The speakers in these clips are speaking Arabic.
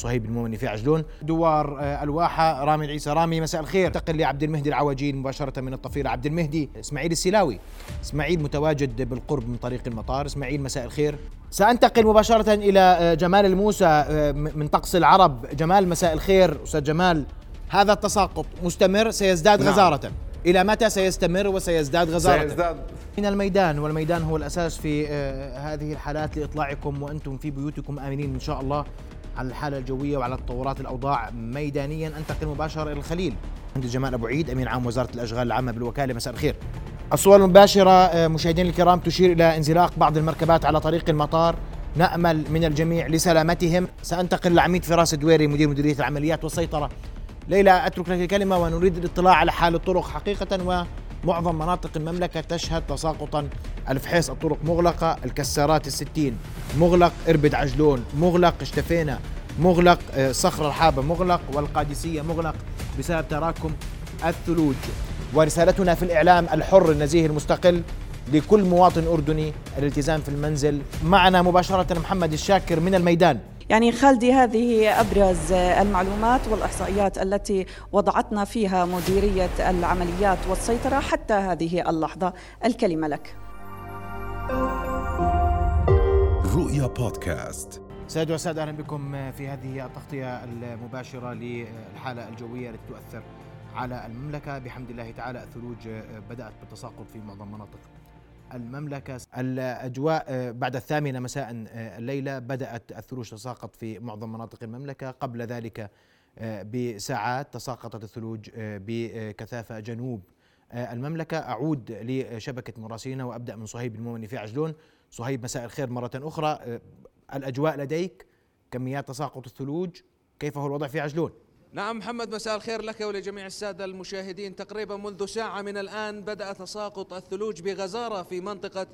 صهيب المؤمني في عجلون. دوار آه، الواحة رامي العيسى. رامي مساء الخير. انتقل لعبد المهدي العواجين مباشرة من الطفيلة عبد المهدي. إسماعيل السلاوي. إسماعيل متواجد بالقرب من طريق المطار. إسماعيل مساء الخير. سأنتقل مباشرة إلى آه، جمال الموسى آه، من طقس العرب. جمال مساء الخير. أستاذ جمال هذا التساقط مستمر؟ سيزداد نعم. غزارة. إلى متى سيستمر وسيزداد غزارة؟ سيزداد. من الميدان والميدان هو الأساس في هذه الحالات لإطلاعكم وأنتم في بيوتكم آمنين إن شاء الله. على الحالة الجوية وعلى تطورات الأوضاع ميدانيا. أنتقل مباشرة إلى الخليل. عند جمال أبو عيد أمين عام وزارة الأشغال العامة بالوكالة. مساء الخير. الصور المباشرة آه، مشاهدينا الكرام تشير إلى انزلاق بعض المركبات على طريق المطار. نأمل من الجميع لسلامتهم. سأنتقل لعميد فراس الدويري مدير مديرية العمليات والسيطرة. ليلى أترك لك الكلمة ونريد الاطلاع على حال الطرق حقيقة و معظم مناطق المملكة تشهد تساقطا. الفحيص الطرق مغلقة الكسارات الستين. مغلق إربد عجلون مغلق اشتفينا مغلق آه، صخر الحابة مغلق والقادسية مغلق بسبب تراكم الثلوج. ورسالتنا في الإعلام الحر النزيه المستقل لكل مواطن أردني الالتزام في المنزل. معنا مباشرة محمد الشاكر من الميدان. يعني خالدي هذه أبرز المعلومات والإحصائيات التي وضعتنا فيها مديرية العمليات والسيطرة حتى هذه اللحظة. الكلمة لك. رؤيا بودكاست. سيد وساد أهلا بكم في هذه التغطية المباشرة للحالة الجوية التي تؤثر على المملكة. بحمد الله تعالى الثلوج بدأت بالتساقط في معظم مناطق المملكة. الأجواء آه، بعد الثامنة مساء آه، الليلة بدأت الثلوج تساقط في معظم مناطق المملكة. قبل ذلك آه، بساعات تساقطت الثلوج بكثافة جنوب المملكة. أعود لشبكة مراسلين وأبدأ من صهيب المؤمن في عجلون. صهيب مساء الخير مرة أخرى. الأجواء لديك كميات تساقط الثلوج. كيف هو الوضع في عجلون؟ نعم محمد مساء الخير لك ولجميع السادة المشاهدين. تقريبا منذ ساعة من الآن بدأ تساقط الثلوج بغزارة في منطقة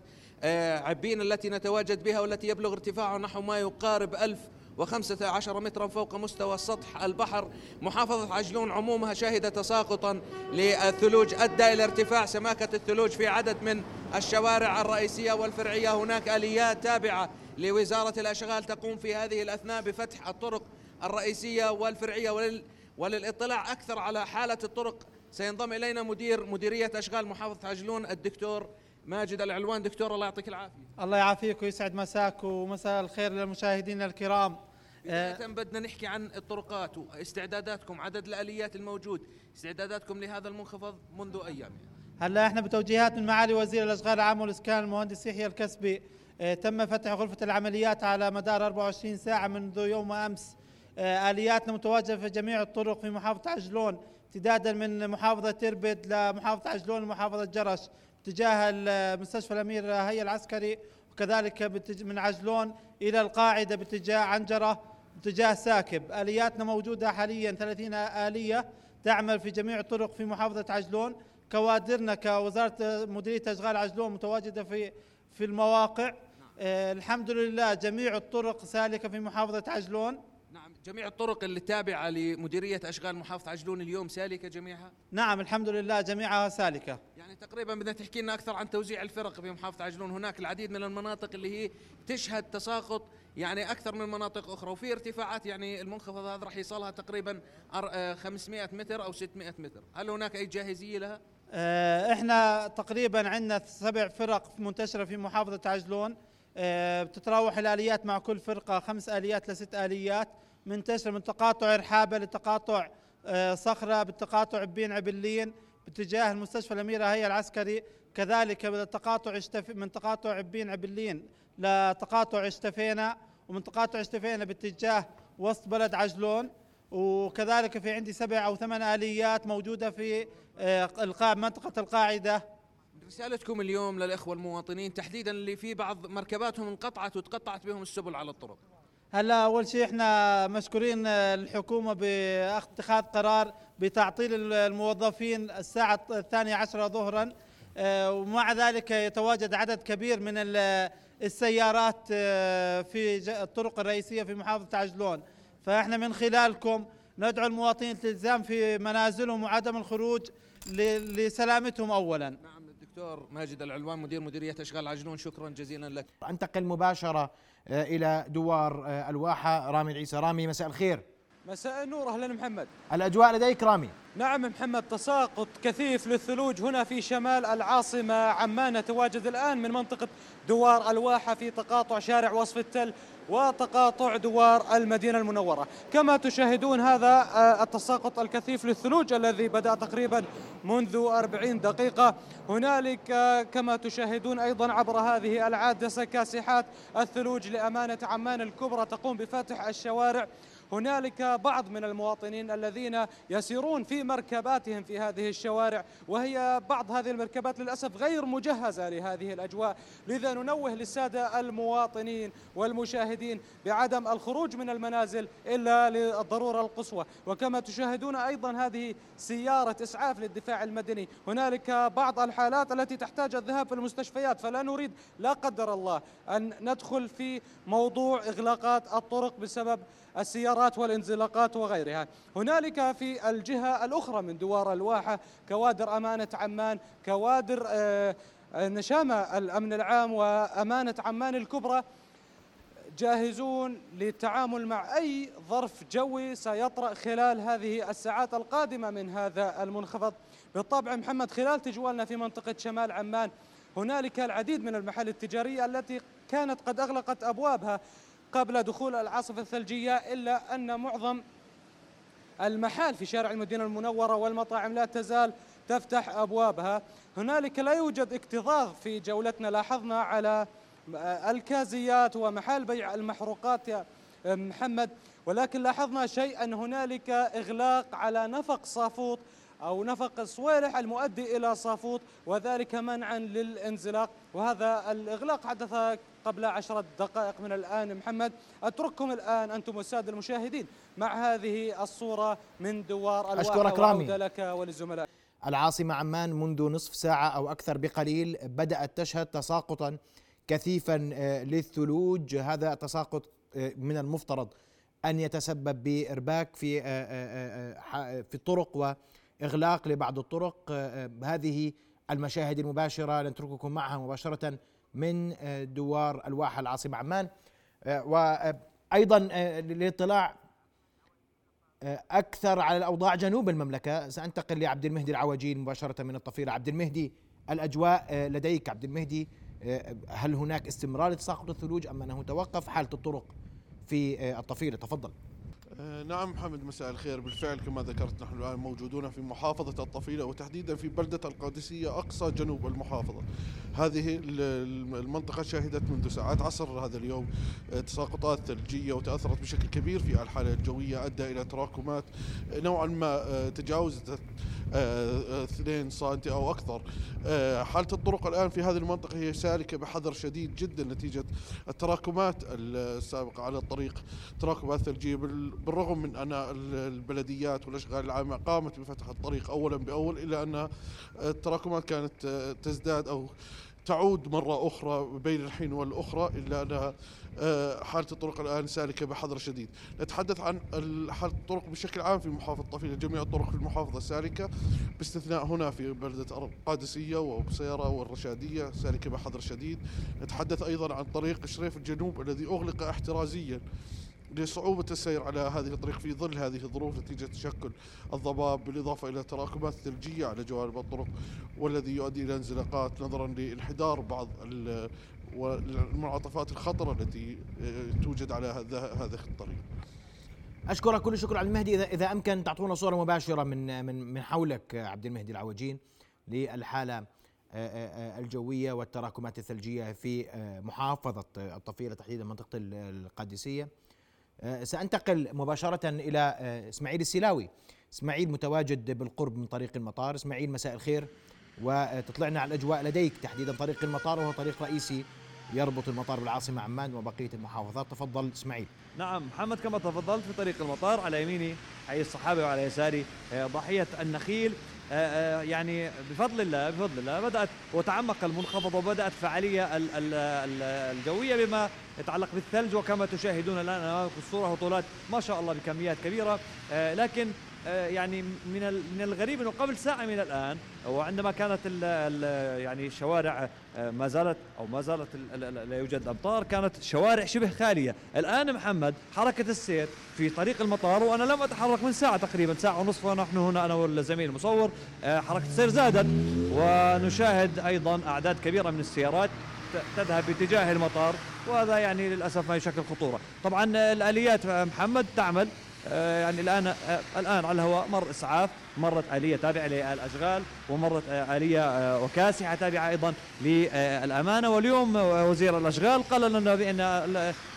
آه، عبين التي نتواجد بها والتي يبلغ ارتفاعها نحو ما يقارب ألف وخمسة عشر مترا فوق مستوى سطح البحر. محافظة عجلون عمومها شهد تساقطا للثلوج أدى إلى ارتفاع سماكة الثلوج في عدد من الشوارع الرئيسية والفرعية. هناك آليات تابعة لوزارة الأشغال تقوم في هذه الأثناء بفتح الطرق الرئيسية والفرعية ولل وللاطلاع أكثر على حالة الطرق. سينضم إلينا مدير مديرية أشغال محافظة عجلون الدكتور ماجد العلوان. دكتور الله يعطيك العافية. الله يعافيك ويسعد مساك ومساء الخير للمشاهدين الكرام. بداية آه، بدنا نحكي عن الطرقات واستعداداتكم عدد الآليات الموجود. استعداداتكم لهذا المنخفض منذ أيام. هلا إحنا بتوجيهات من معالي وزير الأشغال العامه والإسكان المهندس يحيى الكسبي. آه تم فتح غرفة العمليات على مدار 24 ساعة منذ يوم أمس. آه، آلياتنا متواجدة في جميع الطرق في محافظة عجلون. امتدادا من محافظة تربد لمحافظة عجلون ومحافظة جرش اتجاه مستشفى الأمير هيا العسكري وكذلك من عجلون إلى القاعدة باتجاه عنجرة باتجاه ساكب. آلياتنا موجودة حاليا 30 آلية تعمل في جميع الطرق في محافظة عجلون. كوادرنا كوزارة مديرية أشغال عجلون متواجدة في في المواقع. آه الحمد لله جميع الطرق سالكة في محافظة عجلون. جميع الطرق اللي تابعة لمديرية أشغال محافظة عجلون اليوم سالكة جميعها؟ نعم الحمد لله جميعها سالكة. يعني تقريبا بدنا تحكي لنا أكثر عن توزيع الفرق في محافظة عجلون. هناك العديد من المناطق اللي هي تشهد تساقط يعني أكثر من مناطق أخرى وفي ارتفاعات يعني المنخفض هذا راح يصلها تقريبا 500 آه، متر أو 600 متر. هل هناك أي جاهزية لها؟ آه، إحنا تقريبا عندنا سبع فرق منتشرة في محافظة عجلون. آه، بتتراوح الآليات مع كل فرقة خمس آليات لست آليات. منتشر من تقاطع رحابه لتقاطع آه، صخرة بالتقاطع بين عبلين باتجاه المستشفى الأميرة هي العسكري. كذلك من تقاطع من تقاطع عبين عبلين لتقاطع اشتفينا ومن تقاطع اشتفينا باتجاه وسط بلد عجلون. وكذلك في عندي سبع أو ثمان آليات موجودة في آه، منطقة القاعدة. رسالتكم اليوم للإخوة المواطنين تحديدا اللي في بعض مركباتهم انقطعت وتقطعت بهم السبل على الطرق. هلا أول شيء إحنا مشكورين الحكومة باتخاذ قرار بتعطيل الموظفين الساعة الثانية عشرة ظهرا آه، ومع ذلك يتواجد عدد كبير من السيارات آه، في الطرق الرئيسية في محافظة عجلون. فإحنا من خلالكم ندعو المواطنين الالتزام في منازلهم وعدم الخروج لسلامتهم اولا. نعم دكتور ماجد العلوان مدير مديرية أشغال عجنون شكرا جزيلا لك. أنتقل مباشرة آه، إلى دوار آه، الواحة. رامي العيسى. رامي مساء الخير. مساء النور أهلا محمد. الأجواء لديك رامي؟ نعم محمد تساقط كثيف للثلوج هنا في شمال العاصمة عمان نتواجد الآن من منطقة دوار الواحة في تقاطع شارع وصف التل. وتقاطع دوار المدينة المنورة. كما تشاهدون هذا آه، التساقط الكثيف للثلوج الذي بدأ تقريبا منذ 40 دقيقة. هنالك آه، كما تشاهدون أيضا عبر هذه العادسة كاسحات الثلوج لأمانة عمان الكبرى تقوم بفتح الشوارع. هنالك بعض من المواطنين الذين يسيرون في مركباتهم في هذه الشوارع وهي بعض هذه المركبات للأسف غير مجهزة لهذه الأجواء. لذا ننوه للسادة المواطنين والمشاهدين بعدم الخروج من المنازل إلا للضروره القصوى. وكما تشاهدون أيضا هذه سيارة إسعاف للدفاع المدني. هنالك بعض الحالات التي تحتاج الذهاب في المستشفيات فلا نريد لا قدر الله أن ندخل في موضوع إغلاقات الطرق بسبب السيارات والانزلاقات وغيرها. هنالك في الجهة الأخرى من دوار الواحة كوادر أمانة عمان كوادر آه، نشامة الأمن العام وأمانة عمان الكبرى جاهزون للتعامل مع أي ظرف جوي سيطرأ خلال هذه الساعات القادمة من هذا المنخفض. بالطبع محمد خلال تجوالنا في منطقة شمال عمان هنالك العديد من المحال التجارية التي كانت قد أغلقت أبوابها قبل دخول العاصفة الثلجية إلا أن معظم المحال في شارع المدينة المنورة والمطاعم لا تزال تفتح أبوابها. هنالك لا يوجد اكتظاظ في جولتنا. لاحظنا على الكازيات ومحال بيع المحروقات يا محمد ولكن لاحظنا شيئا. هنالك إغلاق على نفق صافوط أو نفق صويرح المؤدي إلى صافوط وذلك منعا للانزلاق. وهذا الإغلاق حدث قبل عشرة دقائق من الآن. محمد أترككم الآن أنتم السادة المشاهدين مع هذه الصورة من دوار الواحة أشكرك رامي. لك وللزملاء العاصمة عمان منذ نصف ساعة أو أكثر بقليل بدأت تشهد تساقطا كثيفا آه، للثلوج. هذا تساقط آه، من المفترض أن يتسبب بإرباك في آه، في الطرق وإغلاق لبعض الطرق. هذه المشاهد المباشرة نترككم معها مباشرة من آه، دوار الواحة العاصمة عمان. آه، آه، للاطلاع أكثر على الأوضاع جنوب المملكة. سأنتقل لعبد المهدي العواجين مباشرة من الطفيلة عبد المهدي الأجواء لديك عبد المهدي هل هناك استمرار لتساقط الثلوج أم أنه توقف؟ حالة الطرق في الطفيلة تفضل. آه، نعم محمد مساء الخير. بالفعل كما ذكرت نحن الآن موجودون في محافظة الطفيلة وتحديدا في بلدة القادسية أقصى جنوب المحافظة. هذه المنطقة شهدت منذ ساعات عصر هذا اليوم آه، تساقطات ثلجية وتأثرت بشكل كبير في الحالة الجوية أدى إلى تراكمات آه، نوعا ما تجاوزت 2 سنتي أو أكثر. حالة الطرق الآن في هذه المنطقة هي سالكة بحذر شديد جدا نتيجة التراكمات السابقة على الطريق. تراكمات ثلجية بالرغم من أن البلديات والأشغال العامة قامت بفتح الطريق أولا بأول إلا أن التراكمات كانت تزداد أو تعود مرة أخرى بين الحين والأخرى إلا أنها آه، حالة الطرق الآن سالكة بحذر شديد. نتحدث عن حالة الطرق بشكل عام في محافظة طفيلة. جميع الطرق في المحافظة سالكة باستثناء هنا في بلدة القادسية وبصيرة والرشادية سالكة بحذر شديد. نتحدث أيضا عن طريق شريف الجنوب الذي أغلق احترازيا لصعوبة السير على هذه الطريق في ظل هذه الظروف نتيجة تشكل الضباب بالإضافة إلى تراكمات ثلجية على جوانب الطرق والذي يؤدي إلى انزلاقات نظرا لانحدار بعض والمنعطفات الخطرة التي آه، توجد على هذا الطريق. أشكرك كل الشكر على المهدي. اذا إذا أمكن تعطونا صورة مباشرة من من من حولك عبد المهدي العوجين للحالة آه، آه، الجوية والتراكمات الثلجية في محافظة الطفيلة تحديدا منطقة القادسية. آه، سأنتقل مباشرة إلى آه، إسماعيل السلاوي إسماعيل متواجد بالقرب من طريق المطار. إسماعيل مساء الخير. وتطلعنا على الأجواء لديك. تحديدا طريق المطار وهو طريق رئيسي يربط المطار بالعاصمة عمان وبقية المحافظات. تفضل إسماعيل. نعم محمد كما تفضلت في طريق المطار على يميني حي الصحابة وعلى يساري. آه، ضحية النخيل. يعني بفضل الله بفضل الله. بدأت وتعمق المنخفض وبدأت فعالية الجوية بما يتعلق بالثلج وكما تشاهدون الآن أمامكم الصورة هطولات ما شاء الله بكميات كبيرة. لكن آه، يعني من من الغريب إنه قبل ساعة من الآن وعندما كانت ال ال يعني الشوارع آه، ما زالت أو ما زالت لا يوجد أمطار كانت شوارع شبه خالية. الآن محمد حركة السير في طريق المطار وأنا لم أتحرك من ساعة تقريبا ساعة ونصف ونحن هنا أنا والزميل المصور. حركة السير زادت ونشاهد أيضا أعداد كبيرة من السيارات تذهب باتجاه المطار وهذا يعني للأسف ما يشكل خطورة. طبعا الآليات محمد تعمل آه، يعني الآن آه، الآن على الهواء مر إسعاف مرت آلية تابعة للأشغال ومرت آه، آلية وكاسحة تابعة أيضا للأمانة. واليوم وزير الأشغال قال لنا بإن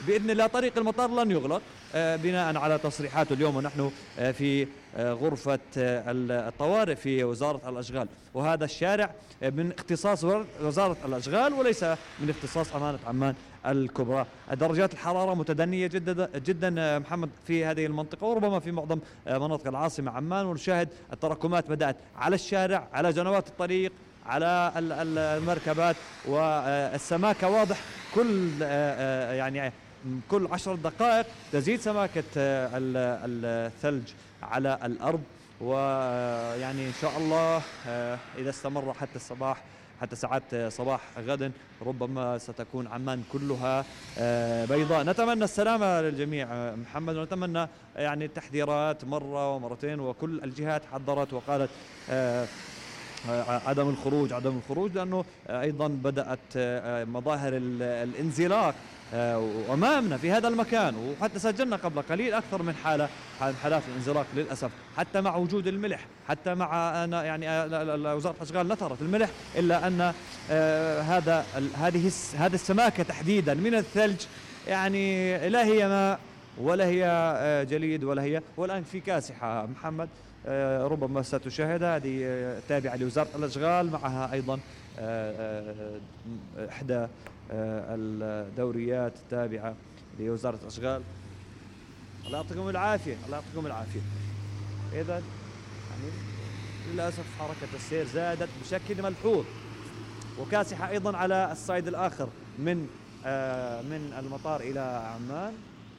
بإذن الله طريق المطار لن يغلق بناء على تصريحاته اليوم ونحن في غرفة الطوارئ في وزارة الأشغال. وهذا الشارع من اختصاص وزارة الأشغال وليس من اختصاص أمانة عمان. الكبرى. درجات الحرارة متدنية جدا جدا محمد في هذه المنطقة وربما في معظم مناطق العاصمة عمان. ونشاهد التراكمات بدأت على الشارع على جنوات الطريق على المركبات والسماكة واضح. كل يعني كل عشر دقائق تزيد سماكة الثلج على الأرض. ويعني إن شاء الله إذا استمر حتى الصباح حتى ساعات صباح غد ربما ستكون عمان كلها آه، بيضاء. نتمنى السلامة للجميع آه، محمد ونتمنى يعني التحذيرات مرة ومرتين وكل الجهات حذرت وقالت آه، عدم الخروج عدم الخروج لأنه أيضا بدأت مظاهر الانزلاق امامنا في هذا المكان وحتى سجلنا قبل قليل أكثر من حالة حالات الانزلاق للأسف. حتى مع وجود الملح حتى مع أنا يعني وزارة الأشغال نثرت الملح إلا أن آه، هذا هذه هذه السماكة تحديدا من الثلج يعني لا هي ماء ولا هي آه، جليد ولا هي والآن في كاسحة. محمد آه، ربما ستشاهد هذه تابعة لوزارة الأشغال معها أيضا إحدى الدوريات التابعة لوزارة الأشغال. الله يعطيكم العافية الله يعطيكم العافية. إذا يعني للأسف حركة السير زادت بشكل ملحوظ. وكاسحة أيضا على الصعيد الآخر من آه من المطار إلى عمان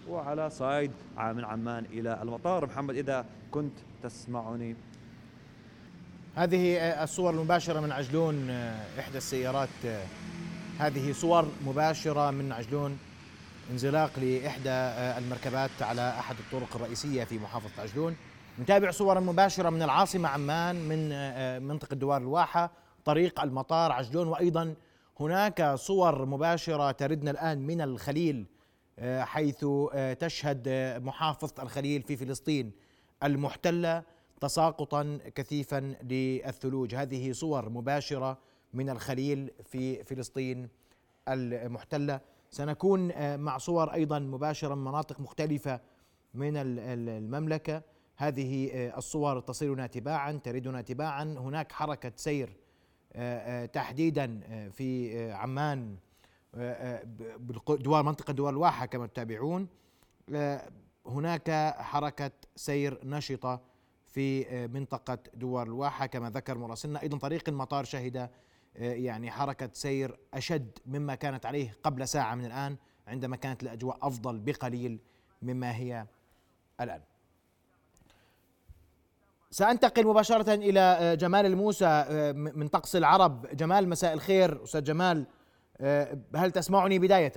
وعلى صعيد من عمان إلى المطار. محمد إذا كنت تسمعني. هذه الصور المباشرة من عجلون آه، إحدى السيارات آه، هذه صور مباشرة من عجلون انزلاق لإحدى آه، المركبات على أحد الطرق الرئيسية في محافظة عجلون. نتابع صورا مباشرة من العاصمة عمان من آه، منطقة دوار الواحة طريق المطار عجلون. وأيضا هناك صور مباشرة تردنا الآن من الخليل آه، حيث تشهد محافظة الخليل في فلسطين المحتلة تساقطا كثيفا للثلوج. هذه صور مباشرة من الخليل في فلسطين المحتلة. سنكون آه، مع صور أيضا مباشره من مناطق مختلفة من المملكة. هذه آه، الصور تصلنا تباعا تردنا تباعا. هناك حركة سير آه، تحديدا في عمان دوار منطقة دوار الواحة كما تتابعون. هناك حركة سير نشطة في منطقة دوار الواحة كما ذكر مراسلنا. أيضا طريق المطار شهد يعني حركة سير أشد مما كانت عليه قبل ساعة من الآن عندما كانت الأجواء أفضل بقليل مما هي الآن. سأنتقل مباشرة إلى آه، جمال الموسى آه، من طقس العرب. جمال مساء الخير أستاذ جمال. هل تسمعني بداية؟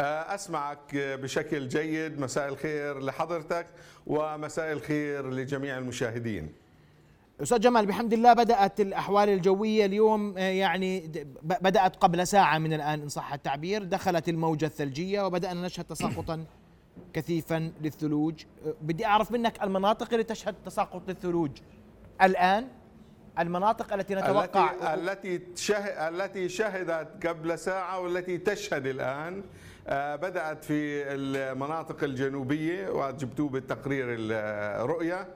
أسمعك بشكل جيد. مساء الخير لحضرتك ومساء الخير لجميع المشاهدين. أستاذ جمال بحمد الله بدأت الأحوال الجوية اليوم آه، يعني بدأت قبل ساعة من الآن إن صح التعبير. دخلت الموجة الثلجية وبدأنا نشهد تساقطا كثيفا للثلوج. آه، بدي أعرف منك المناطق اللي تشهد تساقط للثلوج. الآن المناطق التي نتوقع التي التي التي شهدت قبل ساعة والتي تشهد الآن آه، بدأت في المناطق الجنوبية وجبتوه بالتقرير الرؤيه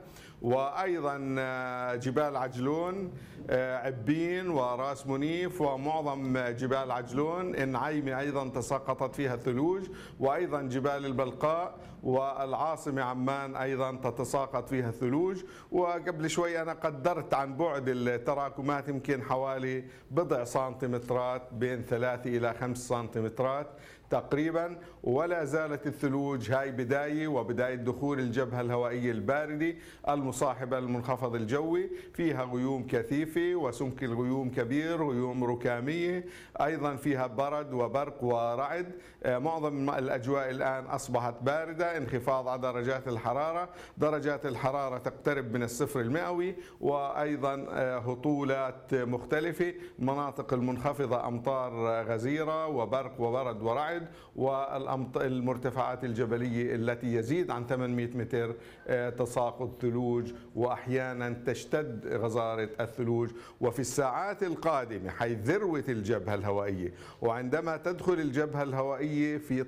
وأيضا آه، جبال عجلون آه، عبين وراس منيف ومعظم جبال عجلون. النعيمه أيضا تساقطت فيها الثلوج وأيضا جبال البلقاء والعاصمة عمان أيضا تتساقط فيها الثلوج. وقبل شوي أنا قدرت عن بعد التراكمات يمكن حوالي بضع سنتيمترات بين ثلاثة إلى خمس سنتيمترات. تقريبا ولا زالت الثلوج هاي بداية وبداية دخول الجبهة الهوائية الباردة المصاحبة للمنخفض الجوي. فيها غيوم كثيفة وسمك الغيوم كبير غيوم ركامية. أيضا فيها برد وبرق ورعد. معظم الأجواء الآن أصبحت باردة انخفاض على درجات الحرارة. درجات الحرارة تقترب من الصفر المئوي وأيضا آه، هطولات مختلفة. مناطق المنخفضة أمطار غزيرة وبرق وبرد ورعد والمرتفعات الجبلية التي يزيد عن 800 متر آه، تساقط ثلوج وأحيانا تشتد غزارة الثلوج. وفي الساعات القادمة حيث ذروة الجبهة الهوائية وعندما تدخل الجبهة الهوائية في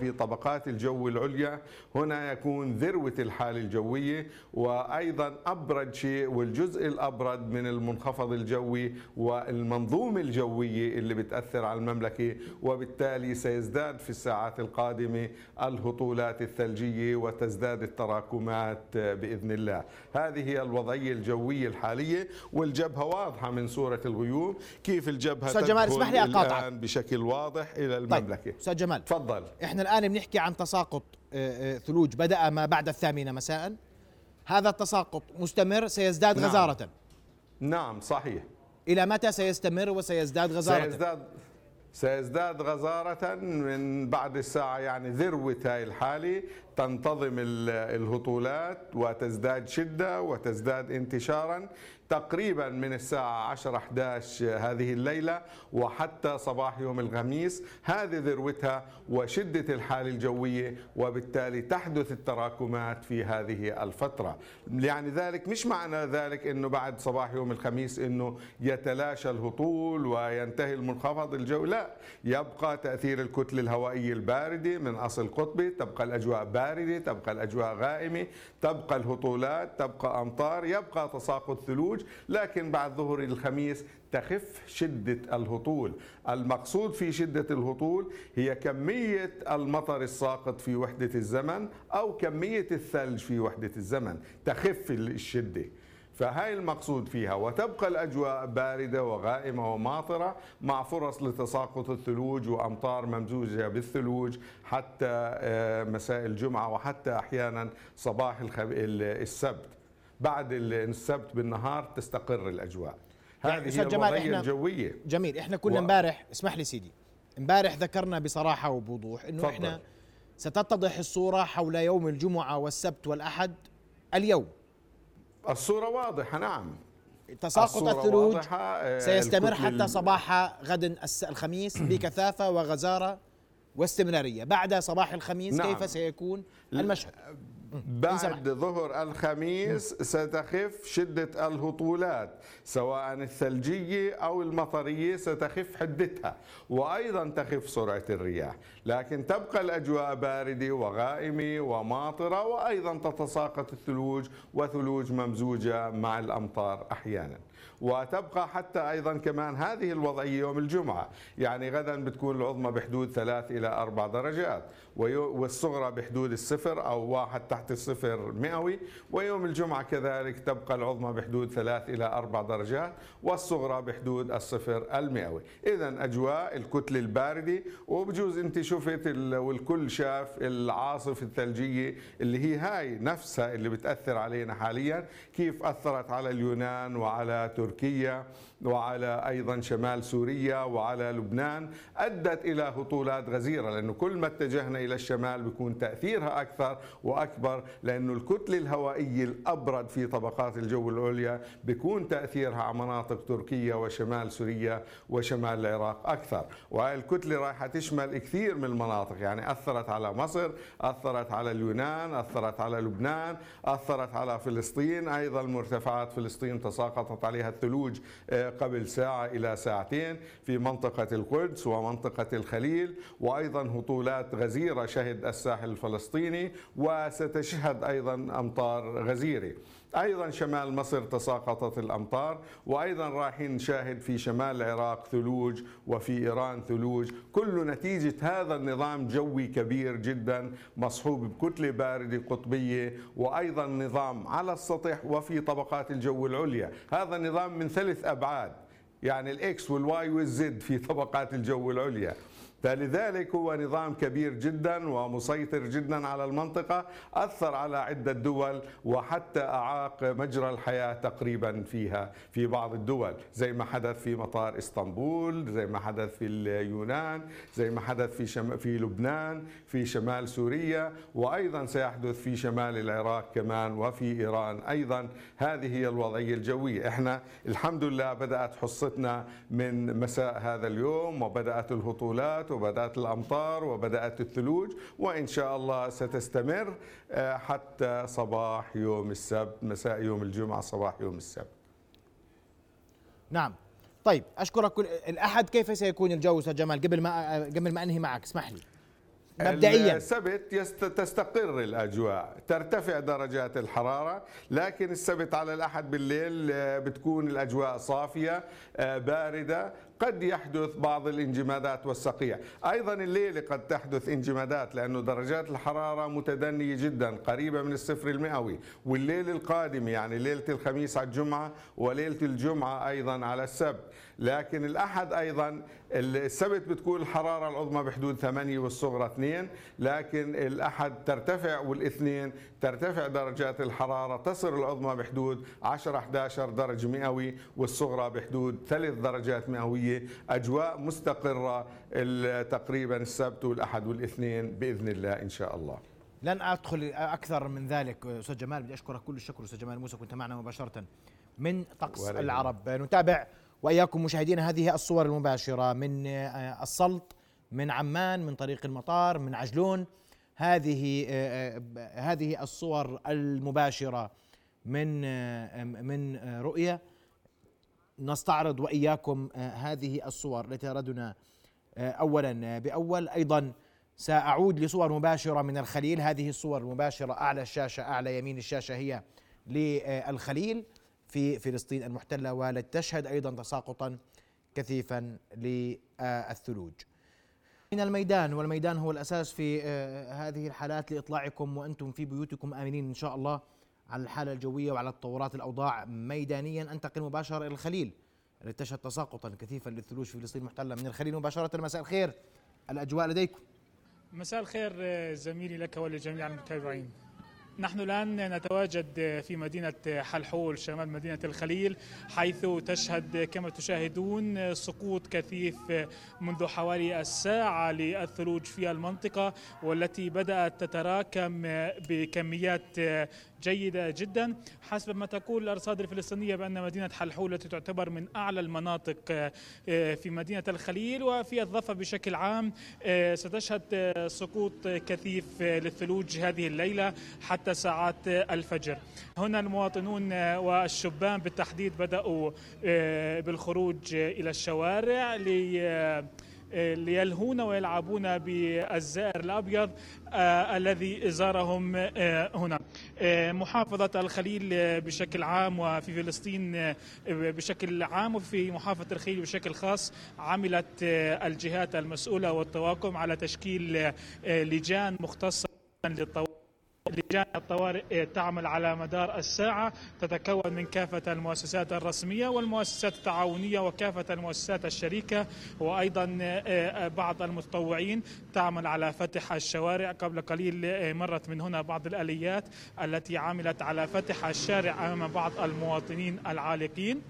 في طبقات الجو العليا. هنا يكون ذروة الحالة الجوية وأيضا أبرد شيء والجزء الأبرد من المنخفض الجوي والمنظومة الجوية اللي بتأثر على المملكة وبالتالي سيزداد في الساعات القادمة الهطولات الثلجية وتزداد التراكمات بإذن الله. هذه هي الوضعية الجوية الحالية والجبهة واضحة من صورة الغيوم. كيف الجبهة جمال اسمح لي أقاطعك. بشكل واضح إلى طيب، المملكة؟ طيب. أستاذ جمال. تفضل. إحنا الآن بنحكي عن تساقط آه، آه، ثلوج بدأ ما بعد الثامنة مساء. هذا التساقط مستمر سيزداد نعم. غزارة؟ نعم صحيح. إلى متى سيستمر وسيزداد غزارة؟ سيزداد سيزداد غزارة من بعد الساعة يعني ذروة هاي الحالة تنتظم الهطولات وتزداد شدة وتزداد انتشارا. تقريبا من الساعة 10 11 هذه الليلة وحتى صباح يوم الخميس. هذه ذروتها وشدة الحالة الجوية وبالتالي تحدث التراكمات في هذه الفترة. يعني ذلك مش معنى ذلك إنه بعد صباح يوم الخميس إنه يتلاشى الهطول وينتهي المنخفض الجوي. لا يبقى تأثير الكتلة الهوائية الباردة من أصل قطبي تبقى الأجواء باردة تبقى الأجواء غائمة تبقى الهطولات تبقى أمطار يبقى تساقط ثلوج. لكن بعد ظهر الخميس تخف شدة الهطول. المقصود في شدة الهطول هي كمية المطر الساقط في وحدة الزمن أو كمية الثلج في وحدة الزمن. تخف الشدة. فهاي المقصود فيها. وتبقى الأجواء باردة وغائمة وماطرة مع فرص لتساقط الثلوج وأمطار ممزوجة بالثلوج حتى آه، مساء الجمعة وحتى أحيانا صباح السبت. بعد السبت بالنهار تستقر الأجواء. يعني هذه هي الوضعية الجوية جميل إحنا كنا امبارح و... اسمح لي سيدي امبارح ذكرنا بصراحة وبوضوح إنه إحنا ستتضح الصورة حول يوم الجمعة والسبت والأحد اليوم. الصورة واضحة نعم. تساقط الثلوج آه، سيستمر حتى صباح غد الخميس بكثافة وغزارة واستمرارية. بعد صباح الخميس نعم. كيف سيكون المشهد؟ بعد ظهر الخميس ستخف شدة الهطولات سواء الثلجية أو المطرية ستخف حدتها وأيضا تخف سرعة الرياح. لكن تبقى الأجواء باردة وغائمة وماطرة وأيضا تتساقط الثلوج وثلوج ممزوجة مع الأمطار أحيانا. وتبقى حتى أيضا كمان هذه الوضعية يوم الجمعة. يعني غدا بتكون العظمى بحدود ثلاث إلى أربع درجات والصغرى بحدود الصفر أو واحد تحت الصفر مئوي ويوم الجمعة كذلك تبقى العظمى بحدود ثلاث إلى أربع درجات والصغرى بحدود الصفر المئوي. إذا أجواء الكتلة الباردة وبجوز أنت شفت والكل شاف العاصفة الثلجية اللي هي هاي نفسها اللي بتأثر علينا حاليا كيف أثرت على اليونان وعلى تركيا. وعلى أيضا شمال سوريا وعلى لبنان. أدت إلى هطولات غزيرة لأنه كل ما اتجهنا إلى الشمال بيكون تأثيرها أكثر وأكبر لأنه الكتله الهوائيه الأبرد في طبقات الجو العليا بيكون تأثيرها على مناطق تركيا وشمال سوريا وشمال العراق أكثر. وهي الكتلة رايحة تشمل كثير من المناطق يعني أثرت على مصر أثرت على اليونان أثرت على لبنان أثرت على فلسطين. أيضا مرتفعات فلسطين تساقطت عليها الثلوج آه، قبل ساعة إلى ساعتين في منطقة القدس ومنطقة الخليل وأيضا هطولات غزيرة شهد الساحل الفلسطيني وستشهد أيضا أمطار غزيرة. أيضا شمال مصر تساقطت الأمطار وأيضا رايحين نشاهد في شمال العراق ثلوج وفي إيران ثلوج. كل نتيجة هذا النظام جوي كبير جدا مصحوب بكتلة باردة قطبية وأيضا نظام على السطح وفي طبقات الجو العليا. هذا نظام من ثلاث أبعاد يعني الاكس والواي والزد في طبقات الجو العليا. فلذلك هو نظام كبير جدا ومسيطر جدا على المنطقة أثر على عدة دول وحتى أعاق مجرى الحياة تقريبا فيها في بعض الدول. زي ما حدث في مطار إسطنبول زي ما حدث في اليونان زي ما حدث في شم... في لبنان في شمال سوريا وأيضا سيحدث في شمال العراق كمان وفي إيران أيضا. هذه هي الوضعية الجوية. إحنا الحمد لله بدأت حصتنا من مساء هذا اليوم وبدأت الهطولات وبدأت الأمطار وبدأت الثلوج وإن شاء الله ستستمر آه، حتى صباح يوم السبت مساء يوم الجمعة صباح يوم السبت. نعم. طيب أشكرك كل الأحد كيف سيكون الجو أستاذ جمال؟ قبل ما قبل ما أنهي معك اسمح لي. مبدئيا. السبت يست- تستقر الأجواء ترتفع درجات الحرارة لكن السبت على الأحد بالليل آه، بتكون الأجواء صافية آه، باردة قد يحدث بعض الانجمادات والصقيع أيضا الليلة قد تحدث انجمادات لأنه درجات الحرارة متدنية جدا قريبة من الصفر المئوي. والليل القادم يعني ليلة الخميس على الجمعة وليلة الجمعة أيضا على السبت. لكن الأحد أيضا السبت بتكون الحراره العظمى بحدود 8 والصغرى 2 لكن الأحد ترتفع والاثنين ترتفع درجات الحرارة تصل العظمى بحدود 10 11 درجة مئوي والصغرى بحدود 3 درجات مئوية. أجواء مستقرة ال- تقريبا السبت والأحد والاثنين بإذن الله إن شاء الله. لن أدخل أكثر من ذلك أستاذ جمال بدي أشكرك كل الشكر أستاذ جمال موسى كنت معنا مباشرة. من طقس العرب نتابع وإياكم مشاهدينا هذه الصور المباشرة من آه، السلط من عمان من طريق المطار من عجلون. هذه آه، آه، هذه الصور المباشرة من من رؤية. نستعرض وإياكم هذه الصور التي أردنا اولا بأول. أيضا سأعود لصور مباشرة من الخليل. هذه الصور المباشرة أعلى الشاشة أعلى يمين الشاشة هي للخليل. في فلسطين المحتلة ولتشهد أيضا تساقطا كثيفا للثلوج. من الميدان والميدان هو الأساس في آه، هذه الحالات لإطلاعكم وأنتم في بيوتكم آمنين إن شاء الله على الحالة الجوية وعلى تطورات الأوضاع. ميدانيا أنتقل مباشرة إلى الخليل التي تشهد تساقطا كثيفا للثلوج في فلسطين المحتلة. من الخليل مباشرة مساء الخير. الأجواء لديكم. مساء الخير آه، زميلي لك ولجميع المتابعين. نحن الآن نتواجد في مدينة حلحول شمال مدينة الخليل حيث تشهد كما تشاهدون سقوط كثيف منذ حوالي الساعة للثلوج في المنطقة والتي بدأت تتراكم بكميات جيدة جدا. حسب ما تقول الأرصاد الفلسطينية بأن مدينة حلحول التي تعتبر من أعلى المناطق في مدينة الخليل وفي الضفة بشكل عام ستشهد سقوط كثيف للثلوج هذه الليلة حتى ساعات الفجر. هنا المواطنون والشبان بالتحديد بدأوا بالخروج إلى الشوارع لي ليلهون ويلعبون بالزائر الأبيض آه الذي زارهم آه هنا. آه محافظة الخليل بشكل عام وفي فلسطين بشكل عام وفي محافظة الخليل بشكل خاص عملت الجهات المسؤولة والطواقم على تشكيل لجان مختصة للطوارئ. لجان الطوارئ تعمل على مدار الساعة تتكون من كافة المؤسسات الرسمية والمؤسسات التعاونية وكافة المؤسسات الشريكة وأيضا بعض المتطوعين تعمل على فتح الشوارع. قبل قليل مرت من هنا بعض الآليات التي عملت على فتح الشارع أمام بعض المواطنين العالقين.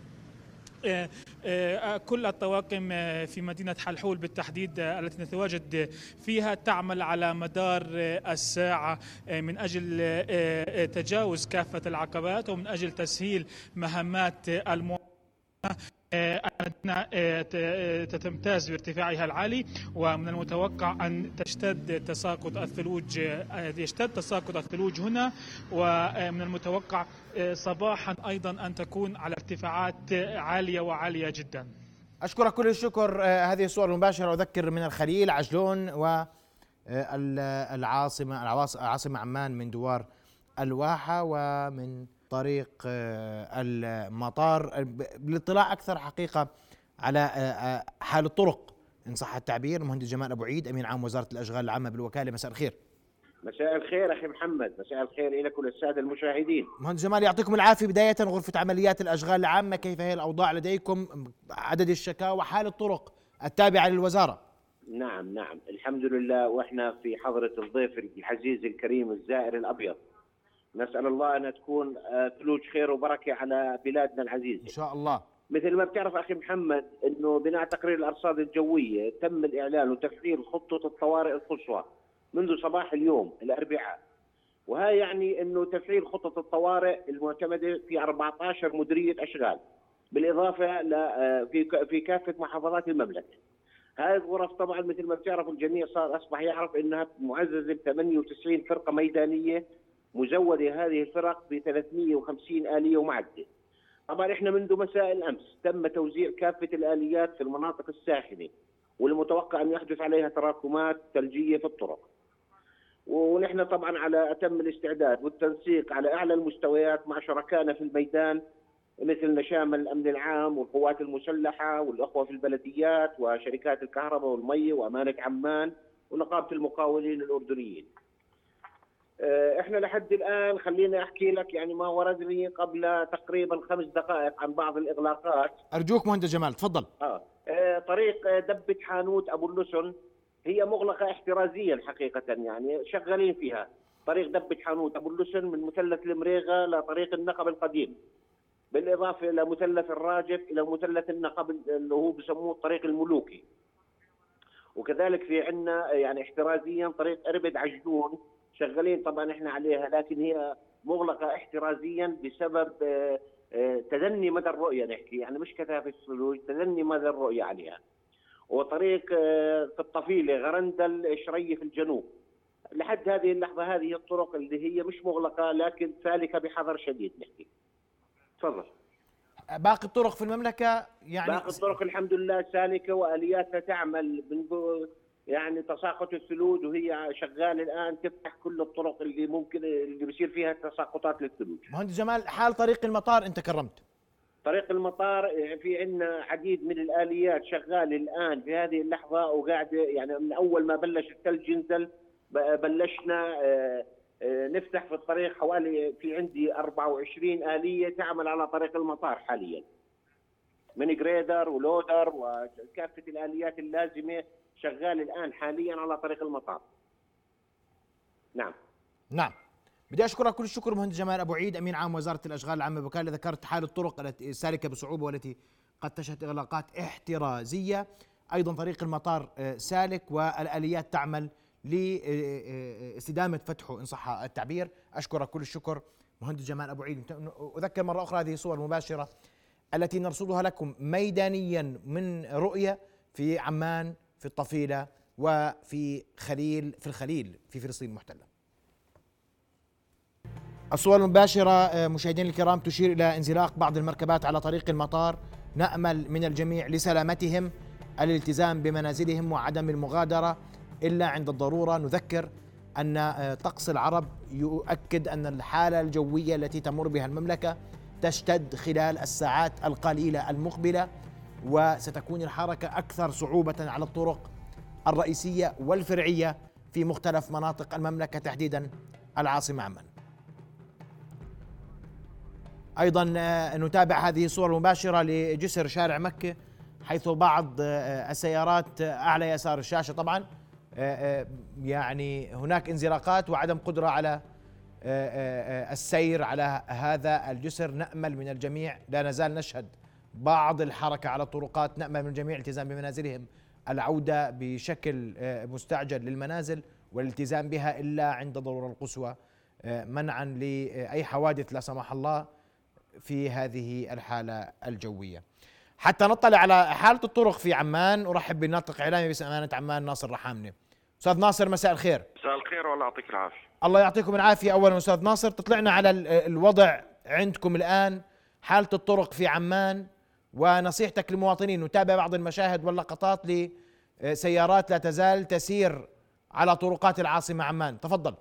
كل الطواقم في مدينة حلحول بالتحديد التي نتواجد فيها تعمل على مدار الساعة من أجل تجاوز كافة العقبات ومن أجل تسهيل مهمات المواطنين تمتاز بارتفاعها العالي ومن المتوقع أن تشتد تساقط الثلوج يشتد تساقط الثلوج هنا ومن المتوقع صباحا أيضا أن تكون على ارتفاعات عالية وعالية جدا. أشكرك كل الشكر هذه الصور المباشرة أذكر من الخليل عجلون والعاصمة العاصمة عمان من دوار الواحة ومن طريق المطار. للاطلاع أكثر حقيقة على حال الطرق. إن صح التعبير المهندس جمال أبو عيد أمين عام وزارة الأشغال العامة بالوكالة. مساء الخير. مساء الخير أخي محمد. مساء الخير لك وللساده المشاهدين. مهندس جمال يعطيكم العافية. بداية غرفة عمليات الأشغال العامة كيف هي الأوضاع لديكم؟ عدد الشكاوى حال الطرق التابعة للوزارة. نعم نعم. الحمد لله وإحنا في حضرة الضيف العزيز الكريم الزائر الأبيض. نسأل الله أن تكون آه، ثلوج خير وبركة على بلادنا العزيزة. إن شاء الله. مثل ما بتعرف أخي محمد أنه بناء تقرير الأرصاد الجوية تم الإعلان وتفعيل خطة الطوارئ القصوى منذ صباح اليوم الأربعاء وهي يعني أنه تفعيل خطة الطوارئ المعتمدة في 14 مديرية أشغال بالإضافة ل آه، في في كافة محافظات المملكة هذه الغرف طبعا مثل ما بتعرف الجميع صار أصبح يعرف إنها معززة ب 98 فرقة ميدانية مزودة هذه الفرق ب 350 آلية ومعدة. طبعا إحنا منذ مساء الأمس تم توزيع كافة الآليات في المناطق الساخنه والمتوقع أن يحدث عليها تراكمات ثلجية في الطرق. ونحن طبعا على أتم الاستعداد والتنسيق على أعلى المستويات مع شركائنا في الميدان مثل نشام الأمن العام والقوات المسلحة والأخوة في البلديات وشركات الكهرباء والمي وأمانة عمان ونقابة المقاولين الأردنيين. آه، إحنا لحد الآن خليني أحكي لك يعني ما وردني قبل تقريبا خمس دقائق عن بعض الإغلاقات. أرجوك مهندس جمال تفضل. آه. آه، طريق دبة حانوت أبو اللسن هي مغلقة احترازيا حقيقة يعني شغالين فيها. طريق دبة حانوت أبو اللسن من مثلث المريغة لطريق النقب القديم. بالإضافة إلى مثلث الراجف إلى مثلث النقب اللي هو بسموه الطريق الملوكي. وكذلك في عندنا يعني احترازيا طريق أربد عجلون شغالين طبعا إحنا عليها لكن هي مغلقة احترازيا بسبب آه، آه، تدني مدى الرؤية نحكي. يعني مش كثافة الثلوج تدني مدى الرؤية عليها. وطريق آه، في الطفيله غرندل شري في الجنوب. لحد هذه اللحظة هذه الطرق اللي هي مش مغلقة لكن سالكة بحذر شديد نحكي. تفضل. باقي الطرق في المملكة؟ يعني باقي الطرق الحمد لله سالكة وآلياتها تعمل منذ يعني تساقط الثلوج وهي شغالة الآن تفتح كل الطرق اللي ممكن اللي بيصير فيها تساقطات للثلوج. مهندس جمال حال طريق المطار انت كرمت طريق المطار يعني في عندنا عديد من الآليات شغالة الآن في هذه اللحظة وقاعدة يعني من أول ما بلش الثلج ينزل بلشنا آه، آه، نفتح في الطريق حوالي في عندي 24 آلية تعمل على طريق المطار حاليا. من جريدر ولودر وكافة الآليات اللازمة شغال الآن حاليا على طريق المطار. نعم. نعم. بدي أشكرك كل الشكر مهندس جمال أبو عيد أمين عام وزارة الأشغال العامة بوكاله ذكرت حال الطرق التي سالكة بصعوبة والتي قد تشهد إغلاقات احترازية. أيضا طريق المطار آه، سالك والآليات تعمل لاستدامة فتحه إن صح التعبير. أشكرك كل الشكر مهندس جمال أبو عيد. أذكر مرة أخرى هذه صور مباشره التي نرصدها لكم ميدانيا من رؤية في عمان في الطفيلة وفي خليل في الخليل في فلسطين المحتله الصور المباشرة آه، مشاهدينا الكرام تشير إلى انزلاق بعض المركبات على طريق المطار نأمل من الجميع لسلامتهم الالتزام بمنازلهم وعدم المغادرة. إلا عند الضرورة نذكر أن آه، طقس العرب يؤكد أن الحالة الجوية التي تمر بها المملكة تشتد خلال الساعات القليلة المقبلة. وستكون الحركة أكثر صعوبة على الطرق الرئيسية والفرعية في مختلف مناطق المملكة تحديدا العاصمة عمان. أيضا آه، نتابع هذه الصور المباشرة لجسر شارع مكة حيث بعض آه، السيارات آه، أعلى يسار الشاشة طبعا يعني هناك انزلاقات وعدم قدرة على السير على هذا الجسر. نأمل من الجميع لا نزال نشهد بعض الحركة على الطرقات نامل من الجميع الالتزام بمنازلهم. العودة بشكل آه، مستعجل للمنازل والالتزام بها إلا عند ضرورة القصوى آه، منعا لأي حوادث لا سمح الله في هذه الحالة الجوية. حتى نطلع على حالة الطرق في عمان. أرحب بالناطق إعلامي باسم أمانة عمان ناصر رحامنة أستاذ ناصر مساء الخير. مساء الخير والله يعطيك العافية. الله يعطيكم العافية. أولا أستاذ ناصر تطلعنا على ال- الوضع عندكم الآن حالة الطرق في عمان. ونصيحتك للمواطنين نتابع بعض المشاهد واللقطات لسيارات لا تزال تسير على طرقات العاصمة عمان. تفضل.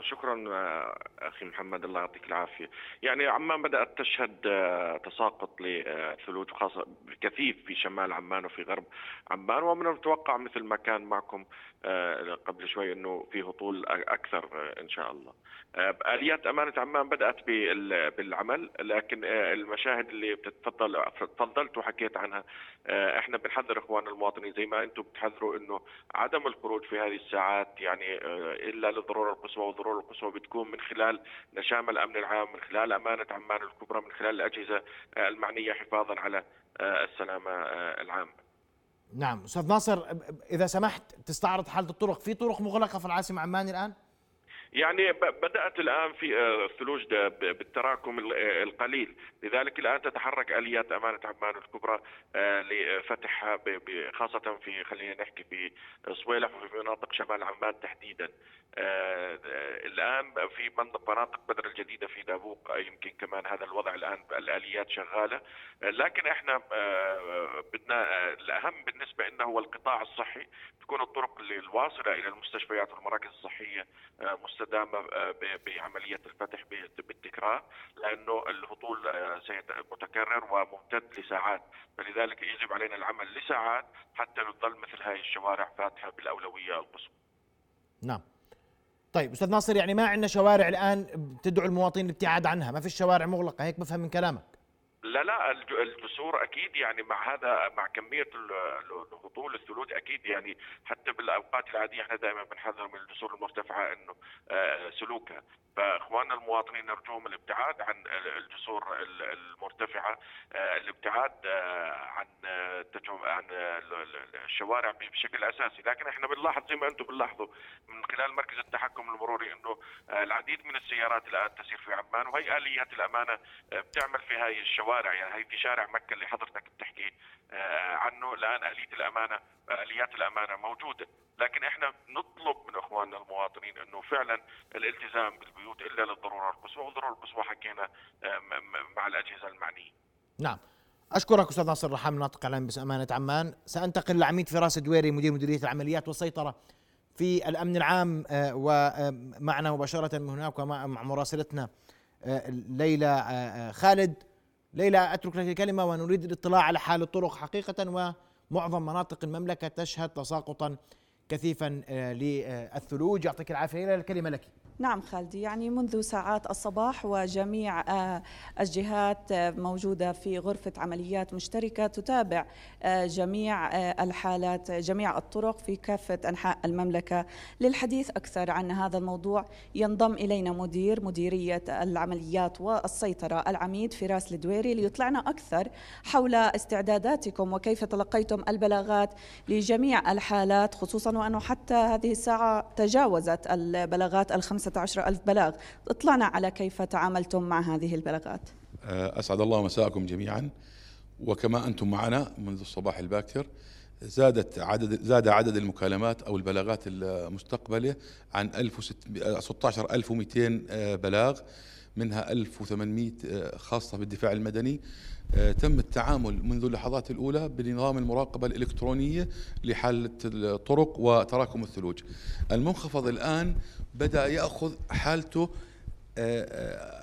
شكرا آه، أخي محمد الله يعطيك العافية. يعني عمان بدأت تشهد آه، تساقط للثلوج خاصة كثيف في شمال عمان وفي غرب عمان ومن المتوقع مثل ما كان معكم آه، قبل شوي إنه في هطول أكثر إن شاء الله. آليات أمانة عمان بدأت بالعمل لكن المشاهد اللي بتتفضل تفضلت وحكيت عنها إحنا بنحذر اخواننا المواطنين زي ما أنتم بتحذروا إنه عدم الخروج في هذه الساعات يعني إلا للضرورة القصوى الضرورة القصوى بتكون من خلال نشام الأمن العام من خلال أمانة عمان الكبرى من خلال الأجهزة المعنية حفاظا على آه، السلامة آه، العامة نعم أستاذ ناصر إذا سمحت تستعرض حالة الطرق في طرق مغلقة في العاصمة عمان الآن؟ يعني بدأت الآن في آه، الثلوج بالتراكم القليل. لذلك الآن تتحرك آليات أمانة عمان الكبرى آه، لفتحها خاصة في خلينا نحكي في صويلح وفي مناطق شمال عمان تحديدا. آه، الآن في مناطق بدر الجديدة في دابوق يمكن كمان هذا الوضع الآن الآليات شغالة. لكن إحنا بدنا الأهم بالنسبة لنا هو القطاع الصحي. تكون الطرق الواصلة إلى المستشفيات والمراكز الصحية آه، بعملية الفتح بالتكرار لأنه الهطول آه، متكرر وممتد لساعات فلذلك يجب علينا العمل لساعات حتى تظل مثل هذه الشوارع فاتحة بالأولوية القصوى. نعم. طيب أستاذ ناصر يعني ما عندنا شوارع الآن تدعو المواطنين الابتعاد عنها، ما في الشوارع مغلقة هيك بفهم من كلامك. لا لا الجسور أكيد يعني مع هذا مع كمية الهطول الثلوج أكيد يعني حتى بالأوقات العادية إحنا دائما بنحذر من الجسور المرتفعة إنه آه، سلوكها. فاخواننا المواطنين نرجوهم الابتعاد عن الجسور المرتفعة آه، الابتعاد آه، عن عن الشوارع بشكل أساسي. لكن إحنا بنلاحظ زي ما أنتم بنلاحظوا من خلال مركز التحكم المروري إنه العديد من السيارات الآن تسير في عمان وهي آليات الأمانة بتعمل في هاي الشوارع. يعني هي في شارع مكة اللي حضرتك بتحكي عنه. الآن آلية الأمانة آليات الأمانة موجودة. لكن إحنا نطلب من اخواننا المواطنين انه فعلا الالتزام بالبيوت إلا للضرورة القصوى والضرورة القصوى حكينا آه، مع الأجهزة المعنية. نعم. أشكرك أستاذ ناصر رحام ناطق عن باسم أمانة عمان، سأنتقل لعميد فراس الدويري مدير مديرية العمليات والسيطرة في الأمن العام آه، ومعنا مباشرة من هناك ومع مراسلتنا آه، ليلى خالد. ليلى أترك لك الكلمة ونريد الاطلاع على حال الطرق حقيقة ومعظم مناطق المملكة تشهد تساقطا كثيفا آه، للثلوج. يعطيك العافية. الكلمة لك. نعم خالدي يعني منذ ساعات الصباح وجميع آه، الجهات آه، موجودة في غرفة عمليات مشتركة تتابع آه، جميع الحالات جميع الطرق في كافة أنحاء المملكة. للحديث أكثر عن هذا الموضوع ينضم إلينا مدير مديرية العمليات والسيطرة العميد فراس الدويري ليطلعنا أكثر حول استعداداتكم وكيف تلقيتم البلاغات لجميع الحالات خصوصا وأنه حتى هذه الساعة تجاوزت البلاغات الخمسة 15 ألف بلاغ. اطلعنا على كيف تعاملتم مع هذه البلاغات. أه، أسعد الله مساءكم جميعا. وكما أنتم معنا منذ الصباح الباكر زادت عدد زاد عدد المكالمات أو البلاغات المستقبله عن 16200 أه، بلاغ منها 1800 أه، خاصة بالدفاع المدني. تم التعامل منذ اللحظات الأولى بنظام المراقبة الإلكترونية لحالة الطرق وتراكم الثلوج. المنخفض الآن بدأ يأخذ حالته آه، آه،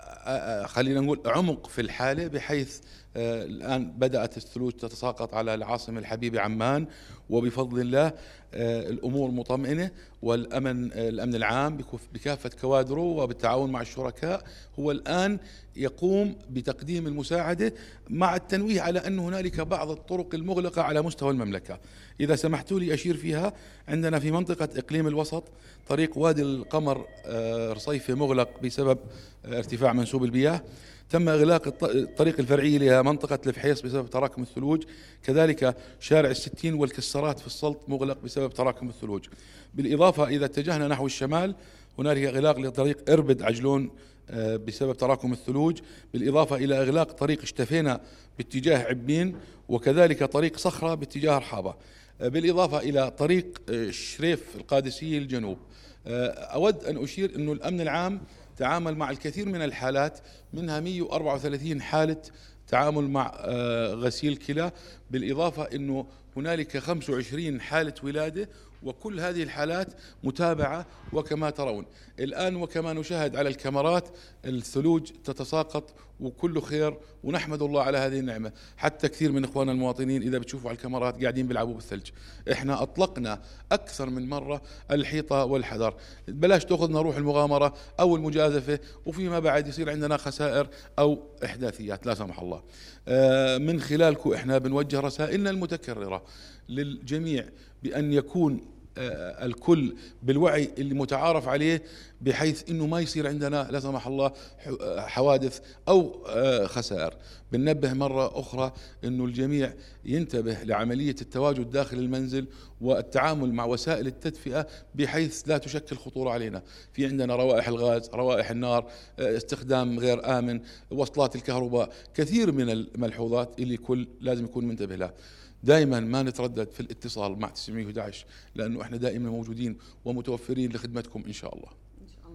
خلينا نقول عمق في الحالة بحيث الآن بدأت الثلوج تتساقط على العاصمة الحبيبة عمان وبفضل الله الأمور مطمئنة والأمن الأمن العام بكافة كوادره وبالتعاون مع الشركاء هو الآن يقوم بتقديم المساعدة مع التنويه على أن هنالك بعض الطرق المغلقة على مستوى المملكة. إذا سمحتوا لي أشير فيها. عندنا في منطقة إقليم الوسط طريق وادي القمر آه، رصيفة مغلق بسبب آه، ارتفاع منسوب المياه تم إغلاق الطريق الفرعي لها منطقة الفحيص بسبب تراكم الثلوج. كذلك شارع الستين والكسرات في السلط مغلق بسبب تراكم الثلوج. بالإضافة إذا اتجهنا نحو الشمال هنالك إغلاق لطريق إربد عجلون آه، بسبب تراكم الثلوج. بالإضافة إلى إغلاق طريق اشتفينا باتجاه عبين وكذلك طريق صخرة باتجاه رحابة. آه، بالإضافة إلى طريق آه، شريف القادسية الجنوب. أود أن أشير أن الأمن العام تعامل مع الكثير من الحالات منها 134 حالة تعامل مع غسيل كلى بالإضافة أنه هنالك 25 حالة ولادة وكل هذه الحالات متابعة وكما ترون. الآن وكما نشاهد على الكاميرات الثلوج تتساقط وكله خير ونحمد الله على هذه النعمة. حتى كثير من إخواننا المواطنين إذا بتشوفوا على الكاميرات قاعدين بيلعبوا بالثلج. إحنا أطلقنا أكثر من مرة الحيطة والحذر. بلاش تأخذنا روح المغامرة أو المجازفة وفيما بعد يصير عندنا خسائر أو إحداثيات لا سمح الله. آه، من خلالكم إحنا بنوجه رسائلنا المتكررة. للجميع بأن يكون آه، الكل بالوعي اللي متعارف عليه بحيث إنه ما يصير عندنا لا سمح الله آه، حوادث أو آه، خسائر. بننبه مرة أخرى إنه الجميع ينتبه لعملية التواجد داخل المنزل والتعامل مع وسائل التدفئة بحيث لا تشكل خطورة علينا. في عندنا روائح الغاز روائح النار استخدام غير آمن وصلات الكهرباء كثير من الملحوظات اللي كل لازم يكون منتبه لها. دائما ما نتردد في الاتصال مع 911 لأنه إحنا دائما موجودين ومتوفرين لخدمتكم إن شاء الله.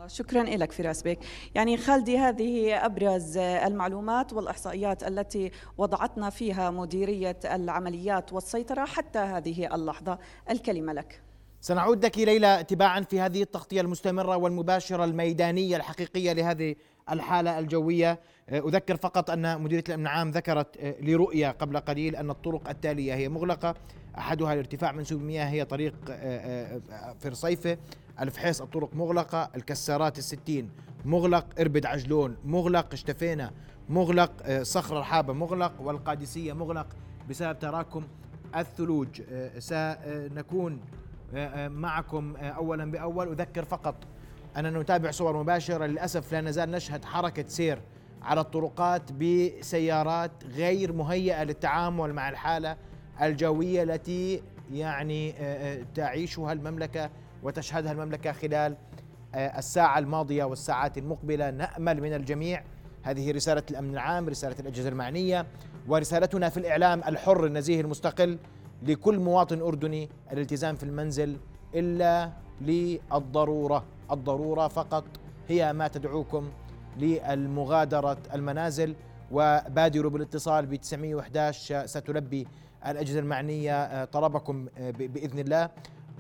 شكرا لك فراس بيك. يعني خالدي هذه أبرز المعلومات والإحصائيات التي وضعتنا فيها مديرية العمليات والسيطرة حتى هذه اللحظة. الكلمة لك. سنعود لك ليلى تباعا في هذه التغطية المستمرة والمباشرة الميدانية الحقيقية لهذه الحالة الجوية. آه، أذكر فقط أن مديرية الأمن العام ذكرت آه، لرؤية قبل قليل أن الطرق التالية هي مغلقة. أحدها لارتفاع منسوب المياه هي طريق آه، في رصيفة الفحيص الطرق مغلقة. الكسارات الستين مغلق. إربد عجلون مغلق. اشتفينا مغلق. صخر الحابة مغلق. والقادسية مغلق. بسبب تراكم الثلوج سنكون معكم أولا بأول. أذكر فقط أننا نتابع صور مباشرة للأسف لا نزال نشهد حركة سير على الطرقات بسيارات غير مهيئة للتعامل مع الحالة الجوية التي يعني آه، آه، تعيشها المملكة وتشهدها المملكة خلال آه، الساعة الماضية والساعات المقبلة. نأمل من الجميع هذه رسالة الأمن العام رسالة الأجهزة المعنية ورسالتنا في الإعلام الحر النزيه المستقل لكل مواطن أردني الالتزام في المنزل إلا للضرورة. الضرورة فقط هي ما تدعوكم للمغادرة المنازل. وبادروا بالاتصال ب 911 ستلبي الأجهزة المعنية آه، طلبكم آه، بإذن الله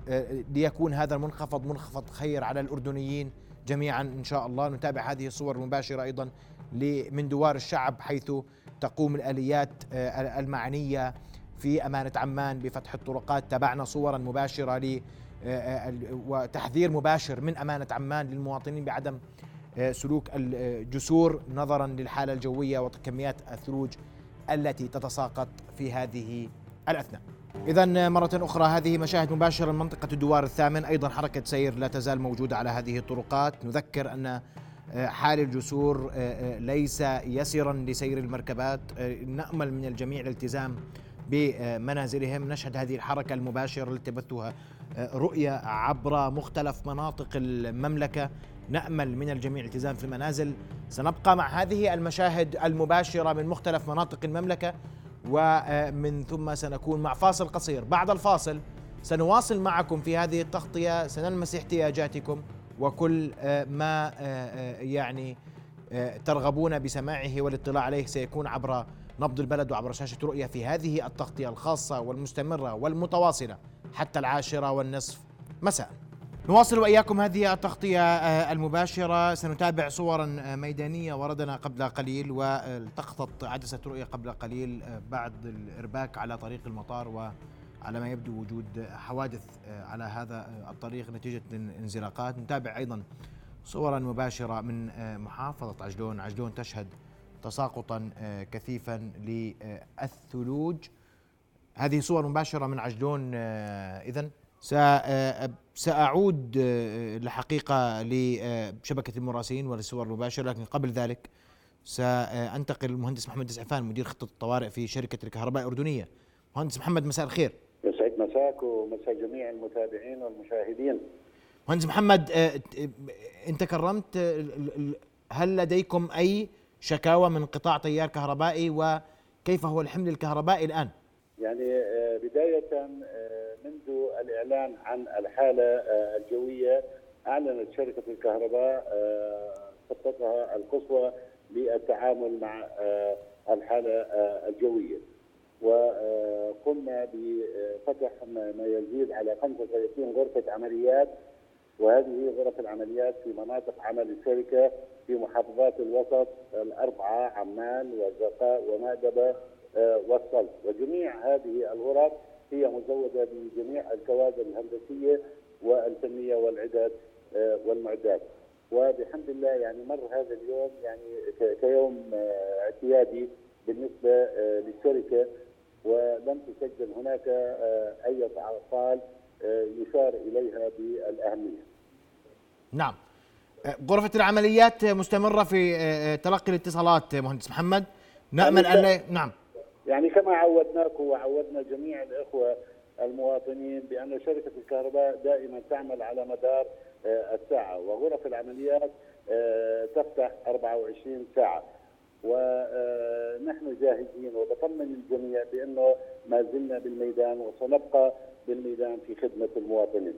آه، ليكون هذا المنخفض منخفض خير على الأردنيين جميعا إن شاء الله. نتابع هذه الصور المباشرة أيضا من دوار الشعب حيث تقوم الآليات المعنية في أمانة عمان بفتح الطرقات. تابعنا صورا مباشرة ل وتحذير مباشر من أمانة عمان للمواطنين بعدم آه، سلوك الجسور نظرا للحالة الجوية وكميات الثلوج التي تتساقط في هذه الأثناء. إذا مرة أخرى هذه مشاهد مباشرة من منطقة الدوار الثامن. أيضا حركة سير لا تزال موجودة على هذه الطرقات. نذكر أن آه، حال الجسور آه، ليس يسرا لسير المركبات. نأمل من الجميع الالتزام بمنازلهم. نشهد هذه الحركة المباشرة التي تبثها رؤية عبر مختلف مناطق المملكة. نأمل من الجميع الالتزام في المنازل. سنبقى مع هذه المشاهد المباشرة من مختلف مناطق المملكة ومن ثم سنكون مع فاصل قصير. بعد الفاصل سنواصل معكم في هذه التغطية. سنلمس احتياجاتكم وكل ما يعني ترغبون بسماعه والاطلاع عليه سيكون عبر نبض البلد وعبر شاشة رؤية في هذه التغطية الخاصة والمستمرة والمتواصلة حتى العاشرة والنصف. مساء. نواصل وإياكم هذه التغطية آه، المباشرة. سنتابع صورا آه، ميدانية وردنا قبل قليل والتقطت عدسة رؤية قبل قليل آه، بعد الإرباك على طريق المطار وعلى ما يبدو وجود حوادث على هذا الطريق نتيجة انزلاقات. نتابع أيضا صورا مباشرة من محافظة عجلون. عجلون تشهد تساقطا كثيفا للثلوج. هذه صور مباشرة من عجلون اذا سأعود الحقيقة لشبكة المراسلين والصور المباشرة. لكن قبل ذلك سأنتقل للمهندس محمد دسعفان مدير خطة الطوارئ في شركة الكهرباء الأردنية. مهندس محمد مساء الخير. يسعد مساك ومساء جميع المتابعين والمشاهدين. مهندس محمد انت كرمت هل لديكم أي شكاوى من قطاع تيار كهربائي وكيف هو الحمل الكهربائي الآن؟ يعني بداية منذ الإعلان عن الحالة آه، الجوية أعلنت شركة الكهرباء آه، خطتها القصوى للتعامل مع آه، الحالة الجوية وقمنا بفتح ما يزيد على 35 غرفة عمليات وهذه غرف العمليات في مناطق عمل الشركة في محافظات الوسط الأربعة عمان والزقاء ومأدبة آه، والصلب. وجميع هذه الغرف هي مزودة بجميع الكوادر الهندسية والفنية والعدد آه، والمعدات. وبحمد الله يعني مر هذا اليوم يعني كيوم آه، اعتيادي بالنسبة للشركة. ولم تسجل هناك أي أعطال يشار إليها بالأهمية. نعم. غرفة العمليات مستمرة في تلقي الاتصالات مهندس محمد. نأمل أن نعم. يعني كما عودناكم وعودنا جميع الإخوة المواطنين بأن شركة الكهرباء دائما تعمل على مدار آه، الساعة وغرف العمليات آه، تفتح 24 ساعة. ونحن آه، جاهزين وبطمن الجميع بأنه ما زلنا بالميدان وسنبقى بالميدان في خدمة المواطنين.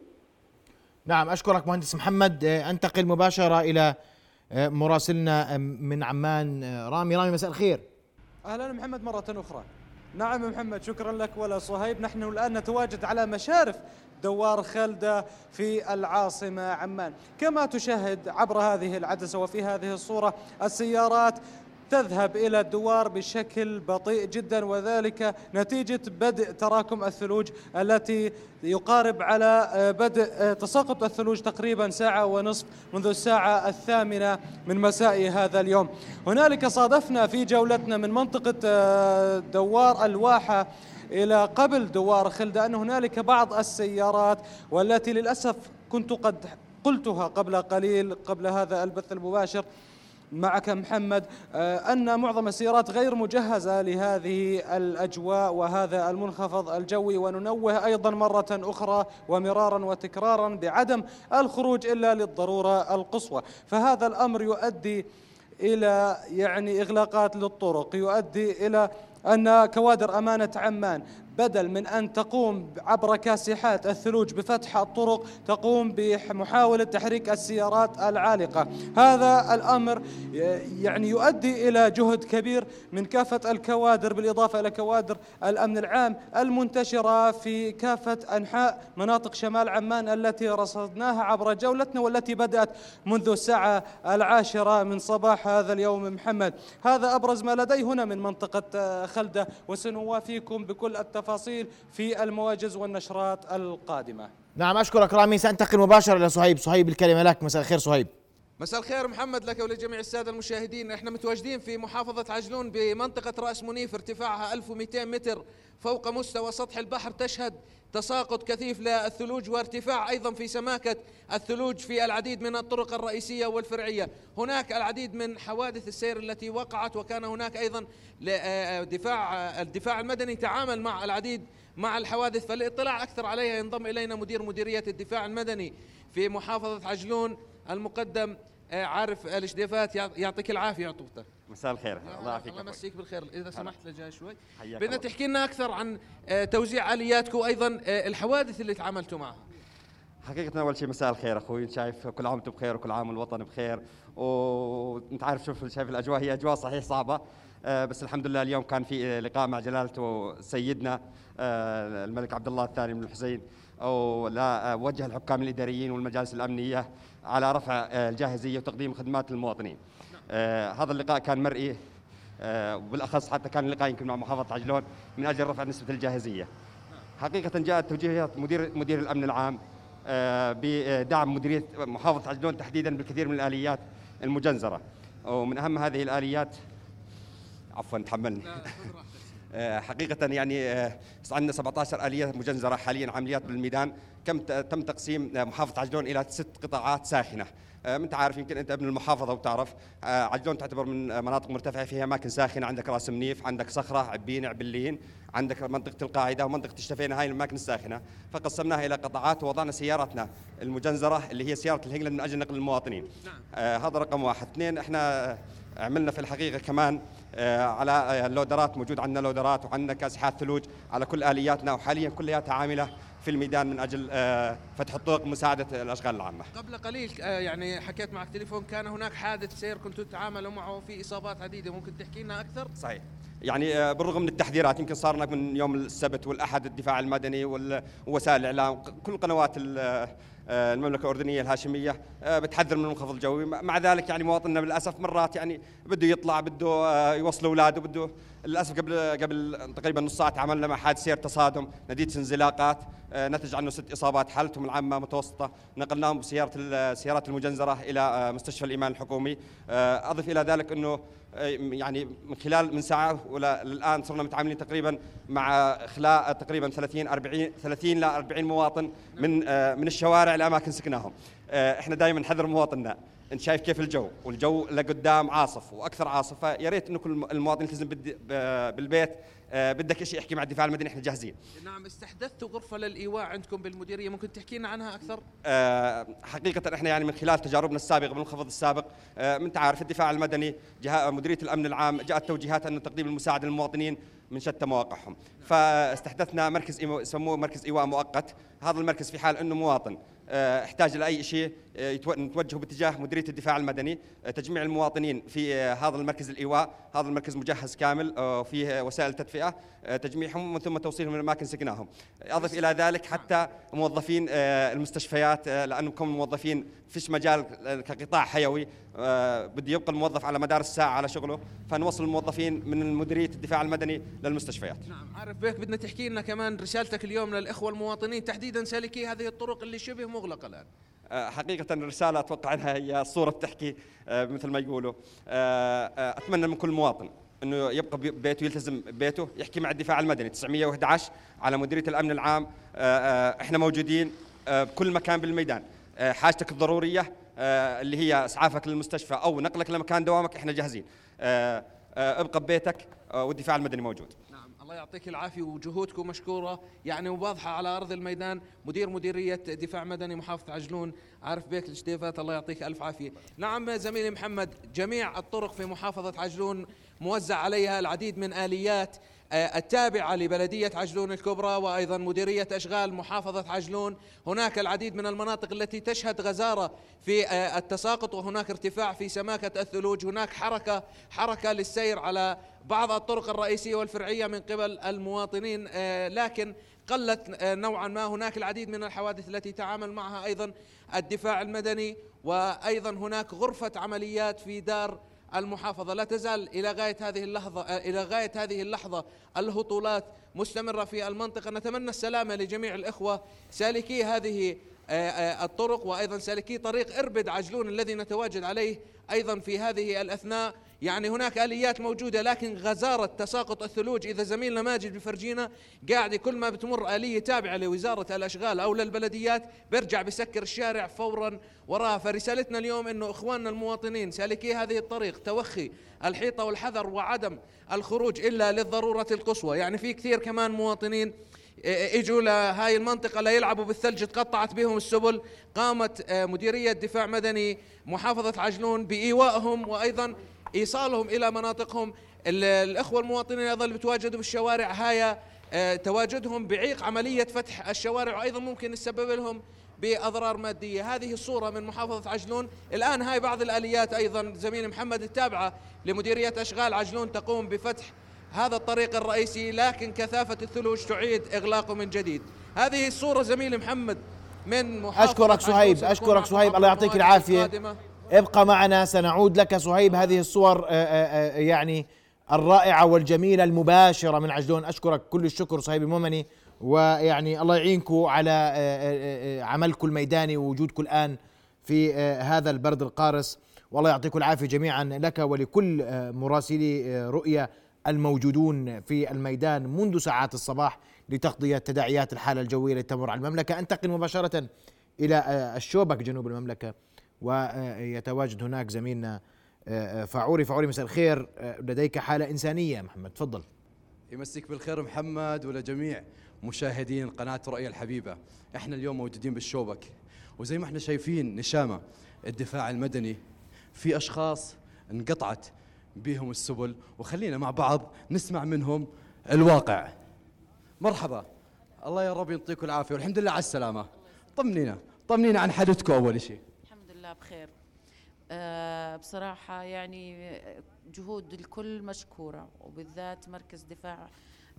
نعم أشكرك مهندس محمد. أنتقل مباشرة إلى مراسلنا من عمان رامي. رامي مساء الخير. أهلا محمد مرة أخرى. نعم محمد شكرا لك ولا صهيب. نحن الآن نتواجد على مشارف دوار خلدة في العاصمة عمان. كما تشاهد عبر هذه العدسة وفي هذه الصورة السيارات تذهب إلى الدوار بشكل بطيء جدا وذلك نتيجة بدء تراكم الثلوج التي يقارب على آه، بدء آه، تساقط الثلوج تقريبا ساعة ونصف منذ الساعة الثامنة من مساء هذا اليوم. هنالك صادفنا في جولتنا من منطقة آه، دوار الواحة إلى قبل دوار خلدة أن هنالك بعض السيارات والتي للأسف كنت قد قلتها قبل قليل قبل هذا البث المباشر معك محمد آه، أن معظم السيارات غير مجهزة لهذه الأجواء وهذا المنخفض الجوي وننوه أيضا مرة أخرى ومرارا وتكرارا بعدم الخروج إلا للضرورة القصوى. فهذا الأمر يؤدي إلى يعني إغلاقات للطرق يؤدي إلى أن كوادر أمانة عمان بدل من أن تقوم عبر كاسحات الثلوج بفتح الطرق تقوم بمحاولة تحريك السيارات العالقة. هذا الأمر يعني يؤدي إلى جهد كبير من كافة الكوادر بالإضافة إلى كوادر الأمن العام المنتشرة في كافة أنحاء مناطق شمال عمان التي رصدناها عبر جولتنا والتي بدأت منذ الساعة العاشرة من صباح هذا اليوم. محمد هذا أبرز ما لدي هنا من منطقة خلدة وسنوافيكم بكل التفاصيل. التفاصيل في المواجز والنشرات القادمة. نعم أشكرك رامي سأنتقل مباشرة إلى صهيب. صهيب الكلمة لك. مساء الخير صهيب. مساء الخير محمد لك ولجميع السادة المشاهدين. إحنا متواجدين في محافظة عجلون بمنطقة رأس منيف ارتفاعها 1200 متر فوق مستوى سطح البحر. تشهد تساقط كثيف للثلوج وارتفاع أيضا في سماكة الثلوج في العديد من الطرق الرئيسية والفرعية، هناك العديد من حوادث السير التي وقعت وكان هناك أيضا دفاع الدفاع المدني تعامل مع العديد مع الحوادث. فالاطلاع أكثر عليها ينضم إلينا مدير مديرية الدفاع المدني في محافظة عجلون المقدم عارف الاشديفات يعطيك العافية عطوته مساء الخير. الله يعافيك الله يمسيك بالخير. إذا سمحت لجاي شوي. بدنا تحكي لنا أكثر عن آه، توزيع آلياتكم وأيضا آه، الحوادث اللي تعاملتوا معها. حقيقة أول شيء مساء الخير أخوي. شايف كل عام وأنتم بخير وكل عام الوطن بخير. وأنت عارف شوف شايف الأجواء هي أجواء صحيح صعبة. آه، بس الحمد لله اليوم كان في لقاء مع جلالته سيدنا الملك عبد الله الثاني بن الحسين. ولا وجه الحكام الإداريين والمجالس الأمنية على رفع الجاهزية وتقديم خدمات للمواطنين آه هذا اللقاء كان مرئي آه وبالأخص حتى كان اللقاء يمكن مع محافظة عجلون من أجل رفع نسبة الجاهزية. حقيقة جاءت توجيهات مدير مدير الأمن العام آه بدعم مديرية محافظة عجلون تحديدا بالكثير من الآليات المجنزرة. ومن أهم هذه الآليات عفوا تحملني. آه، حقيقة يعني آه، عندنا 17 آلية مجنزرة حاليا عمليات بالميدان. كم تم تقسيم محافظة عجلون إلى ست قطاعات ساخنة. آه، أنت عارف يمكن أنت ابن المحافظة وتعرف آه، عجلون تعتبر من مناطق مرتفعة فيها أماكن ساخنة. عندك راس منيف عندك صخرة عبين عبلين عندك منطقة القاعدة ومنطقة الشفينة. هاي الأماكن الساخنة. فقسمناها إلى قطاعات ووضعنا سياراتنا المجنزرة اللي هي سيارة ال Hägglund من أجل نقل المواطنين. نعم. آه هذا رقم واحد. اثنين إحنا عملنا في الحقيقة كمان آه على اللودرات موجود عندنا لودرات وعندنا كاسحات ثلوج على كل آلياتنا وحاليا كلها عاملة في الميدان من أجل آه، فتح الطرق مساعدة الأشغال العامة. قبل قليل آه، يعني حكيت معك تليفون كان هناك حادث سير كنتوا تتعاملوا معه في إصابات عديدة ممكن تحكي لنا أكثر؟ صحيح. يعني آه، بالرغم من التحذيرات يمكن صارنا من يوم السبت والأحد الدفاع المدني ووسائل الإعلام كل قنوات ال- آه، المملكة الأردنية الهاشمية آه، بتحذر من المنخفض الجوي. مع ذلك يعني مواطننا للاسف مرات يعني بده يطلع بده آه، يوصل أولاده بده للأسف قبل قبل تقريبا نص ساعة تعاملنا مع حادث سير تصادم نتيجة انزلاقات آه، نتج عنه ست إصابات حالتهم العامة متوسطة. نقلناهم بسيارة السيارات المجنزرة إلى آه، مستشفى الإيمان الحكومي. آه، أضف إلى ذلك إنه يعني من خلال من ساعة ولا للان صرنا متعاملين تقريبا مع اخلاء تقريبا 30 40 30 ل 40 مواطن من من الشوارع لأماكن سكناهم إحنا دائما نحذر مواطننا. انت شايف كيف الجو؟ والجو لقدام عاصف وأكثر عاصف فيا ريت انه كل المواطن يلتزم بالبيت. آه، بدك شيء احكي مع الدفاع المدني إحنا جاهزين. نعم استحدثتوا غرفة للإيواء عندكم بالمديرية. ممكن تحكي لنا عنها أكثر؟ آه، حقيقة إحنا يعني من خلال تجاربنا السابقة بالمنخفض السابق آه، من الدفاع المدني جهة مديرية الأمن العام جاءت توجيهات أن تقديم المساعدة للمواطنين من شتى مواقعهم. فاستحدثنا مركز يسموه مركز إيواء مؤقت. هذا المركز في حال أنه مواطن. احتاج لأي شيء آه، نتوجه باتجاه مديرية الدفاع المدني آه، تجميع المواطنين في آه، هذا المركز الإيواء هذا المركز مجهز كامل آه، وفيه وسائل تدفئة آه، تجميعهم ومن ثم توصيلهم لأماكن سكناهم أضف إلى ذلك حتى موظفين آه، المستشفيات آه، لأنه كم الموظفين فيش مجال كقطاع حيوي آه، بده يبقى الموظف على مدار الساعة على شغله فنوصل الموظفين من مديرية الدفاع المدني للمستشفيات. نعم عارف بيك بدنا تحكي لنا كمان رسالتك اليوم للإخوة المواطنين تحديدا سالكي هذه الطرق اللي شبه مغلقة الآن. آه، حقيقة الرسالة أتوقع أنها هي الصورة بتحكي آه، مثل ما يقولوا. أتمنى من كل مواطن إنه يبقى ببيته يلتزم ببيته يحكي مع الدفاع المدني. 911 على مديرية الأمن العام إحنا موجودين بكل مكان بالميدان. حاجتك الضرورية آه، اللي هي إسعافك للمستشفى أو نقلك لمكان دوامك إحنا جاهزين. آه، آه، ابقى ببيتك آه، والدفاع المدني موجود. نعم الله يعطيك العافية وجهودكم مشكورة. يعني وواضحة على أرض الميدان مدير مديرية دفاع مدني محافظة عجلون عارف بيك الجديفات الله يعطيك ألف عافية. نعم زميلي محمد جميع الطرق في محافظة عجلون موزع عليها العديد من آليات. آه، التابعة لبلدية عجلون الكبرى وأيضا مديرية أشغال محافظة عجلون. هناك العديد من المناطق التي تشهد غزارة في آه، التساقط وهناك ارتفاع في سماكة الثلوج. هناك حركة حركة للسير على بعض الطرق الرئيسية والفرعية من قبل المواطنين آه، لكن قلت آه، نوعا ما هناك العديد من الحوادث التي تعامل معها أيضا الدفاع المدني. وأيضا هناك غرفة عمليات في دار المحافظة لا تزال إلى غاية هذه اللحظة آه، إلى غاية هذه اللحظة. الهطولات مستمرة في المنطقة. نتمنى السلامة لجميع الإخوة. سالكي هذه آه، آه، الطرق وأيضا سالكي طريق إربد عجلون الذي نتواجد عليه أيضا في هذه الأثناء. يعني هناك آليات موجودة لكن غزارة تساقط الثلوج. إذا زميلنا ماجد بفرجينا قاعد كل ما بتمر آلية تابعة لوزارة الأشغال أو للبلديات بيرجع بسكر الشارع فورا وراها. فرسالتنا اليوم أنه إخواننا المواطنين سالكي هذه الطريق توخي الحيطة والحذر وعدم الخروج إلا للضرورة القصوى. يعني في كثير كمان مواطنين إجوا لهاي المنطقة ليلعبوا بالثلج تقطعت بهم السبل. قامت مديرية دفاع مدني محافظة عجلون بايوائهم وأيضا إيصالهم إلى مناطقهم. ال- الأخوة المواطنين أيضا اللي بتواجدوا بالشوارع هاي آه، تواجدهم بعيق عملية فتح الشوارع وأيضا ممكن يسبب لهم بأضرار مادية، هذه الصورة من محافظة عجلون، الآن هاي بعض الآليات أيضا زميلي محمد التابعة لمديرية أشغال عجلون تقوم بفتح هذا الطريق الرئيسي لكن كثافة الثلوج تعيد إغلاقه من جديد. هذه الصورة زميلي محمد من محافظة أشكرك عجلون. سهيب مع سهيب الله يعطيك القادمة. ابقى معنا سنعود لك سهيب هذه الصور آه، آه، آه، يعني الرائعة والجميلة المباشرة من عجلون. أشكرك كل الشكر صهيب المؤمني ويعني الله يعينكم على عملكم الميداني ووجودكم الآن في هذا البرد القارس. والله يعطيكم العافية جميعا لك ولكل مراسلي رؤية الموجودون في الميدان منذ ساعات الصباح لتغطية تداعيات الحالة الجوية التي تمر على المملكة. أنتقل مباشرة إلى الشوبك جنوب المملكة. ويتواجد هناك زميلنا آه، آه، فاعوري فاعوري مساء الخير آه، لديك حالة إنسانية محمد تفضل. يمسك بالخير محمد ولجميع مشاهدين قناة رؤيا الحبيبة. إحنا اليوم موجودين بالشوبك وزي ما إحنا شايفين نشامة الدفاع المدني في أشخاص انقطعت بهم السبل وخلينا مع بعض نسمع منهم الواقع. مرحبا. الله يا رب يعطيكم العافية والحمد لله على السلامة. طمنينا طمنينا عن حدثكم أول شيء. بخير آه، بصراحة يعني جهود الكل مشكورة وبالذات مركز دفاع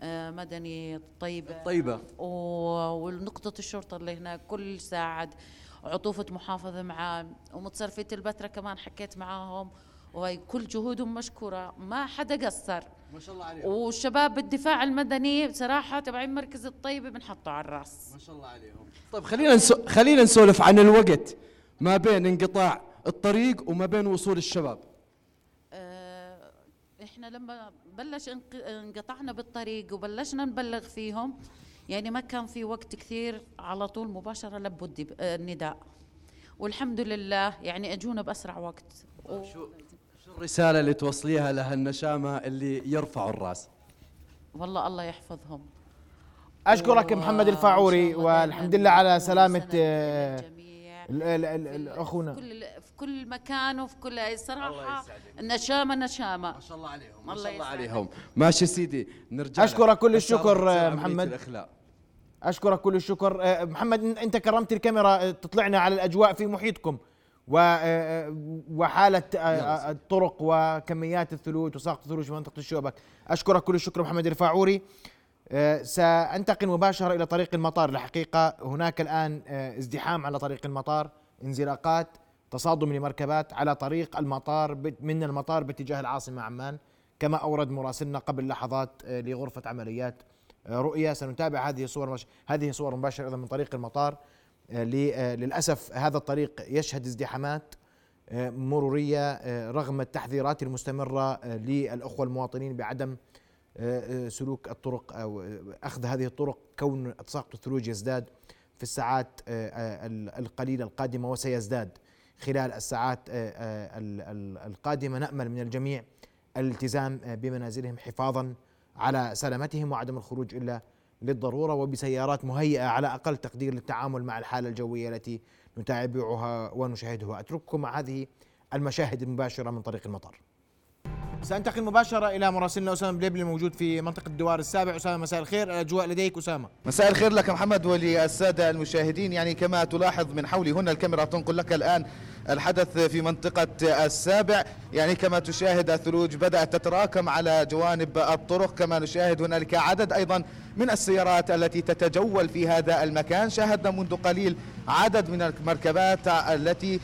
آه، مدني طيبة طيبة. و- ونقطة الشرطة اللي هناك كل ساعد عطوفة محافظة معاه ومتصرفية البتراء كمان حكيت معاهم. وهي كل جهودهم مشكورة ما حدا قصر. ما شاء الله عليهم. وشباب الدفاع المدني بصراحة تبعين مركز الطيبة بنحطه على الراس. ما شاء الله عليهم. طيب خلينا نسو... خلينا نسولف عن الوقت. ما بين انقطاع الطريق وما بين وصول الشباب. آه، إحنا لما بلش انق- انقطعنا بالطريق وبلشنا نبلغ فيهم يعني ما كان في وقت كثير على طول مباشرة لبوا آه، النداء. والحمد لله يعني أجونا بأسرع وقت. و- شو الرسالة اللي توصليها لهالنشامة اللي يرفعوا الرأس؟ والله الله يحفظهم. أشكرك و- محمد الفاعوري والحمد لله على سلامة سند آه، للجميع. ال- ال- ال- ال- في اخونا كل في كل مكان وفي كل صراحة. النشامة نشامة ما شاء الله عليهم الله الله يسعدك. عليهم. ماشي سيدي نرجع أشكرك كل لك. الشكر، آه، محمد. أشكرك كل الشكر. آه، محمد أنت كرمت الكاميرا آه، تطلعنا على الأجواء في محيطكم و آه، وحالة آه، آه، الطرق وكميات الثلوج وساقط الثلوج في منطقة الشوبك. أشكرك كل الشكر محمد الفاعوري. سأنتقل مباشرة إلى طريق المطار. الحقيقة هناك الآن آه، ازدحام على طريق المطار انزلاقات تصادم لمركبات على طريق المطار من المطار باتجاه العاصمة عمان. كما أورد مراسلنا قبل لحظات آه، لغرفة عمليات آه، رؤيا سنتابع هذه الصور مش... هذه صور مباشرة أيضا من طريق المطار. ل- للأسف هذا الطريق يشهد ازدحامات مرورية آه، رغم التحذيرات المستمرة آه، للأخوة المواطنين بعدم سلوك الطرق أو آه، أخذ هذه الطرق كون تساقط الثلوج يزداد في الساعات آه، آه، ال- القليلة القادمة وسيزداد خلال الساعات آه، آه، ال- ال- القادمة نأمل من الجميع الالتزام آه، بمنازلهم حفاظا على سلامتهم وعدم الخروج إلا للضرورة وبسيارات مهيئة على أقل تقدير للتعامل مع الحالة الجوية التي نتابعها ونشاهدها أترككم مع هذه المشاهد المباشرة من طريق المطار. سأنتقل مباشرة إلى مراسلنا أسامة بليبلي الموجود في منطقة الدوار السابع. أسامة مساء الخير. الاجواء لديك أسامة. مساء الخير لك محمد وللسادة المشاهدين. يعني كما تلاحظ من حولي هنا الكاميرا تنقل لك الآن الحدث في منطقة السابع. يعني كما تشاهد الثلوج بدأت تتراكم على جوانب الطرق. كما نشاهد هنالك عدد أيضا من السيارات التي تتجول في هذا المكان. شاهدنا منذ قليل عدد من المركبات التي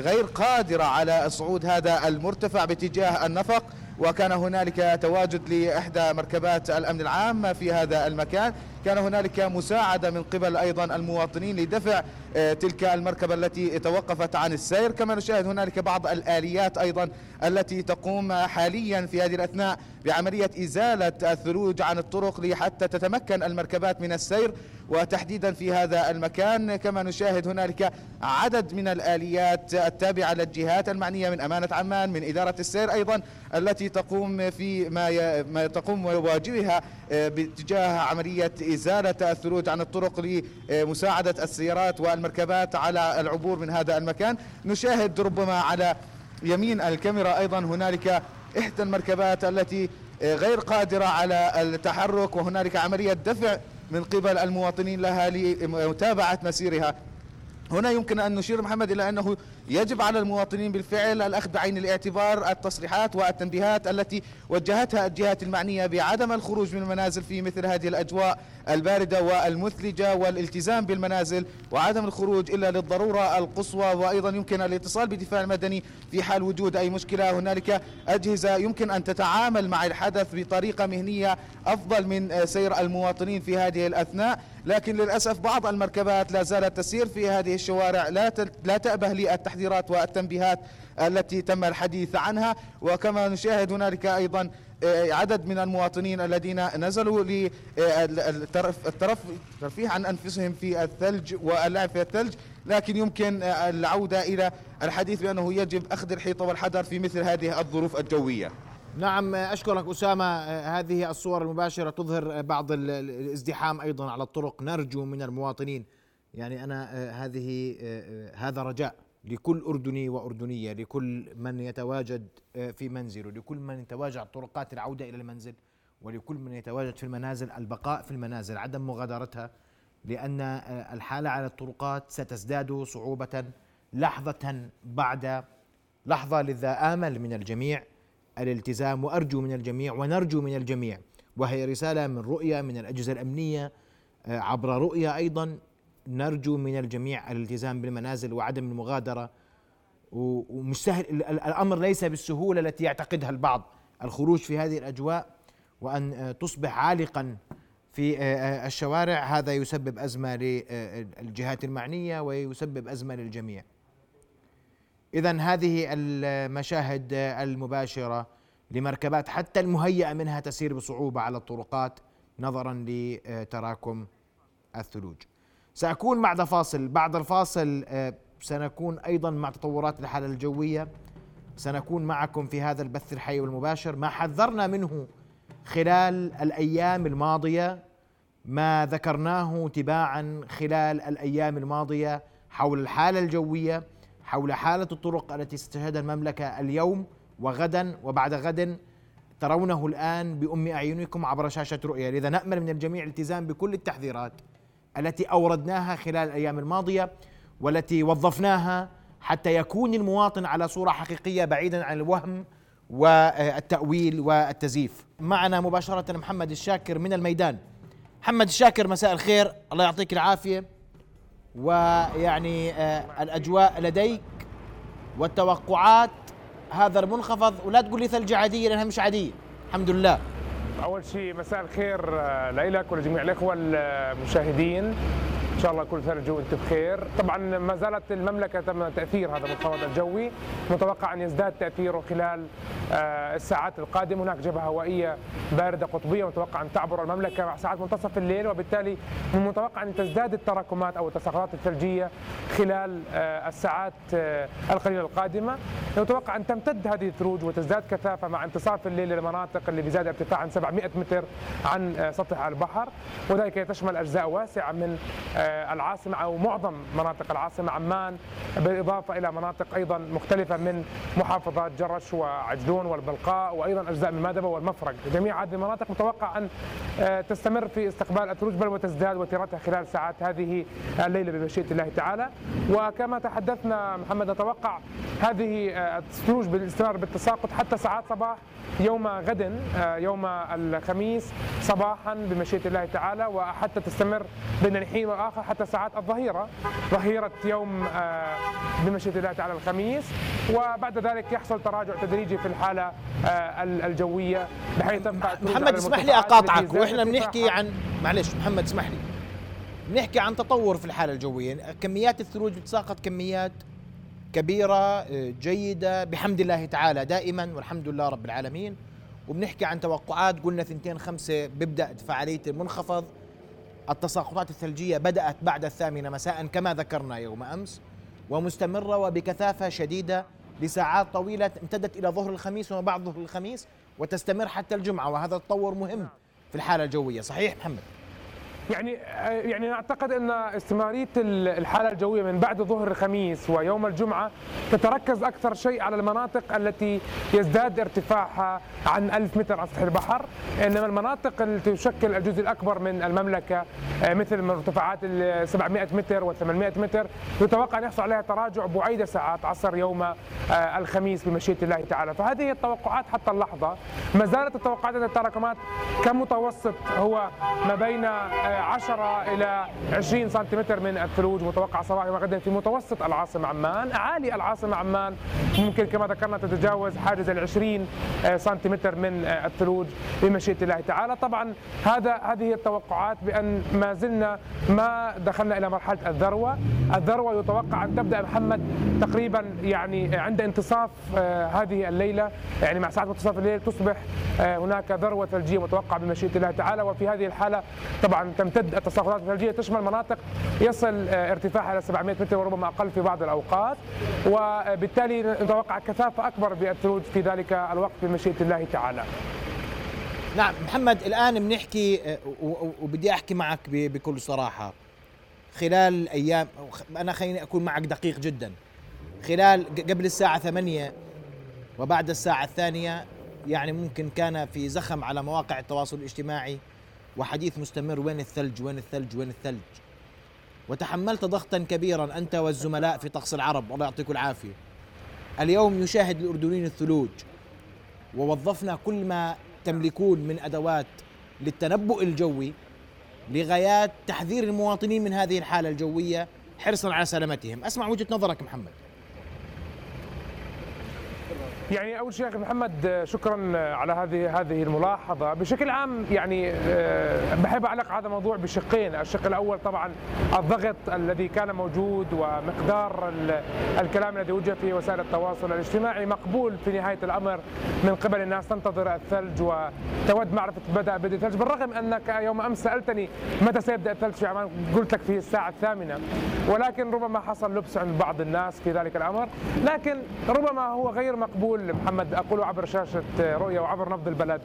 غير قادرة على صعود هذا المرتفع باتجاه النفق وكان هنالك تواجد لإحدى مركبات الأمن العام في هذا المكان. كان هنالك مساعدة من قبل أيضا المواطنين لدفع آه، تلك المركبة التي توقفت عن السير. كما نشاهد هنالك بعض الآليات أيضا التي تقوم حاليا في هذه الأثناء. بعملية إزالة الثلوج عن الطرق لحتى تتمكن المركبات من السير وتحديدا في هذا المكان. كما نشاهد هنالك عدد من الآليات التابعة للجهات المعنية من أمانة عمان من إدارة السير أيضا التي تقوم في ما, ي... ما تقوم ويواجهها آه، باتجاه عملية إزالة الثلوج عن الطرق لمساعدة السيارات والمركبات على العبور من هذا المكان. نشاهد ربما على يمين الكاميرا أيضا هنالك إحدى المركبات التي غير قادرة على التحرك وهنالك عملية دفع من قبل المواطنين لها لمتابعة مسيرها. هنا يمكن أن نشير محمد إلى أنه يجب على المواطنين بالفعل الأخذ بعين الاعتبار التصريحات والتنبيهات التي وجهتها الجهات المعنية بعدم الخروج من المنازل في مثل هذه الأجواء الباردة والمثلجة والالتزام بالمنازل وعدم الخروج إلا للضرورة القصوى. وأيضا يمكن الاتصال بالدفاع المدني في حال وجود أي مشكلة. هنالك أجهزة يمكن أن تتعامل مع الحدث بطريقة مهنية أفضل من سير المواطنين في هذه الأثناء لكن للأسف بعض المركبات لا زالت تسير في هذه الشوارع. لا لا تأبه للتحذيرات والتنبيهات التي تم الحديث عنها. وكما نشاهد هنالك أيضا آه، عدد من المواطنين الذين نزلوا للترفيه عن أنفسهم في الثلج واللعب في الثلج. لكن يمكن آه، العودة إلى الحديث بأنه يجب أخذ الحيطة والحذر في مثل هذه الظروف الجوية. نعم أشكرك أسامة. آه، هذه الصور المباشرة تظهر آه، بعض ال- ال- الازدحام أيضا على الطرق. نرجو من المواطنين يعني أنا آه، هذه آه، آه، هذا رجاء. لكل أردني وأردنية لكل من يتواجد آه، في منزله لكل من يتواجد طرقات العودة إلى المنزل ولكل من يتواجد في المنازل البقاء في المنازل عدم مغادرتها لأن آه، الحالة على الطرقات ستزداد صعوبة لحظة بعد لحظة لذا آمل من الجميع. الالتزام وأرجو من الجميع ونرجو من الجميع وهي رسالة من رؤية من الأجهزة الأمنية آه، عبر رؤية أيضا نرجو من الجميع الالتزام بالمنازل وعدم المغادرة. ومش سهل الأمر ليس بالسهولة التي يعتقدها البعض. الخروج في هذه الأجواء وأن آه، تصبح عالقا في آه، الشوارع هذا يسبب أزمة للجهات المعنية ويسبب أزمة للجميع. إذا هذه المشاهد المباشرة لمركبات حتى المهيئة منها تسير بصعوبة على الطرقات نظرا لتراكم الثلوج. سأكون بعد فاصل. بعد الفاصل آه، سنكون أيضا مع تطورات الحالة الجوية. سنكون معكم في هذا البث الحي والمباشر. ما حذرنا منه خلال الأيام الماضية ما ذكرناه تباعا خلال الأيام الماضية حول الحالة الجوية حول حالة الطرق التي ستشهدها المملكة اليوم وغدا وبعد غد. ترونه الآن بأم أعينكم عبر شاشة رؤية. لذا نأمل من الجميع الالتزام بكل التحذيرات. التي أوردناها خلال الأيام الماضية والتي وظفناها حتى يكون المواطن على صورة حقيقية بعيدا عن الوهم والتأويل والتزييف. معنا مباشرة محمد الشاكر من الميدان. محمد الشاكر مساء الخير. الله يعطيك العافية. ويعني آه، الأجواء لديك والتوقعات هذا المنخفض ولا تقول لي ثلج عادية لأنها مش عادية. الحمد لله. أول شيء مساء الخير آه، لك ولجميع الإخوة المشاهدين. إن شاء الله كل ثلج وأنتم بخير. طبعا ما زالت المملكة تم تأثير هذا المنخفض الجوي. متوقع أن يزداد تأثيره خلال آه، الساعات القادمة. هناك جبهة هوائية باردة قطبية متوقع أن تعبر المملكة مع ساعات منتصف الليل. وبالتالي من المتوقع أن تزداد التراكمات أو التساقطات الثلجية خلال آه، الساعات آه، القليلة القادمة. متوقع أن تمتد هذه الثلوج وتزداد كثافة مع انتصاف الليل للمناطق اللي بزاد ارتفاعا 700 متر عن سطح البحر. وذلك تشمل أجزاء واسعة من العاصمة أو معظم مناطق العاصمة عمان بالإضافة إلى مناطق أيضا مختلفة من محافظات جرش وعجلون والبلقاء وأيضا أجزاء من مأدبة والمفرق. جميع هذه المناطق متوقع أن آه، تستمر في استقبال الثلوج بل وتزداد وتيرتها خلال ساعات هذه الليلة بمشيئة الله تعالى. وكما تحدثنا محمد نتوقع هذه آه، الثلوج بالاستمرار بالتساقط حتى ساعات صباح يوم غد آه، يوم الخميس صباحا بمشيئة الله تعالى وحتى تستمر بين الحين والآخر حتى ساعات الظهيرة. ظهيرة يوم آه، بمشيئة الله تعالى الخميس. وبعد ذلك يحصل تراجع تدريجي في الحالة آه، الجوية بحيث تبقى محمد اسمح لي أقاطعك. وإحنا بنحكي عن معلش محمد اسمح لي. بنحكي عن تطور في الحالة الجوية. كميات الثلوج بتساقط كميات كبيرة آه، جيدة. بحمد الله تعالى دائما والحمد لله رب العالمين. وبنحكي عن توقعات قلنا ثنتين خمسة بيبدأ فعالية المنخفض التساقطات الثلجية بدأت بعد الثامنة مساء كما ذكرنا يوم أمس ومستمرة وبكثافة شديدة لساعات طويلة امتدت إلى ظهر الخميس وما بعد ظهر الخميس وتستمر حتى الجمعة وهذا تطور مهم في الحالة الجوية صحيح محمد؟ يعني يعني نعتقد أن استمراريه الحالة الجوية من بعد ظهر الخميس ويوم الجمعة تتركز أكثر شيء على المناطق التي يزداد ارتفاعها عن 1000 متر على سطح البحر. إنما المناطق التي تشكل الجزء الأكبر من المملكة آه، مثل ارتفاعات ال 700 متر و 800 متر يتوقع أن يحصل عليها تراجع بعيده ساعات عصر يوم آه، الخميس بمشيئة الله تعالى. فهذه التوقعات حتى اللحظة. ما زالت التوقعات التراكمات كمتوسط هو ما بين آه، 10 إلى 20 سنتيمتر من الثلوج متوقع صباحا وغدا في متوسط العاصمة عمان. أعالي العاصمة عمان ممكن كما ذكرنا تتجاوز حاجز ال 20 آه، سنتيمتر من آه، الثلوج بمشيئة الله تعالى. طبعا هذا هذه التوقعات بأن ما زلنا ما دخلنا إلى مرحلة الذروة. الذروة يتوقع أن تبدأ محمد تقريبا يعني عند انتصاف آه، هذه الليلة. يعني مع ساعة منتصف الليل تصبح هناك ذروة ثلجية متوقعة بمشيئة الله تعالى. وفي هذه الحالة طبعا تمتد التساقطات الثلجيه تشمل مناطق يصل آه، ارتفاعها إلى 700 متر وربما أقل في بعض الأوقات. وبالتالي نتوقع كثافة أكبر بالثلوج في ذلك الوقت بمشيئة الله تعالى. نعم محمد الآن بنحكي آه، وبدي أحكي معك بكل صراحة. خلال أيام أنا خليني أكون معك دقيق جدا. خلال قبل الساعة 8 وبعد الساعة الثانية يعني ممكن كان في زخم على مواقع التواصل الاجتماعي. وحديث مستمر. وين الثلج؟ وين الثلج؟ وين الثلج؟ وتحملت ضغطا كبيرا أنت والزملاء في طقس العرب. الله يعطيكم العافية. اليوم يشاهد الأردنيين الثلوج ووظفنا كل ما تملكون من أدوات للتنبؤ الجوي لغايات تحذير المواطنين من هذه الحالة الجوية حرصا على سلامتهم. أسمع وجهة نظرك محمد. يعني أول شيء أخي محمد شكرا على هذه هذه الملاحظة. بشكل عام يعني آه، بحب أعلق هذا الموضوع بشقين. الشق الأول طبعا الضغط الذي كان موجود ومقدار الكلام الذي وجه في وسائل التواصل الاجتماعي مقبول في نهاية الأمر من قبل الناس تنتظر الثلج وتود معرفة بدأ بدء الثلج. بالرغم أنك يوم أمس سألتني متى سيبدأ الثلج في عمان قلت لك في الساعة الثامنة. ولكن ربما حصل لبس عند بعض الناس في ذلك الأمر. لكن ربما هو غير مقبول أقول محمد أقول عبر شاشة رؤية وعبر نبض البلد.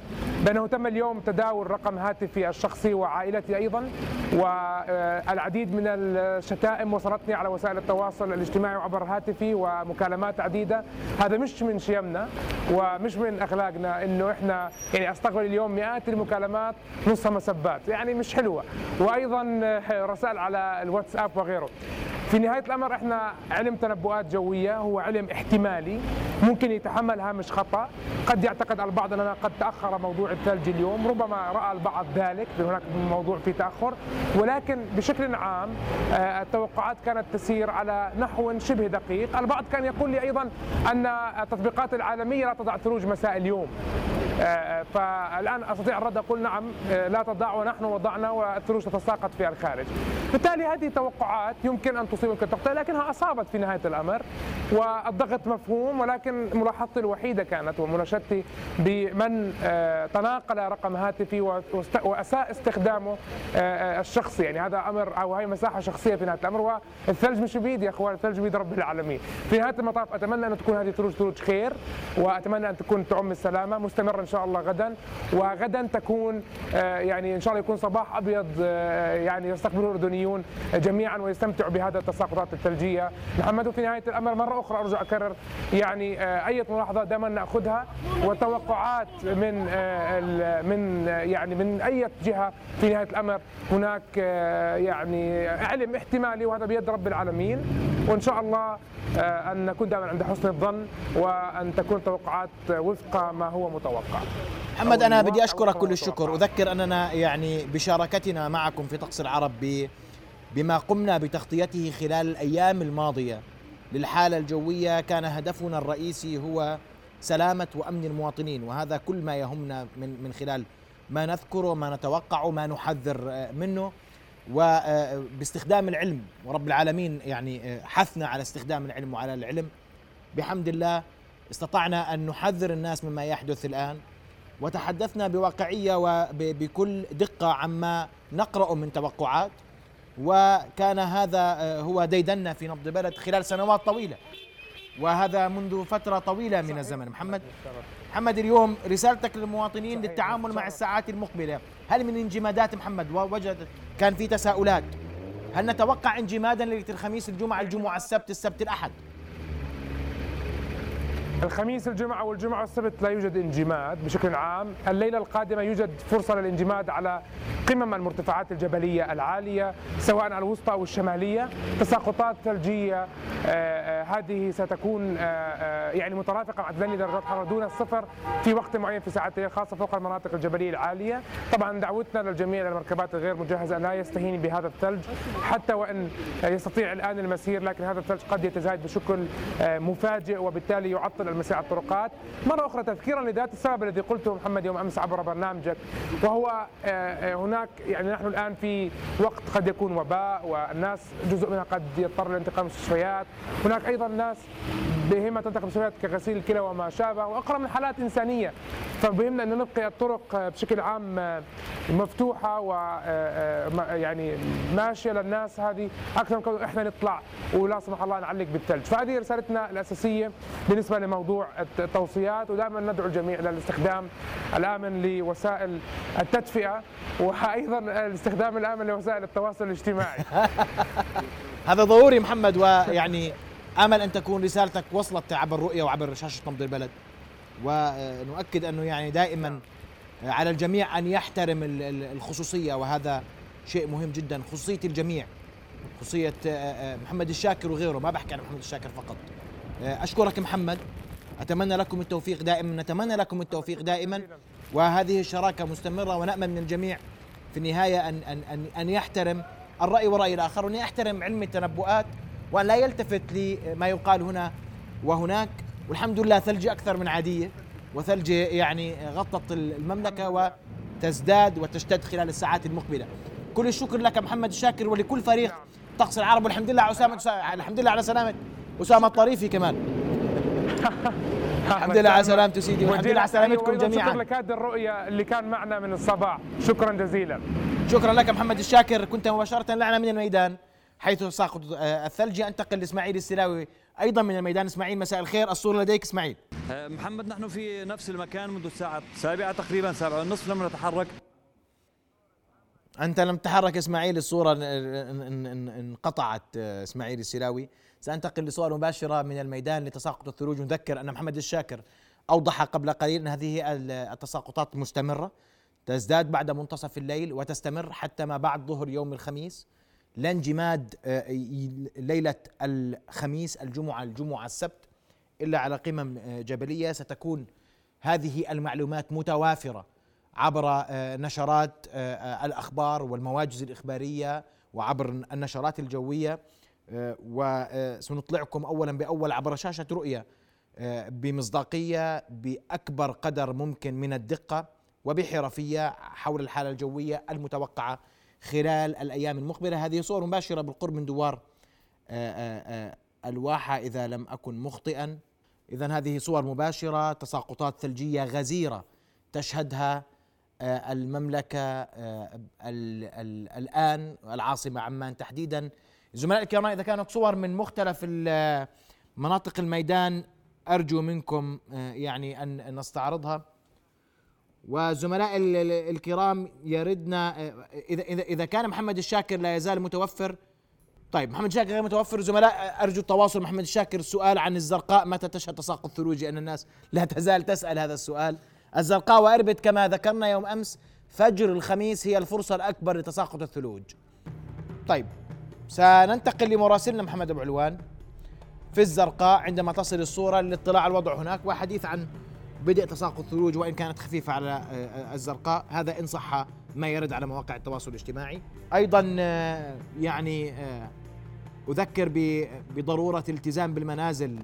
بأنه تم اليوم تداول رقم هاتفي الشخصي وعائلتي أيضا والعديد من الشتائم وصلتني على وسائل التواصل الاجتماعي وعبر هاتفي ومكالمات عديدة. هذا مش من شيمنا ومش من أخلاقنا أنه إحنا يعني أستقبل اليوم مئات المكالمات نصها مسبات يعني مش حلوة. وأيضا رسائل على الواتساب وغيره. في نهاية الأمر إحنا علم تنبؤات جوية هو علم احتمالي. ممكن يتحمل هامش خطأ. قد يعتقد البعض أننا قد تأخر موضوع الثلج اليوم ربما رأى البعض ذلك هناك موضوع في تأخر. ولكن بشكل عام آه، التوقعات كانت تسير على نحو شبه دقيق. البعض كان يقول لي أيضا أن التطبيقات العالمية لا تضع ثلوج مساء اليوم. فالآن أستطيع الرد أقول نعم آه، لا تضع ونحن وضعنا والثلوج تتساقط في الخارج. بالتالي هذه توقعات يمكن أن تصيب يمكن لكنها أصابت في نهاية الأمر والضغط مفهوم ولكن ملاحظتي الوحيدة كانت ومناشدتي بمن آه، تناقل رقم هاتفي وأساء استخدامه الشخصي. يعني هذا أمر أو هي مساحة شخصية في نهاية الأمر والثلج مش بيدي يا أخوان الثلج بيد رب العالمين. في نهاية المطاف أتمنى أن تكون هذه ثلوج ثلوج خير وأتمنى أن تكون تعم السلامة مستمرة إن شاء الله غدا. وغدا تكون آه، يعني إن شاء الله يكون صباح أبيض آه، يعني يستقبله الأردنيون جميعا ويستمتعوا بهذا التساقطات الثلجية. محمد وفي نهاية الأمر مرة أخرى ارجع أكرر يعني آه، أي ملاحظة دائما نأخذها؟ وتوقعات من من يعني من أي جهة في نهاية الأمر؟ هناك يعني علم احتمالي وهذا بيد رب العالمين. وإن شاء الله أن نكون دائما عند حسن الظن وأن تكون توقعات وفق ما هو متوقع. محمد أنا بدي أشكرك كل الشكر. أذكر أننا يعني بشاركتنا معكم في طقس العرب بما قمنا بتغطيته خلال الأيام الماضية. للحالة الجوية كان هدفنا الرئيسي هو سلامة وأمن المواطنين وهذا كل ما يهمنا من من خلال ما نذكره ما نتوقعه ما نحذر منه. وباستخدام العلم ورب العالمين يعني حثنا على استخدام العلم وعلى العلم. بحمد الله استطعنا أن نحذر الناس مما يحدث الآن وتحدثنا بواقعية وبكل دقة عما نقرأ من توقعات. وكان هذا آه، هو ديدنا في نبض بلد خلال سنوات طويلة. وهذا منذ فترة طويلة من الزمن. محمد محمد اليوم رسالتك للمواطنين للتعامل مع الساعات المقبلة. هل من انجمادات محمد ووجدت كان في تساؤلات؟ هل نتوقع انجمادا ليلة الخميس الجمعة الجمعة السبت السبت الأحد؟ الخميس الجمعة والجمعة والسبت لا يوجد انجماد بشكل عام. الليلة القادمة يوجد فرصة للانجماد على قمم المرتفعات الجبلية العالية سواء الوسطى أو الشمالية. تساقطات ثلجية آه، آه، هذه ستكون آه، يعني مترافقة مع 8 درجات حرارة دون الصفر في وقت معين في ساعات الليل خاصة فوق المناطق الجبلية العالية. طبعا دعوتنا للجميع للمركبات الغير مجهزة أن لا يستهين بهذا الثلج حتى وإن يستطيع الآن المسير لكن هذا الثلج قد يتزايد بشكل مفاجئ وبالتالي يعطل المسير على الطرقات. مرة أخرى تذكيرا لذات السبب الذي قلته محمد يوم أمس عبر برنامجك وهو هناك يعني نحن الآن في وقت قد يكون وباء والناس جزء منها قد يضطر لانتقال المستشفيات. هناك أيضا ناس بهمة تنتقل المستشفيات كغسيل الكلى وما شابه وأقرب من حالات إنسانية. فبهمنا أن نبقي الطرق بشكل عام مفتوحة و يعني ماشية للناس هذه. أكثر من إحنا نطلع ولا سمح الله نعلق بالثلج. فهذه رسالتنا الأساسية بالنسبة لموضوع التوصيات ودائما ندعو الجميع للاستخدام الآمن لوسائل التدفئة وأيضا الاستخدام الآمن لوسائل التواصل الاجتماعي. هذا ضروري محمد ويعني آمل أن تكون رسالتك وصلت عبر الرؤية وعبر شاشة نبض البلد. ونؤكد أنه يعني دائما على الجميع أن يحترم الخصوصية وهذا شيء مهم جدا. خصوصية الجميع خصوصية محمد الشاكر وغيره. ما بحكي عن محمد الشاكر فقط. آه، أشكرك محمد. أتمنى لكم التوفيق دائما نتمنى لكم التوفيق دائما. وهذه الشراكة مستمرة ونامل من الجميع. في النهاية أن أن أن, أن يحترم الرأي والراي الآخر وأن يحترم علم التنبؤات وأن لا يلتفت لما يقال هنا وهناك. والحمد لله ثلج أكثر من عادية وثلج يعني غطت المملكة وتزداد وتشتد خلال الساعات المقبلة. كل الشكر لك محمد الشاكر ولكل فريق طقس العرب والحمد لله على اسامه الحمد لله على سلامة أسامة الطريفي كمان. الحمد لله على سلامته سيدي والحمد لله على سلامتكم جميعا. شكرا لك. هذه الرؤية اللي كان معنا من الصباح. شكرا جزيلا. شكرا لك محمد الشاكر. كنت مباشرة لنا من الميدان حيث ساقط الثلج. أنتقل لإسماعيل السلاوي أيضا من الميدان. إسماعيل مساء الخير. الصورة لديك إسماعيل. أه، محمد نحن في نفس المكان منذ الساعة السابعة تقريبا سبعة ونصف لم نتحرك. أنت لم تتحرك إسماعيل الصورة انقطعت أه، إسماعيل السلاوي. سأنتقل لصور مباشره من الميدان لتساقط الثلوج. نذكر أن محمد الشاكر أوضح قبل قليل أن هذه التساقطات مستمرة تزداد بعد منتصف الليل وتستمر حتى ما بعد ظهر يوم الخميس. لا انجماد آه، ليلة الخميس الجمعة الجمعة السبت إلا على قمم آه، جبلية. ستكون هذه المعلومات متوافرة. عبر آه، نشرات الأخبار والمواجز الإخبارية وعبر النشرات الجوية. وسنطلعكم اولا بأول عبر شاشة رؤيا بمصداقية بأكبر قدر ممكن من الدقة وبحرفية حول الحالة الجوية المتوقعة خلال الأيام المقبلة. هذه صور مباشرة بالقرب من دوار آه، آه، آه، الواحة إذا لم أكن مخطئا. اذا هذه صور مباشرة تساقطات ثلجية غزيرة تشهدها المملكة الآن العاصمة عمان تحديدا. زملاء الكرام إذا كانوا صور من مختلف مناطق الميدان أرجو منكم يعني أن نستعرضها. وزملاء الكرام يردنا إذا إذا إذا كان محمد الشاكر لا يزال متوفر. طيب محمد الشاكر غير متوفر. زملاء أرجو التواصل. محمد الشاكر السؤال عن الزرقاء. متى تشهد تساقط ثلوج لأن الناس لا تزال تسأل هذا السؤال. الزرقاء واربد كما ذكرنا يوم أمس فجر الخميس هي الفرصة الأكبر لتساقط الثلوج. طيب سننتقل لمراسلنا محمد أبو علوان في الزرقاء عندما تصل الصورة للاطلاع على الوضع هناك وحديث عن بدء تساقط الثلوج وإن كانت خفيفة على آه، آه، الزرقاء. هذا إن صح ما يرد على مواقع التواصل الاجتماعي. أيضا آه، يعني أذكر بضرورة الالتزام بالمنازل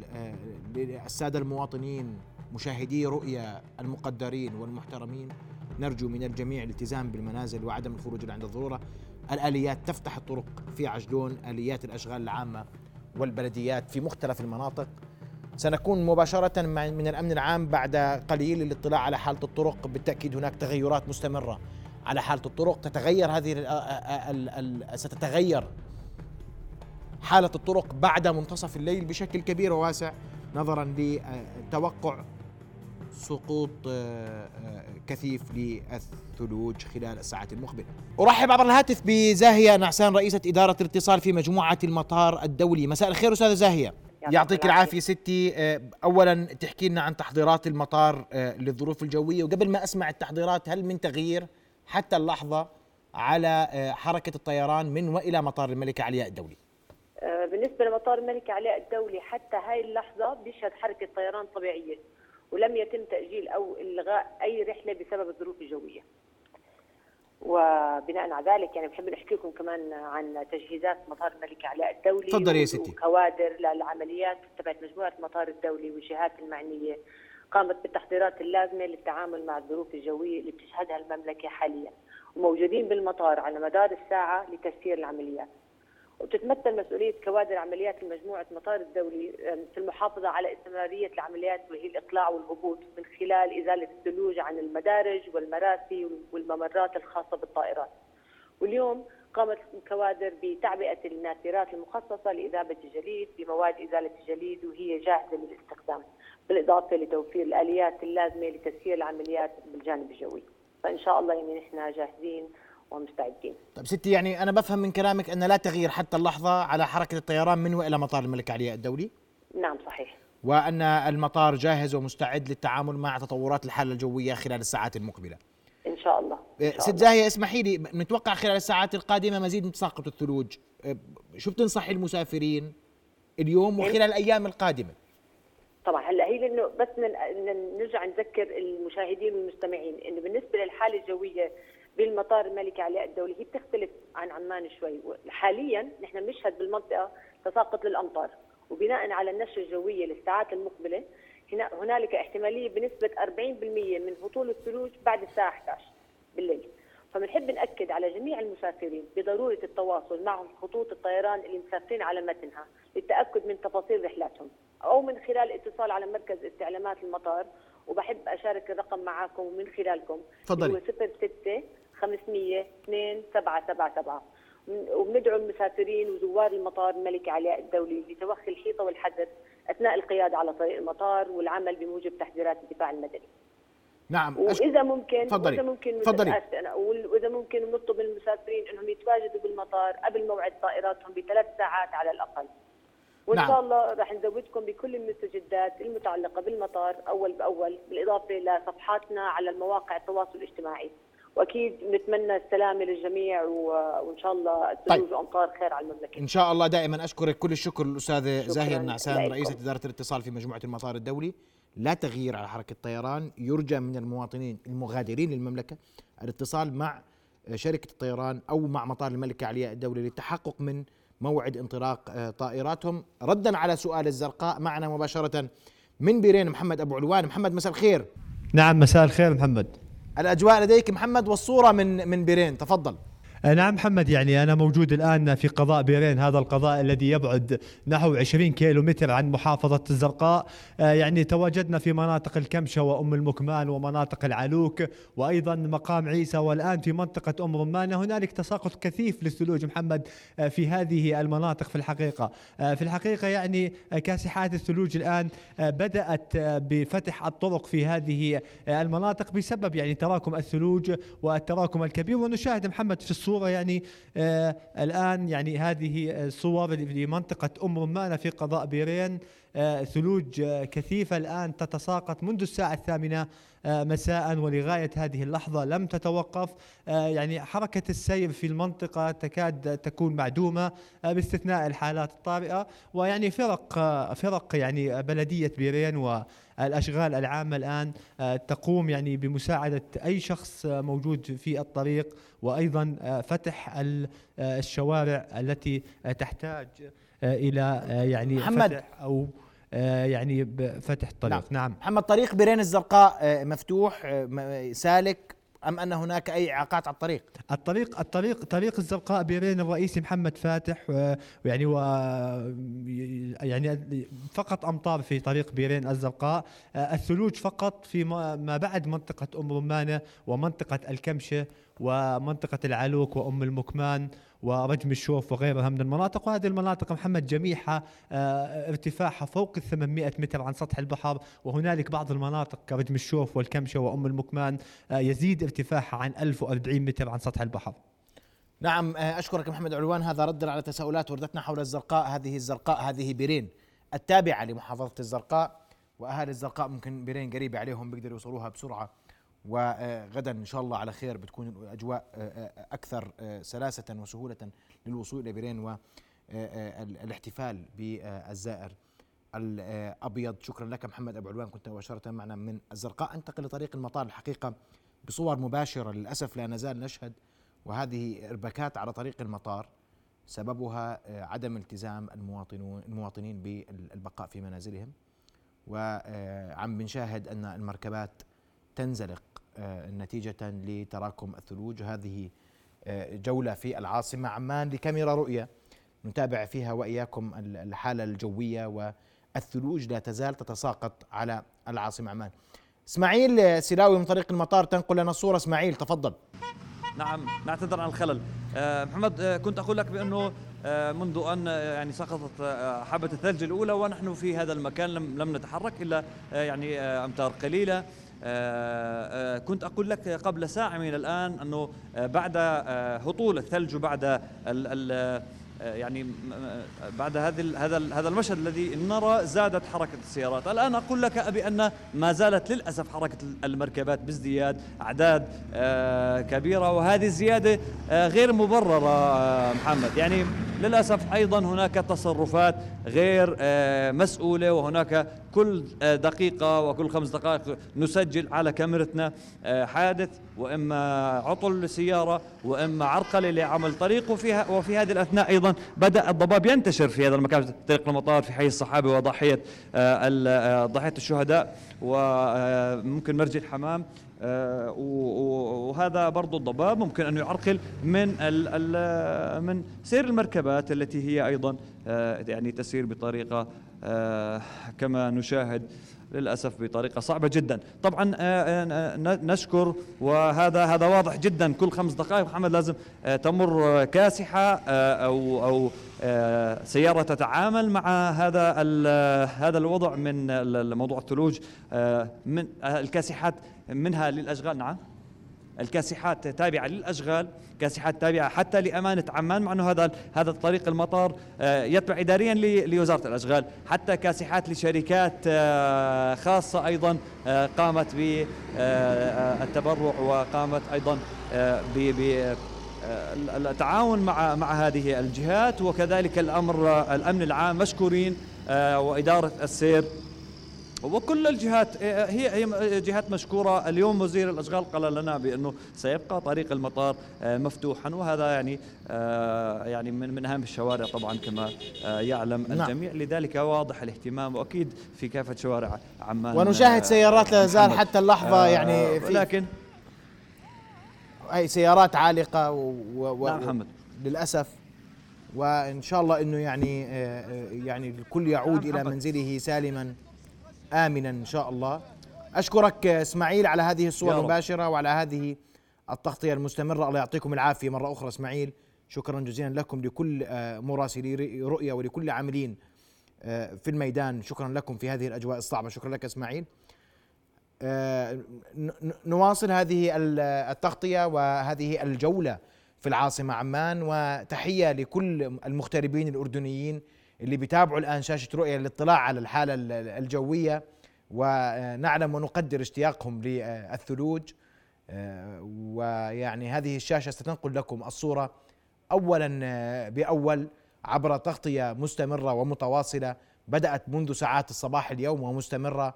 للسادة المواطنين مشاهدي رؤيا المقدرين والمحترمين نرجو من الجميع الالتزام بالمنازل وعدم الخروج عند الضرورة. الآليات تفتح الطرق في عجلون آليات الأشغال العامة والبلديات في مختلف المناطق. سنكون مباشرة من الأمن العام بعد قليل للاطلاع على حالة الطرق. بالتأكيد هناك تغيرات مستمرة على حالة الطرق. تتغير هذه ال ال ال ستتغير حالة الطرق بعد منتصف الليل بشكل كبير وواسع نظرا لتوقع سقوط كثيف للثلوج خلال الساعات المقبلة. أرحب عبر الهاتف بزاهية نعسان رئيسة إدارة الاتصال في مجموعة المطار الدولي. مساء الخير أستاذة زاهية. يعطيك العافية. ستي. آه، اولا تحكي لنا عن تحضيرات المطار آه، للظروف الجوية. وقبل ما أسمع التحضيرات هل من تغيير حتى اللحظة على آه، حركة الطيران من وإلى مطار الملكه علياء الدولي؟ بالنسبة لمطار الملكه علياء الدولي حتى هاي اللحظة بيشهد حركة طيران طبيعية. ولم يتم تأجيل أو إلغاء أي رحلة بسبب الظروف الجوية. وبناء على ذلك يعني بحب نحكي لكم كمان عن تجهيزات مطار الملك علاء الدولي تفضل يا ستي. وكوادر للعمليات تبعت مجموعة المطار الدولي والجهات المعنية. قامت بالتحضيرات اللازمة للتعامل مع الظروف الجوية اللي بتشهدها المملكة حاليا. وموجودين بالمطار على مدار الساعة لتسيير العمليات. وتتمثل مسؤولية كوادر عمليات المجموعة مطار الدولي في المحافظة على استمرارية العمليات وهي الإطلاع والهبوط من خلال إزالة الثلوج عن المدارج والمراسي والممرات الخاصة بالطائرات. واليوم قامت الكوادر بتعبئة النافرات المخصصة لإذابة الجليد بمواد إزالة الجليد وهي جاهزة للاستخدام بالإضافة لتوفير الآليات اللازمة لتسيير العمليات بالجانب الجوي. فإن شاء الله يعني نحن جاهزين ومستعدين. طيب ستي يعني أنا بفهم من كلامك أن لا تغيير حتى اللحظة على حركة الطيران من والى مطار الملك علي الدولي؟ نعم صحيح. وأن المطار جاهز ومستعد للتعامل مع تطورات الحالة الجوية خلال الساعات المقبلة. إن شاء الله. إن ست زاهية اسمحي لي نتوقع خلال الساعات القادمة مزيد من تساقط الثلوج. شو بتنصحي المسافرين اليوم وخلال الأيام القادمة؟ طبعا هلأ هي لأنه بس نرجع نذكر المشاهدين والمستمعين إنه بالنسبة للحالة الجوية بالمطار الملكي علاء الدولي هي بتختلف عن عمان شوي. حاليا نحن بنشهد بالمنطقة تساقط للأمطار. وبناء على النشرة الجوية للساعات المقبلة هنالك احتمالية بنسبة 40% من هطول الثلوج بعد الساعة 11 بالليل. فبنحب نأكد على جميع المسافرين بضرورة التواصل مع خطوط الطيران اللي مسافرين على متنها للتأكد من تفاصيل رحلاتهم أو من خلال الاتصال على مركز استعلامات المطار. وبحب أشارك الرقم معكم ومن خلالكم تفضلي. هو 06 500 2777 وبندعو المسافرين وزوار المطار الملكي علاء الدولي لتوخي الحيطة والحذر أثناء القيادة على طريق المطار والعمل بموجب تحذيرات الدفاع المدني. نعم وإذا ممكن تفضلي. وإذا ممكن تفضلي. وإذا ممكن نطلب من المسافرين إنهم يتواجدوا بالمطار قبل موعد طائراتهم بثلاث ساعات على الأقل. وإن نعم. شاء الله راح نزودكم بكل المستجدات المتعلقة بالمطار أول بأول بالإضافة لصفحاتنا على المواقع التواصل الاجتماعي. وأكيد نتمنى السلامة للجميع و... وإن شاء الله الثلوج طيب. وامطار خير على المملكة. إن شاء الله دائما أشكرك كل الشكر الاستاذه شكراً زاهية النعسان. رئيسة إدارة الاتصال في مجموعة المطار الدولي لا تغيير على حركة الطيران يرجى من المواطنين المغادرين للمملكة الاتصال مع شركة الطيران أو مع مطار الملكة علياء الدولي للتحقق من موعد انطلاق آه، طائراتهم ردا على سؤال الزرقاء معنا مباشرة من بيرين محمد أبو علوان محمد مساء الخير نعم مساء الخير محمد الأجواء لديك محمد والصورة من من بيرين. تفضل. نعم محمد يعني أنا موجود الآن في قضاء بيرين هذا القضاء الذي يبعد نحو 20 كيلو متر عن محافظة الزرقاء. آه، يعني تواجدنا في مناطق الكمشة وأم المكمان ومناطق العلوك وأيضا مقام عيسى والآن في منطقة أم رمانة هنالك تساقط كثيف للثلوج محمد آه، في هذه المناطق في الحقيقة. آه، في الحقيقة يعني آه، كاسحات الثلوج الآن آه، بدأت آه، بفتح الطرق في هذه آه، المناطق بسبب يعني تراكم الثلوج والتراكم الكبير. ونشاهد محمد في الصورة يعني آه الآن يعني هذه آه، صور لمنطقة أم رمانة في قضاء بيرين آه ثلوج آه كثيفة الآن تتساقط منذ الساعة الثامنة آه مساء ولغاية هذه اللحظة. لم تتوقف. آه يعني حركة السير في المنطقة تكاد تكون معدومة آه باستثناء الحالات الطارئة. ويعني فرق آه فرق يعني بلدية بيرين والأشغال العامة الآن آه تقوم يعني بمساعدة أي شخص آه موجود في الطريق وأيضا آه فتح ال- آه الشوارع التي آه تحتاج آه إلى آه يعني محمد. فتح أو آه يعني ب- فتح الطريق. نعم, نعم. محمد طريق بيرين الزرقاء آه، مفتوح آه، سالك أم أن هناك أي اعاقات على الطريق؟ الطريق الطريق طريق الزرقاء بيرين الرئيسي محمد فاتح ويعني و يعني فقط أمطار في طريق بيرين الزرقاء. آه، الثلوج فقط في ما ما بعد منطقة أم رمانة ومنطقة الكمشة ومنطقة العلوك وأم المكمان ورجم الشوف وغيرها من المناطق. وهذه المناطق محمد جميعها آه، ارتفاعها فوق ال 800 متر عن سطح البحر. وهنالك بعض المناطق كرجم الشوف والكمشة وأم المكمان آه، يزيد ارتفاعها عن 1040 متر عن سطح البحر. نعم آه، أشكرك محمد علوان. هذا ردا على تساؤلات وردتنا حول الزرقاء. هذه الزرقاء هذه بيرين التابعة لمحافظة الزرقاء وأهالي الزرقاء ممكن بيرين قريبة عليهم بيقدروا يوصلوها بسرعة. وغدا إن شاء الله على خير بتكون الأجواء آه، آه، أكثر آه، سلاسة وسهولة للوصول إلى بيرين والاحتفال بالزائر الأبيض. شكرا لك محمد أبو علوان كنت مباشرة معنا من الزرقاء. أنتقل لطريق المطار الحقيقة بصور مباشرة للأسف لا نزال نشهد وهذه إرباكات على طريق المطار سببها عدم التزام المواطنون المواطنين بالبقاء في منازلهم. وعم بنشاهد أن المركبات تنزلق آه، نتيجة لتراكم الثلوج هذه آه، جولة في العاصمة عمان لكاميرا رؤية نتابع فيها وإياكم ال- الحالة الجوية والثلوج لا تزال تتساقط على العاصمة عمان. إسماعيل آه، سلاوي من طريق المطار تنقل لنا الصورة إسماعيل تفضل. نعم نعتذر عن الخلل محمد كنت أقول لك بأنه منذ آه، يعني سقطت حبة الثلج الأولى ونحن في هذا المكان لم لم نتحرك آه، يعني آه، آه، كنت أقول لك قبل ساعة من الآن أنه آه، بعد آه، هطول الثلج وبعد آه، يعني م- م- بعد ال- هذا هذا المشهد الذي نرى زادت حركة السيارات، الآن أقول لك بان ما زالت للأسف حركة المركبات بازدياد أعداد آه، كبيرة وهذه الزيادة آه، غير مبررة آه، محمد، يعني للأسف أيضا هناك تصرفات غير آه، مسؤولة وهناك كل آه، دقيقة وكل خمس دقائق نسجل على كاميرتنا آه، حادث وإما عطل لسيارة وإما عرقلة لعمل طريق وفي, وفي هذه الأثناء بدأ الضباب ينتشر في هذا المكان في طريق المطار في حي الصحابي وضحية ضحية الشهداء وممكن مرج الحمام آه، وهذا برضو الضباب ممكن أن يعرقل من من سير المركبات التي هي أيضا آه، يعني تسير بطريقة آه، كما نشاهد للأسف بطريقة صعبة جدا. طبعا نشكر وهذا هذا واضح جدا. كل خمس دقائق محمد لازم تمر كاسحة أو أو سيارة تتعامل مع هذا هذا الوضع من موضوع الثلوج من الكاسحات منها للأشغال. نعم. الكاسحات تابعة للأشغال كاسحات تابعة حتى لأمانة عمان مع إنه هذا هذا الطريق المطار آه، يتبع اداريا لوزارة الأشغال. حتى كاسحات لشركات آه، خاصة أيضا آه، قامت بالتبرع وقامت أيضا ب التعاون مع مع هذه الجهات. وكذلك الأمر الأمن العام مشكورين وإدارة السير وكل الجهات هي هي جهات مشكورة. اليوم وزير الأشغال قال لنا بأنه سيبقى طريق المطار آه، مفتوحا وهذا يعني آه، يعني من من أهم الشوارع طبعا كما آه، يعلم نعم. الجميع. لذلك واضح الاهتمام وأكيد في كافة شوارع عمان ونشاهد سيارات لا زال حتى اللحظة يعني في لكن أي سيارات عالقة و, و نعم محمد. للأسف. وإن شاء الله إنه يعني يعني الكل يعود نعم إلى منزله سالما. امنا إن شاء الله. أشكرك إسماعيل على هذه الصور المباشرة وعلى هذه التغطية المستمرة. الله يعطيكم العافية. مرة أخرى إسماعيل شكرا جزيلا لكم لكل مراسلي رؤيا ولكل عاملين آه، في الميدان. شكرا لكم في هذه الأجواء الصعبة. شكرا لك إسماعيل. آه، نواصل هذه التغطية وهذه الجولة في العاصمة عمان. وتحية لكل المغتربين الأردنيين اللي بيتابعوا الآن شاشة رؤيا للاطلاع على الحالة الجوية ونعلم ونقدر اشتياقهم للثلوج آه، ويعني هذه الشاشة ستنقل لكم الصورة اولا آه، بأول عبر تغطية مستمرة ومتواصلة بدأت منذ ساعات الصباح اليوم ومستمرة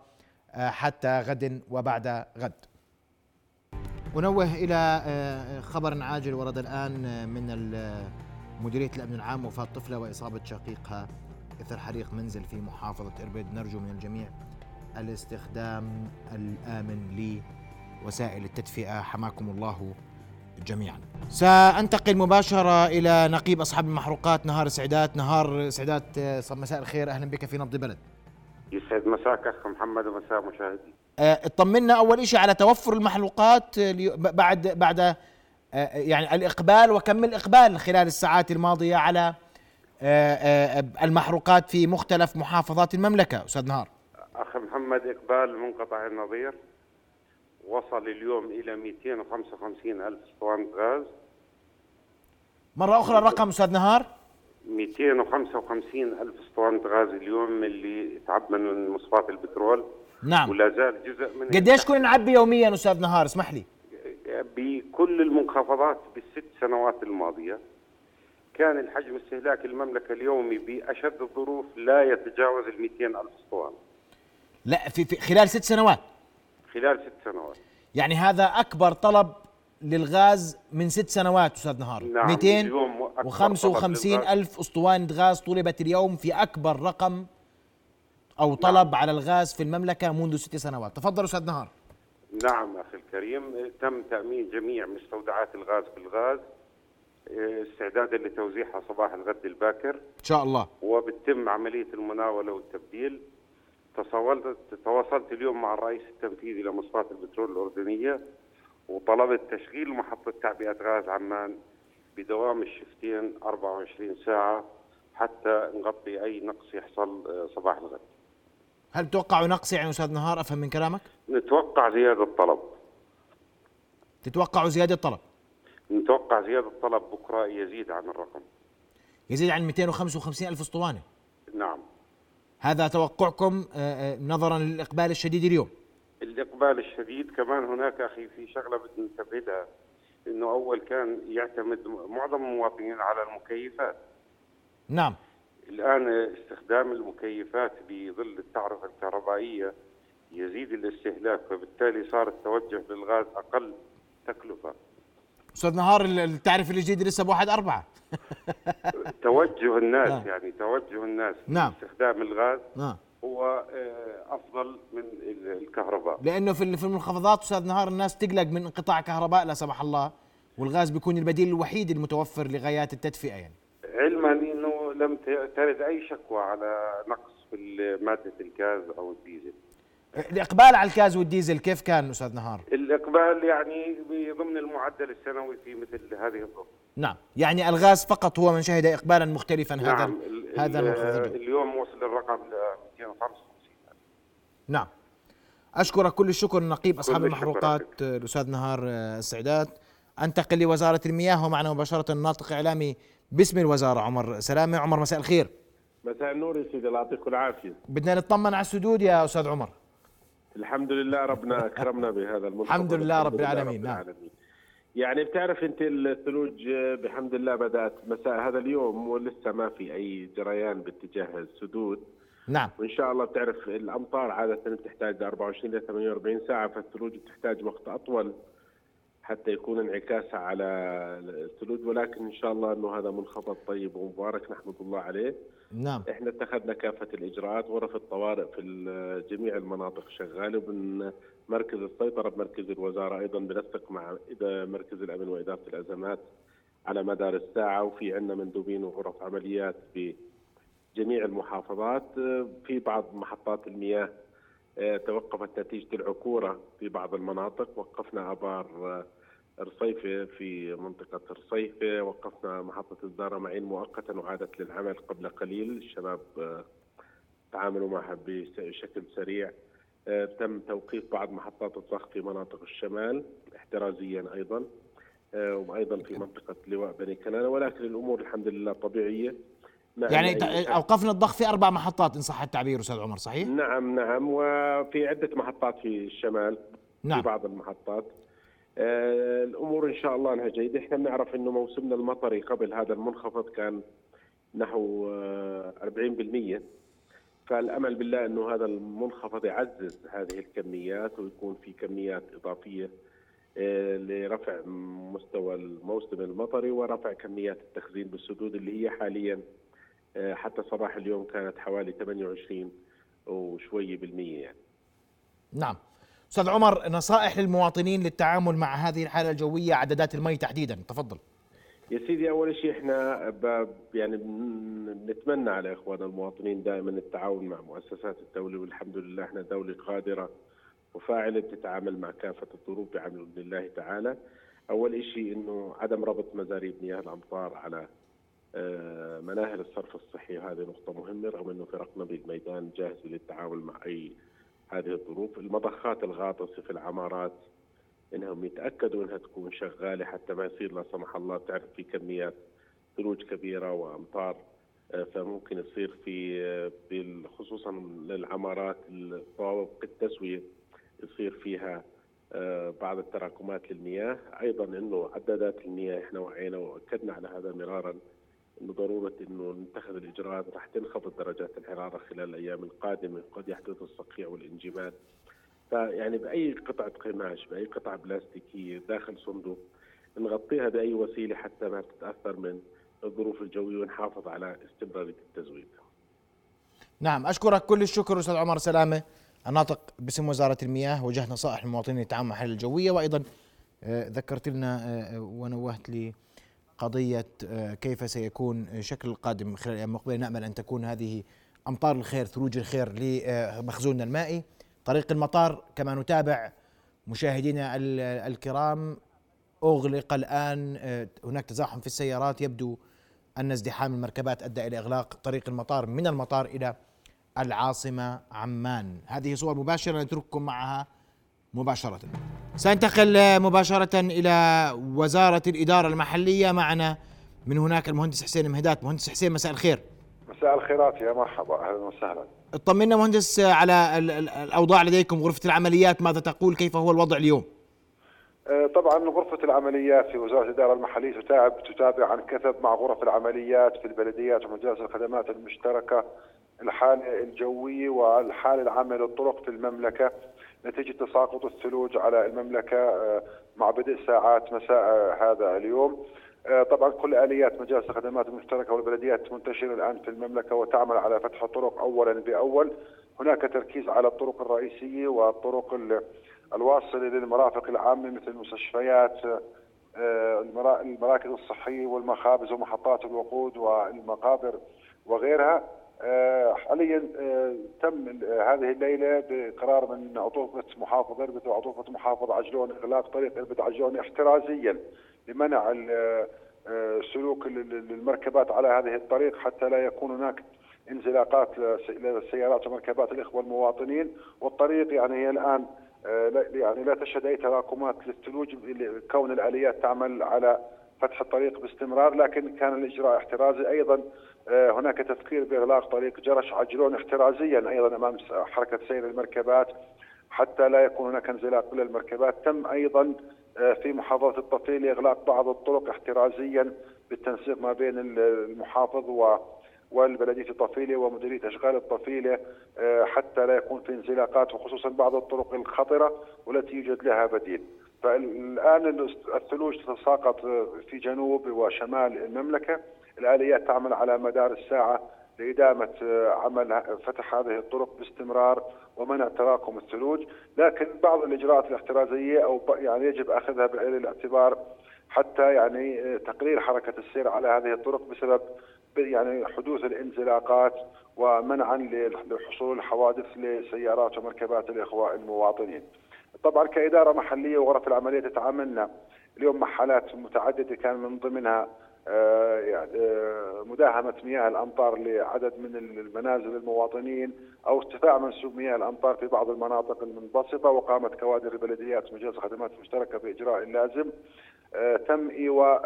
آه، حتى غد وبعد غد. أنوه إلى خبر عاجل ورد الآن من مديرية الأمن العام وفاة طفلة وإصابة شقيقها إثر حريق منزل في محافظة إربيد. نرجو من الجميع الاستخدام الآمن لوسائل التدفئة. حماكم الله جميعا. سأنتقل مباشرة إلى نقيب أصحاب المحروقات نهار سعدات. نهار سعدات مساء الخير. أهلا بك في نبض بلد. يسعد مساك أخ محمد ومساء مشاهدي. اطمنا أول شيء على توفر المحروقات بعد بعد آه، يعني الإقبال وكم الإقبال خلال الساعات الماضية على آه، آه، المحروقات في مختلف محافظات المملكة أستاذ نهار؟ أخ محمد إقبال منقطع النظير وصل اليوم إلى 255 ألف اسطوانة غاز. مرة أخرى الرقم أستاذ نهار؟ 255 ألف اسطوانة غاز اليوم اللي تعبى من مصفاة البترول. نعم. ولا زال جزء من قديش كنا نعبي يوميا أستاذ نهار؟ اسمح لي. بكل المنخفضات بالست سنوات الماضية. كان الحجم استهلاك المملكة اليومي بأشد الظروف لا يتجاوز ال 200 ألف اسطوانة لا في, في خلال ست سنوات؟ خلال ست سنوات. يعني هذا أكبر طلب للغاز من ست سنوات أستاذ نهار. نعم 255 ألف أسطوانة غاز طلبت اليوم في أكبر رقم أو طلب نعم. على الغاز في المملكة منذ ست سنوات. تفضل أستاذ نهار. نعم أخي الكريم. تم تأمين جميع مستودعات الغاز بالغاز استعدادا لتوزيعها صباح الغد الباكر. إن شاء الله. وبتم عملية المناولة والتبديل. تصولت تواصلت اليوم مع الرئيس التنفيذي لمصفاة البترول الأردنية وطلبت تشغيل محطة تعبئة غاز عمان بدوام الشفتين 24 ساعة حتى نغطي أي نقص يحصل صباح الغد. هل توقعوا نقص يعني أستاذ نهار؟ أفهم من كلامك؟ نتوقع زيادة طلب تتوقعوا زيادة طلب؟ نتوقع زيادة طلب بكرة يزيد عن الرقم. يزيد عن 255 ألف اسطوانه نعم. هذا توقعكم آه، آه، نظرا للإقبال الشديد اليوم؟ الإقبال الشديد كمان هناك أخي في شغلة بدنا ننتبه إنه أول كان يعتمد معظم المواطنين على المكيفات. نعم. الآن استخدام المكيفات بظل التعرفة الكهربائية يزيد الاستهلاك فبالتالي صار التوجه للغاز أقل تكلفة. أستاذ نهار التعريف الجديد لسه بواحد أربعة؟ توجه الناس آه. يعني توجه الناس. نعم. استخدام الغاز نعم. هو آه، أفضل من ال- الكهرباء. لأنه في في المنخفضات أستاذ نهار الناس تقلق من انقطاع كهرباء لا سمح الله والغاز بيكون البديل الوحيد المتوفر لغايات التدفئة يعني. لم ترد أي شكوى على نقص في مادة الغاز أو الديزل. الإقبال على الكاز والديزل كيف كان أستاذ نهار؟ الإقبال يعني ضمن المعدل السنوي في مثل هذه الظروف. نعم يعني الغاز فقط هو من شهد اقبالا مختلفا هذا نعم هذا ال- المنخفض الجوي. اليوم وصل الرقم ل 255 نعم. أشكرك كل الشكر نقيب أصحاب المحروقات الأستاذ نهار السعدات. أنتقل لوزارة المياه ومعنا مباشرة الناطق إعلامي باسم الوزارة عمر سلامة. عمر مساء الخير. مساء النور يا سيدي الله يعطيكم العافية. بدنا نطمن على السدود يا أستاذ عمر. الحمد لله ربنا أكرمنا بهذا المنخفض الحمد لله رب العالمين، نعم. يعني بتعرف أنت الثلوج بحمد الله بدأت مساء هذا اليوم ولسه ما في أي جريان باتجاه السدود. نعم. وإن شاء الله بتعرف الأمطار عادة بتحتاج 24 ل 48 ساعة فالثلوج بتحتاج وقت أطول. حتى يكون انعكاسها على الثلوج ولكن إن شاء الله إنه هذا منخفض طيب ومبارك نحمد الله عليه. نعم. إحنا اتخذنا كافة الإجراءات غرف الطوارئ في جميع المناطق شغالة ومن مركز السيطرة بمركز الوزارة أيضا بنسق مع مركز الأمن وإدارة الازمات على مدار الساعة وفي عندنا مندوبين وغرف عمليات بجميع المحافظات. آه، في بعض محطات المياه توقفت نتيجة العكورة في بعض المناطق. وقفنا ابار آه، رصيفه في منطقة رصيفه وقفنا محطة الزاره معين مؤقتا وعادت للعمل قبل قليل. الشباب آه، تعاملوا معها بشكل سريع. آه، تم توقيف بعض محطات الضغط في مناطق الشمال احترازيا أيضا. آه، وأيضا في منطقة لواء بني كنانة. ولكن الأمور الحمد لله طبيعية. ما يعني أي ت- اوقفنا الضخ في أربع محطات إن صح التعبير أستاذ عمر صحيح؟ نعم نعم وفي عدة محطات في الشمال نعم. في بعض المحطات. آه الأمور إن شاء الله أنها جيدة. إحنا بنعرف أنه موسمنا المطري قبل هذا المنخفض كان نحو آه 40% فالأمل بالله أنه هذا المنخفض يعزز هذه الكميات ويكون في كميات إضافية آه، لرفع مستوى الموسم المطري ورفع كميات التخزين بالسدود اللي هي حاليا آه، حتى صباح اليوم كانت حوالي 28 وشوي بالمية يعني. نعم. أستاذ عمر نصائح للمواطنين للتعامل مع هذه الحالة الجوية عددات المي تحديدا. تفضل. يا سيدي أول شيء إحنا يعني بن- نتمنى على إخواننا المواطنين دائما التعاون مع مؤسسات الدولة. والحمد لله إحنا دولة قادرة وفاعلة بتتعامل مع كافة الظروف بعون الله تعالى. أول شيء إنه عدم ربط مزاريب مياه الأمطار على آه، مناهل الصرف الصحي هذه نقطة مهمة رغم إنه فرقنا بالميدان جاهزه للتعامل مع أي هذه الظروف، المضخات الغاطسه في العمارات إنهم يتأكدوا إنها تكون شغالة حتى ما يصير لا سمح الله تعرف في كميات ثلوج كبيرة وأمطار آه، فممكن يصير في آه، خصوصا للعمارات طوابق التسوية يصير فيها آه، بعض التراكمات للمياه. أيضا إنه عدادات المياه إحنا وعينا وأكدنا على هذا مرارا انه ضروره إنه نتخذ الإجراءات راح تنخفض درجات الحرارة خلال الأيام القادمة قد يحدث الصقيع والانجماد. فيعني بأي قطعة قماش بأي قطعة بلاستيكية داخل صندوق نغطيها بأي وسيلة حتى ما تتأثر من الظروف الجوية ونحافظ على استمراريه التزويد. نعم أشكرك كل الشكر أستاذ عمر. سلامة. الناطق باسم وزارة المياه وجه نصائح للمواطنين للتعامل مع الحاله الجوية. وأيضا آه، ذكرت لنا آه، ونوهت لي قضية آه، كيف سيكون شكل القادم خلال الأيام المقبله نأمل أن تكون هذه أمطار الخير ثلوج الخير لمخزوننا المائي. طريق المطار كما نتابع مشاهدينا ال- الكرام أغلق الآن آه، هناك تزاحم في السيارات. يبدو أن ازدحام المركبات أدى إلى إغلاق طريق المطار من المطار إلى العاصمة عمان. هذه صور مباشرة نترككم معها. مباشرة. سننتقل آه، مباشرة إلى وزارة الإدارة المحلية. معنا من هناك المهندس حسين مهدات. مهندس حسين مساء الخير. مساء الخيرات. يا مرحبا. أهلا وسهلا. طمنا مهندس على ال- ال- الأوضاع لديكم غرفة العمليات ماذا تقول؟ كيف هو الوضع اليوم؟ آه، طبعا غرفة العمليات في وزارة الإدارة المحلية تتابع تتابع عن كثب مع غرف العمليات في البلديات ومجالس الخدمات المشتركة الحالة الجوية والحالة العامة للطرق في المملكة. نتيجة تساقط الثلوج على المملكة آه، مع بدء ساعات مساء آه، هذا اليوم. آه، طبعا كل آليات مجالس الخدمات المشتركة والبلديات منتشرة الآن في المملكة وتعمل على فتح الطرق اولا بأول. هناك تركيز على الطرق الرئيسية والطرق ال- الواصلة للمرافق العامة مثل المستشفيات المرا- المراكز الصحية والمخابز ومحطات الوقود والمقابر وغيرها. حاليا آه، تم آه، هذه الليلة بقرار من عطوفه محافظ اربد وعطوفه محافظ عجلون إغلاق طريق اربد عجلون احترازيا لمنع آه، آه، سلوك ال- ال- المركبات على هذه الطريق حتى لا يكون هناك انزلاقات لس- للسيارات ومركبات الإخوة المواطنين. والطريق يعني هي الآن آه، لا- يعني لا تشهد أي تراكمات للثلوج كون الآليات تعمل على فتح الطريق باستمرار لكن كان الإجراء احترازي. أيضا آه، هناك تفكير بإغلاق طريق جرش عجلون احترازيا أيضا أمام حركة سير المركبات. حتى لا يكون هناك انزلاق للمركبات تم أيضا آه، في محافظة الطفيلي إغلاق بعض الطرق احترازيا بالتنسيق ما بين ال- المحافظ و والبلدية الطفيله ومديرية أشغال الطفيلة. آه، حتى لا يكون في انزلاقات وخصوصا بعض الطرق الخطرة والتي يوجد لها بديل. فالآن الثلوج تتساقط في جنوب وشمال المملكة، الآليات تعمل على مدار الساعة لإدامة عمل فتح هذه الطرق باستمرار ومنع تراكم الثلوج، لكن بعض الإجراءات الاحترازية أو ب- يعني يجب أخذها بعين الاعتبار حتى يعني تقليل حركة السير على هذه الطرق بسبب يعني حدوث الانزلاقات ومنعا لحصول الحوادث لسيارات ومركبات الإخوة المواطنين. طبعا كإدارة محلية وغرف العملية تتعاملنا اليوم مع حالات متعددة كان من ضمنها آه، يعني آه، مداهمة مياه الأمطار لعدد من المنازل المواطنين أو ارتفاع منسوب مياه الأمطار في بعض المناطق المنبسطة وقامت كوادر البلديات مجلس الخدمات المشتركه بإجراء اللازم آه، تم إيواء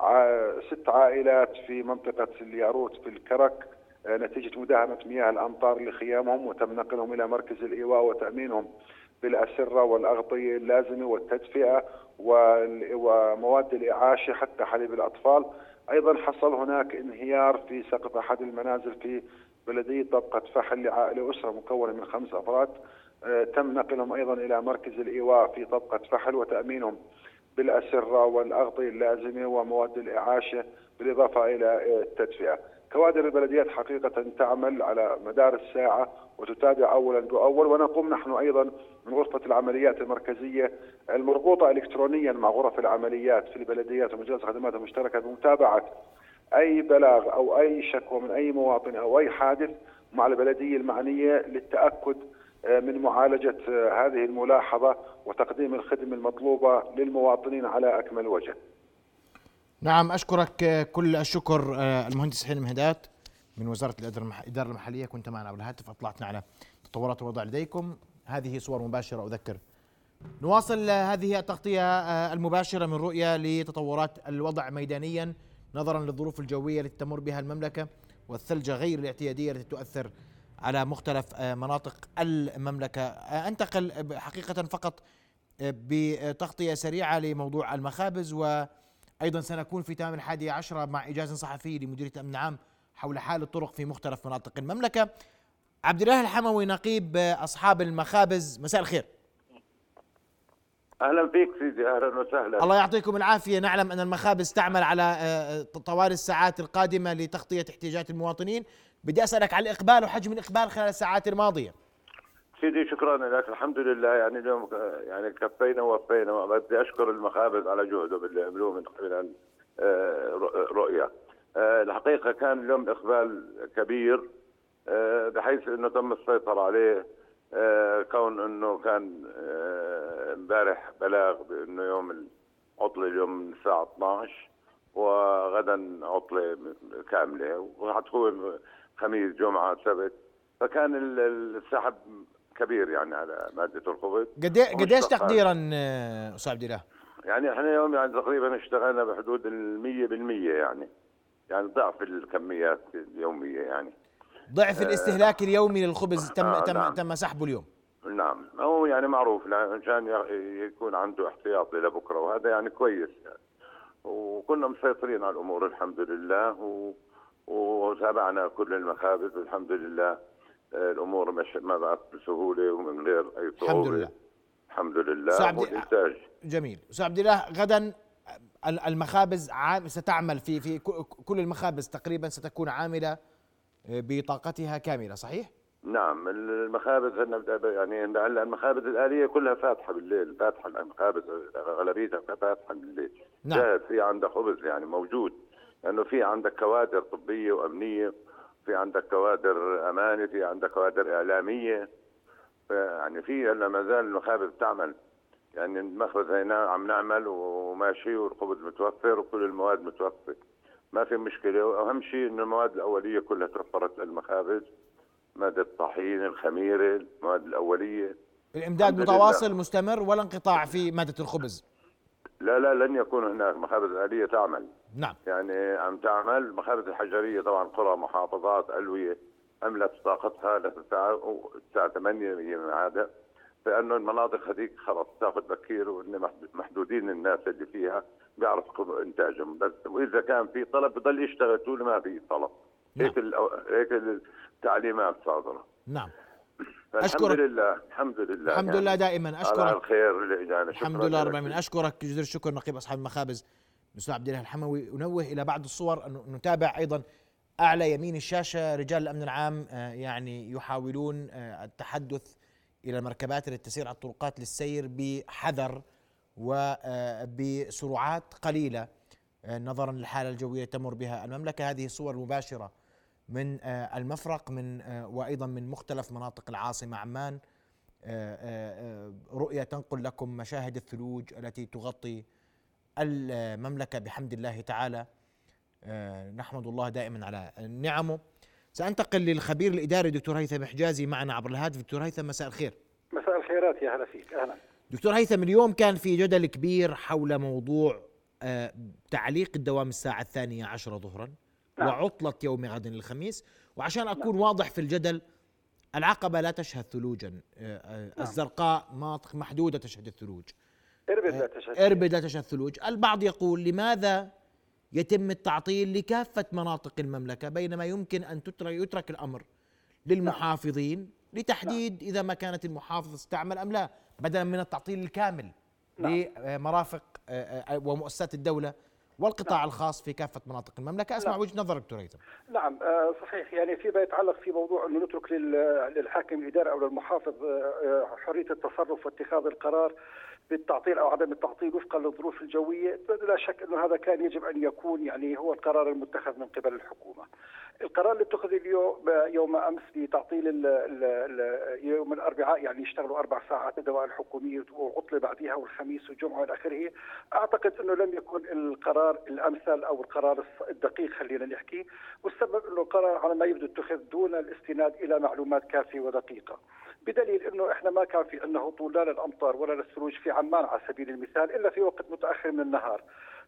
ع- ست عائلات في منطقة الياروت في الكرك نتيجة مداهمة مياه الأمطار لخيامهم وتم نقلهم إلى مركز الإيواء وتأمينهم. بالأسرة والأغطية اللازمة والتدفئة وال- ومواد الإعاشة حتى حليب الأطفال أيضا حصل هناك انهيار في سقف أحد المنازل في بلدية طبقة فحل لعائلة أسرة مكونة من خمس أفراد آه، تم نقلهم أيضا إلى مركز الإيواء في طبقة فحل وتأمينهم بالأسرة والأغطية اللازمة ومواد الإعاشة بالإضافة إلى آه، التدفئة. كوادر البلديات حقيقة تعمل على مدار الساعة وتتابع اولا بأول ونقوم نحن أيضا من غرفة العمليات المركزية المربوطة الكترونيا مع غرف العمليات في البلديات ومجالس الخدمات المشتركة بمتابعة أي بلاغ أو أي شكوى من أي مواطن أو أي حادث مع البلدية المعنية للتأكد آه، من معالجة آه، هذه الملاحظة وتقديم الخدمة المطلوبة للمواطنين على أكمل وجه. نعم أشكرك آه، كل الشكر آه، المهندس حلم هدات من وزارة الإدارة المح- الإدارة المحلية. كنت معنا عبر الهاتف أطلعتنا على تطورات الوضع لديكم. هذه صور مباشرة أذكر. نواصل آه، هذه التغطية آه، المباشرة من رؤية لتطورات الوضع ميدانيا نظرا للظروف الجوية التي تمر بها المملكة والثلجة غير الاعتيادية التي تؤثر على مختلف مناطق المملكة. آه، أنتقل حقيقة فقط بتغطية سريعة لموضوع المخابز وأيضا سنكون في تمام الحادية عشرة مع إجازة صحفي لمديرية الأمن العام حول حال الطرق في مختلف مناطق المملكة. عبد الله الحموي نقيب آه، أصحاب المخابز مساء الخير. أهلا فيك سيدي أهلا وسهلا. الله يعطيكم العافية. نعلم أن المخابز تعمل على آه، طوال الساعات القادمة لتغطية احتياجات المواطنين. بدي أسألك على الإقبال وحجم الإقبال خلال الساعات الماضية. سيدي شكرا لك. الحمد لله. يعني اليوم ك- يعني كفينا ووفينا. وبدي أشكر المخابز على جهده باللي عملوه من خلال آه، رؤ- رؤية. آه، الحقيقة كان اليوم إقبال كبير آه، بحيث إنه تم السيطرة عليه. آه، كون إنه كان آه، امبارح بلاغ بإنه يوم العطلة اليوم من الساعة 12 وغدا عطلة كاملة وحتكون خميس جمعة سبت. فكان ال- ال- السحب كبير يعني على مادة الخبز قد إيه- قديش. تقديرا آه، أستاذ عبد الله؟ يعني إحنا اليوم يعني تقريبا اشتغلنا بحدود المية بالمية يعني. يعني ضعف الكميات اليومية يعني. ضعف آه، الاستهلاك اليومي للخبز تم آه، تم نعم. تم سحبه اليوم. نعم. هو يعني معروف عشان يكون عنده احتياطي لبكرة وهذا يعني كويس يعني. وكنا مسيطرين على الأمور الحمد لله و... وتابعنا كل المخابز والحمد لله. الأمور مش ما بقت بسهولة ومن غير أي صعوبه الحمد لله. الحمد لله والإنتاج. جميل. أستاذ عبد الله غدا المخابز عام ستعمل في في كل المخابز تقريبا ستكون عاملة بطاقتها كاملة صحيح؟ نعم. المخابز يعني هلا المخابز الآلية كلها فاتحة بالليل فاتحة المخابز أغلبيتها فاتحة بالليل. نعم. في عندك خبز يعني موجود لأنه في عندك كوادر طبية وأمنية في عندك كوادر أمانة في عندك كوادر إعلامية. يعني في هلا ما زال المخابز تعمل يعني المخبز هنا عم نعمل وماشي والخبز متوفر وكل المواد متوفرة. ما في مشكلة. وأهم شيء إنه المواد الأولية كلها توفرت للمخابز. مادة الطحين الخميرة المواد الأولية. الإمداد متواصل لله. مستمر ولا انقطاع في مادة الخبز؟ لا لا لن يكون هناك مخابز آلية تعمل. نعم. يعني عم تعمل المخابز الحجرية طبعا قرى محافظات ألوية أملت طاقتها الساعة 8 هذا لأنه المناطق هذيك خلص تأخذ بكير وإن محدودين الناس اللي فيها بيعرفوا إنتاجهم. بس وإذا كان في طلب بضل يشتغل طول ما في طلب. نعم. هيك هيك التعليمات صادرة. نعم. الحمد لله الحمد لله. الحمد لله دائما. أشكرك. على الخير يعني الحمد لله رب العالمين. أشكرك. جزيل الشكر. نقيب أصحاب المخابز. الاستاذ عبد الله الحموي أنوه إلى بعض الصور أن نتابع أيضا أعلى يمين الشاشة رجال الأمن العام يعني يحاولون التحدث إلى المركبات التي تسير على الطرقات للسير بحذر وبسرعات قليلة نظرا للحالة الجوية تمر بها المملكة. هذه صور مباشرة من المفرق من وأيضا من مختلف مناطق العاصمة عمان. رؤية تنقل لكم مشاهد الثلوج التي تغطي المملكة بحمد الله تعالى نحمد الله دائما على نعمه. سأنتقل للخبير الإداري دكتور هيثم حجازي معنا عبر الهاتف. دكتور هيثم مساء الخير. مساء الخيرات يا هلا فيك. أهلا. دكتور هيثم اليوم كان في جدل كبير حول موضوع تعليق الدوام الساعة الثانية عشرة ظهرا نعم. وعطلة يوم غد الخميس. وعشان أكون نعم. واضح في الجدل العقبة لا تشهد ثلوجا نعم. الزرقاء مناطق محدودة تشهد الثلوج. إربد لا تشهد إربد لا تشهد ثلوج البعض يقول لماذا يتم التعطيل لكافة مناطق المملكة بينما يمكن أن تترك يترك الأمر للمحافظين لتحديد إذا ما كانت المحافظة تستعمل أم لا بدلا من التعطيل الكامل لمرافق ومؤسسات الدولة والقطاع نعم. الخاص في كافة مناطق المملكة. أسمع نعم. وجهة نظرك دكتور هيثم نعم آه صحيح. يعني فيما يتعلق في موضوع أنه نترك للحاكم الإداري أو للمحافظ آه حرية التصرف واتخاذ القرار بالتعطيل أو عدم التعطيل وفقا للظروف الجوية لا شك انه هذا كان يجب أن يكون يعني هو القرار المتخذ من قبل الحكومة. القرار اللي اتخذ اليوم يوم أمس بتعطيل يوم الأربعاء يعني يشتغلوا أربع ساعات الدوائر الحكومية وعطله بعدها والخميس والجمعه والى آخره، أعتقد أنه لم يكن القرار الأمثل أو القرار الدقيق خلينا نحكي، والسبب أنه القرار على ما يبدو اتخذ دون الاستناد إلى معلومات كافية ودقيقة. بدليل إنه إحنا ما كان في عندنا هطول لا للامطار ولا للثلوج في عمان على سبيل المثال إلا في وقت متأخر من النهار.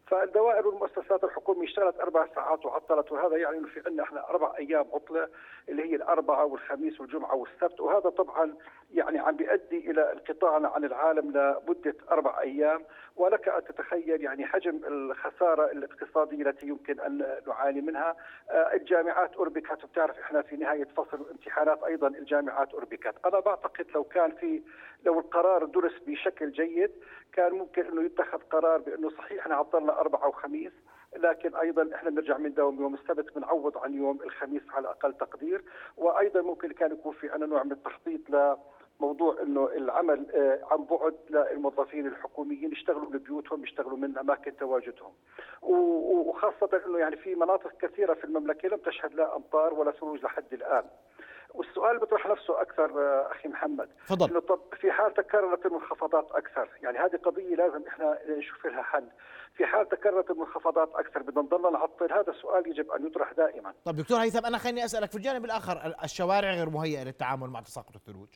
فالدوائر والمؤسسات الحكومية اشتغلت أربع ساعات وعطلت وهذا يعني إنه في عندنا إحنا أربع أيام عطلة اللي هي الاربعاء والخميس والجمعة والسبت وهذا طبعا يعني عم بيؤدي إلى انقطاعنا عن العالم لمدة أربع أيام. ولك أن تتخيل يعني حجم الخسارة الاقتصادية التي يمكن أن نعاني منها. الجامعات اربكت وبتعرف إحنا في نهاية فصل الامتحانات أيضا الجامعات اربكت أنا بعتقد لو كان في لو القرار درس بشكل جيد كان ممكن إنه يتخذ قرار بإنه صحيح إحنا عطلنا اربعاء وخميس لكن أيضا إحنا بنرجع من دوم يوم السبت بنعوض عن يوم الخميس على أقل تقدير. وأيضا ممكن كان يكون في عندنا نوع من التخطيط ل موضوع إنه العمل عن بعد للموظفين الحكوميين يشتغلوا من بيوتهم يشتغلوا من أماكن تواجدهم. وخاصة إنه يعني في مناطق كثيرة في المملكة لم تشهد لا أمطار ولا ثلوج لحد الآن. والسؤال بيطرح نفسه أكثر أخي محمد. تفضل. إنه طب في حال تكررت المنخفضات أكثر يعني هذه قضية لازم إحنا نشوف لها حل. في حال تكررت المنخفضات أكثر بدنا نضلنا نعطل. هذا السؤال يجب أن يطرح دائما. طب دكتور هيثم أنا خليني أسألك في الجانب الآخر الشوارع غير مهيئة للتعامل مع تساقط الثلوج.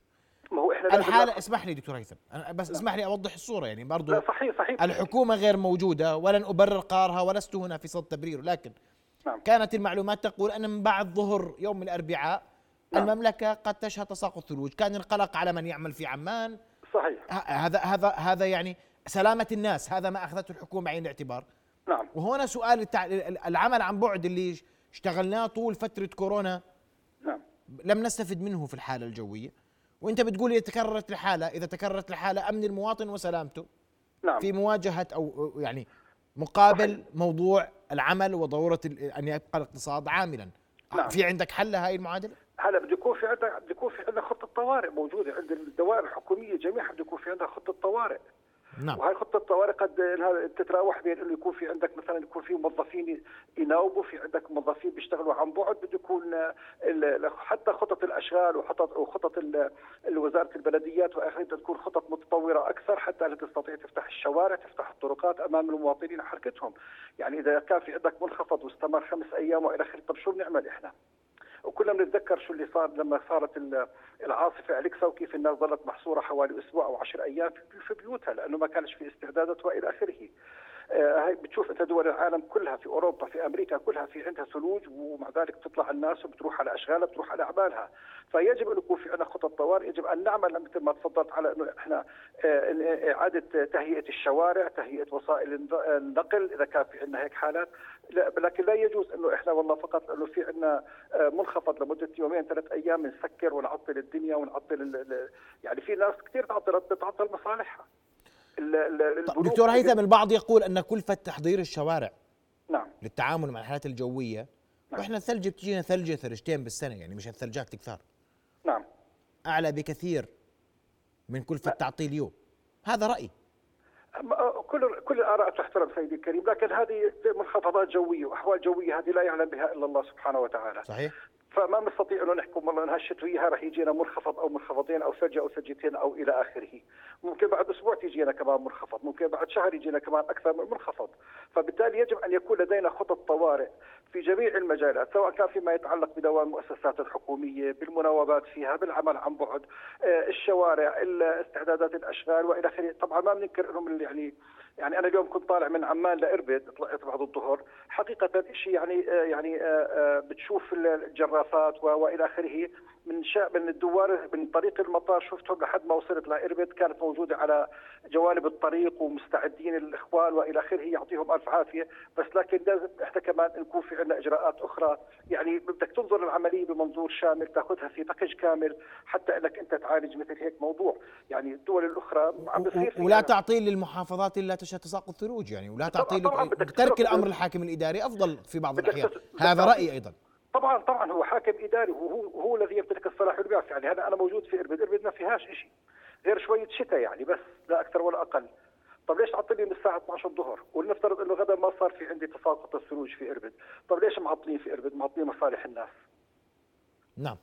إحنا الحاله اسمح لي دكتور هيثم. بس اسمح لي أوضح الصورة يعني برضو لا صحيح صحيح. الحكومة غير موجودة ولن أبرر قرارها ولست هنا في صد تبرير لكن نعم. كانت المعلومات تقول أن من بعد ظهر يوم الأربعاء نعم. المملكة قد تشهد تساقط ثلوج كان القلق على من يعمل في عمان. صحيح. هذا هذا هذا يعني سلامة الناس هذا ما أخذته الحكومة بعين الاعتبار. نعم. وهنا سؤال التع... العمل عن بعد اللي اشتغلناه طول فترة كورونا. نعم. لم نستفد منه في الحالة الجوية. وانت بتقول إذا تكررت الحالة إذا تكررت الحالة أمن المواطن وسلامته نعم في مواجهة أو يعني مقابل صحيح. موضوع العمل وضرورة أن يبقى الاقتصاد عاملا نعم. في عندك حل لهي المعادلة؟ هلا بده يكون في عندك بده يكون في عندنا خطة طوارئ موجودة عند الدوائر الحكومية جميعها بده يكون في عندها خطة طوارئ نعم وهي خطة الطوارئ قد تتراوح بين إنه يكون في عندك مثلا يكون في موظفين يناوبوا في عندك موظفين بيشتغلوا عن بعد بده يكون حتى خطط الأشغال وخطط وخطط وزارة البلديات واخره تكون خطط متطورة أكثر حتى لا تستطيع تفتح الشوارع تفتح الطرقات أمام المواطنين حركتهم يعني إذا كان في عندك منخفض واستمر خمس أيام وإلى آخره طب شو بنعمل إحنا؟ وكلنا بنتذكر شو اللي صار لما صارت العاصفة أليكسا وكيف الناس ظلت محصورة حوالي أسبوع أو 10 أيام في بيوتها لأنه ما كانش في استعدادات وإلى آخره. آه، هاي بتشوف أنت دول العالم كلها في أوروبا في أمريكا كلها في عندها ثلوج ومع ذلك بتطلع الناس وبتروح على أشغالها بتروح على أعمالها فيجب أن يكون في عندنا خطط طوارئ يجب أن نعمل مثل ما تفضلت على إنه إحنا آه، إعادة تهيئة الشوارع تهيئة وسائل النقل إذا كان في عندنا هيك حالات لكن لا يجوز إنه إحنا والله فقط إنه في عندنا آه، منخفض لمدة يومين ثلاث أيام نسكر ونعطل الدنيا ونعطل يعني في ناس كثير تعطلت بتعطل مصالحها. دكتور هيثم البعض يقول إن كلفه تحضير الشوارع نعم. للتعامل مع الحالات الجوية نعم. وإحنا الثلج بتجينا ثلجة ثلجتين بالسنة يعني مش الثلجات الكثار نعم. أعلى بكثير من كلفه تعطيل يوم هذا رأيي. كل كل الآراء تحترم سيدي الكريم لكن هذه منخفضات جوية وأحوال جوية هذه لا يعلم بها إلا الله سبحانه وتعالى. صحيح. فما نستطيع انه نحكم والله انها الشتويه راح يجينا منخفض أو منخفضين أو ثلجه أو ثلجتين أو إلى آخره. ممكن بعد أسبوع تجينا كمان منخفض ممكن بعد شهر يجينا كمان أكثر من منخفض. فبالتالي يجب أن يكون لدينا خطط طوارئ في جميع المجالات سواء كان فيما يتعلق بدوام المؤسسات الحكومية بالمناوبات فيها بالعمل عن بعد آه، الشوارع استعدادات الأشغال وإلى آخره. طبعا ما بننكر إنهم يعني يعني أنا اليوم كنت طالع من عمان لإربد طلعت بعد الظهر. حقيقة شيء يعني آه، يعني آه، بتشوف الجرافات وإلى آخره. من شا من الدوار من طريق المطار شفتهم لحد ما وصلت لإربد كانت موجودة على جوانب الطريق ومستعدين الإخوان وإلى آخره. يعطيهم ألف عافية. بس لكن لازم إحنا كمان نكون في عندنا إجراءات أخرى. يعني بدك تنظر العملية بمنظور شامل تأخذها في باكج كامل حتى إنك أنت تعالج مثل هيك موضوع. يعني الدول الأخرى عم بصير ولا تعطيل للمحافظات إلا تشهد تساقط ثلوج يعني ولا تعطيل ترك الأمر الحاكم الإداري أفضل في بعض الأحيان. هذا رأيي أيضا. طبعا طبعا هو حاكم إداري وهو هو الذي يمتلك الصلاح والبعث يعني هذا أنا موجود في إربد. إربد ما فيهاش شيء غير شوية شتاء يعني بس لا أكثر ولا أقل. طب ليش تعطلني من الساعة 12 الظهر؟ ولنفترض إنه غدا ما صار في عندي تساقط الثلوج في إربد. طب ليش معطلين في إربد؟ معطلين مصالح الناس. نعم.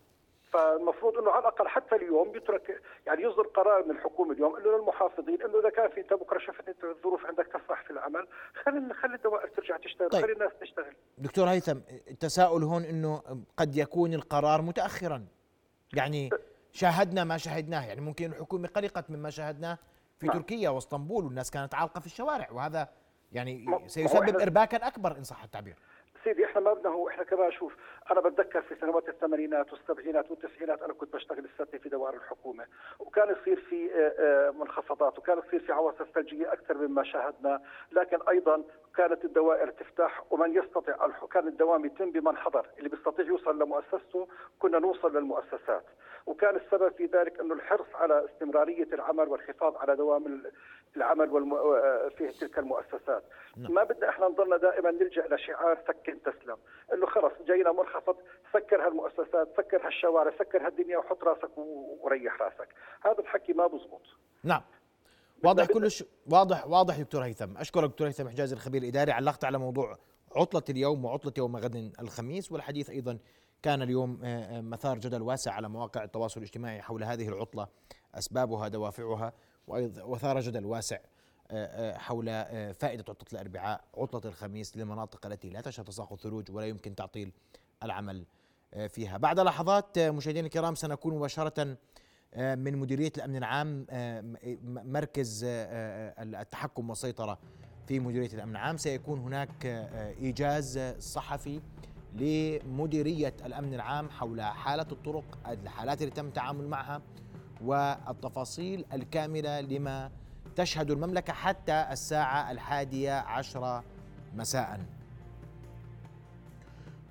فالمفروض إنه على الأقل حتى اليوم يترك يعني يصدر قرار من الحكومة اليوم إنه للمحافظين إنه إذا كان في انت بكره شفت انت الظروف عندك تسمح في العمل خلي خلي الدوائر ترجع تشتغل طيب. خلي الناس تشتغل دكتور هيثم التساؤل هون إنه قد يكون القرار متاخرا يعني شاهدنا ما شاهدناه يعني ممكن الحكومة قلقت مما شاهدناه في نعم. تركيا واسطنبول والناس كانت عالقة في الشوارع وهذا يعني سيسبب ارباكا أكبر إن صح التعبير سيدي إحنا ما بدنا هو إحنا كمان شوف أنا بتذكر في سنوات الثمانينات والسبعينات والتسعينات أنا كنت بشتغل السنة في دوائر الحكومة وكان يصير في آه، آه، منخفضات وكان يصير في عواصف ثلجية أكثر مما شاهدنا لكن أيضا كانت الدوائر تفتح ومن يستطيع كان الدوام يتم بمن حضر اللي بيستطيع يوصل لمؤسسته كنا نوصل للمؤسسات وكان السبب في ذلك إنه الحرص على استمرارية العمل والحفاظ على دوام العمل والم... في تلك المؤسسات. نعم. ما بدنا إحنا نضلنا دائما نلجأ لشعار سكن تسلم. إنه خلص جاينا منخفض سكر هالمؤسسات سكر هالشوارع سكر هالدنيا وحط راسك وريح راسك. هذا الحكي ما بزبط. نعم. واضح كلش واضح واضح دكتور هيثم. أشكرك دكتور هيثم حجازي الخبير الإداري علقت على موضوع عطلة اليوم وعطلة يوم غد الخميس والحديث أيضا كان اليوم آه، آه، مثار جدل واسع على مواقع التواصل الاجتماعي حول هذه العطلة أسبابها دوافعها. وثار جدل واسع آه، حول فائدة عطلة الأربعاء عطلة الخميس للمناطق التي لا تشهد تساقط ثلوج ولا يمكن تعطيل العمل فيها. بعد لحظات مشاهدينا الكرام سنكون مباشرة من مديرية الأمن العام مركز التحكم والسيطرة في مديرية الأمن العام. سيكون هناك إيجاز صحفي لمديرية الأمن العام حول حالة الطرق الحالات اللي تم التعامل معها والتفاصيل الكاملة لما تشهد المملكة حتى الساعة الحادية عشرة مساءً.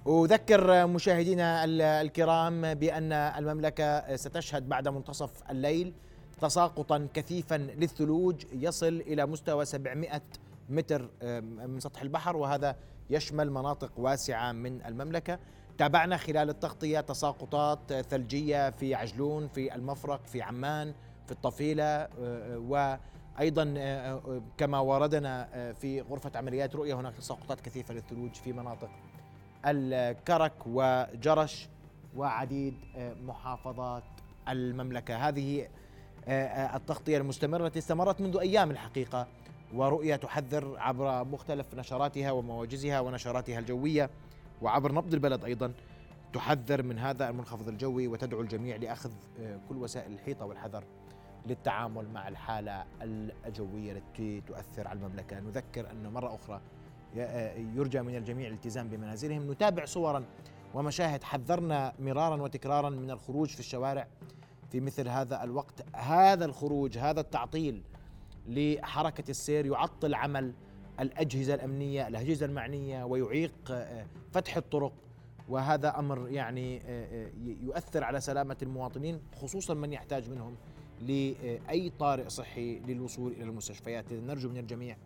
أذكر مشاهدينا الكرام بأن المملكة ستشهد بعد منتصف الليل تساقطا كثيفا للثلوج يصل إلى مستوى 700 متر من سطح البحر وهذا يشمل مناطق واسعة من المملكة. تابعنا خلال التغطية تساقطات ثلجية في عجلون في المفرق في عمان في الطفيلة وأيضا كما وردنا في غرفة عمليات رؤية هناك تساقطات كثيفة للثلوج في مناطق الكرك وجرش وعديد محافظات المملكة. هذه التغطية المستمرة التي استمرت منذ أيام الحقيقة ورؤية تحذر عبر مختلف نشراتها ومواجزها ونشراتها الجوية. وعبر نبض البلد أيضا تحذر من هذا المنخفض الجوي وتدعو الجميع لأخذ كل وسائل الحيطة والحذر للتعامل مع الحالة الجوية التي تؤثر على المملكة. نذكر أن مرة أخرى يرجى من الجميع الالتزام بمنازلهم. نتابع صورا ومشاهد. حذرنا مرارا وتكرارا من الخروج في الشوارع في مثل هذا الوقت. هذا الخروج هذا التعطيل لحركة السير يعطل عمل الأجهزة الأمنية الأجهزة المعنية ويعيق فتح الطرق. وهذا أمر يعني يؤثر على سلامة المواطنين خصوصا من يحتاج منهم لأي طارئ صحي للوصول إلى المستشفيات. نرجو من الجميع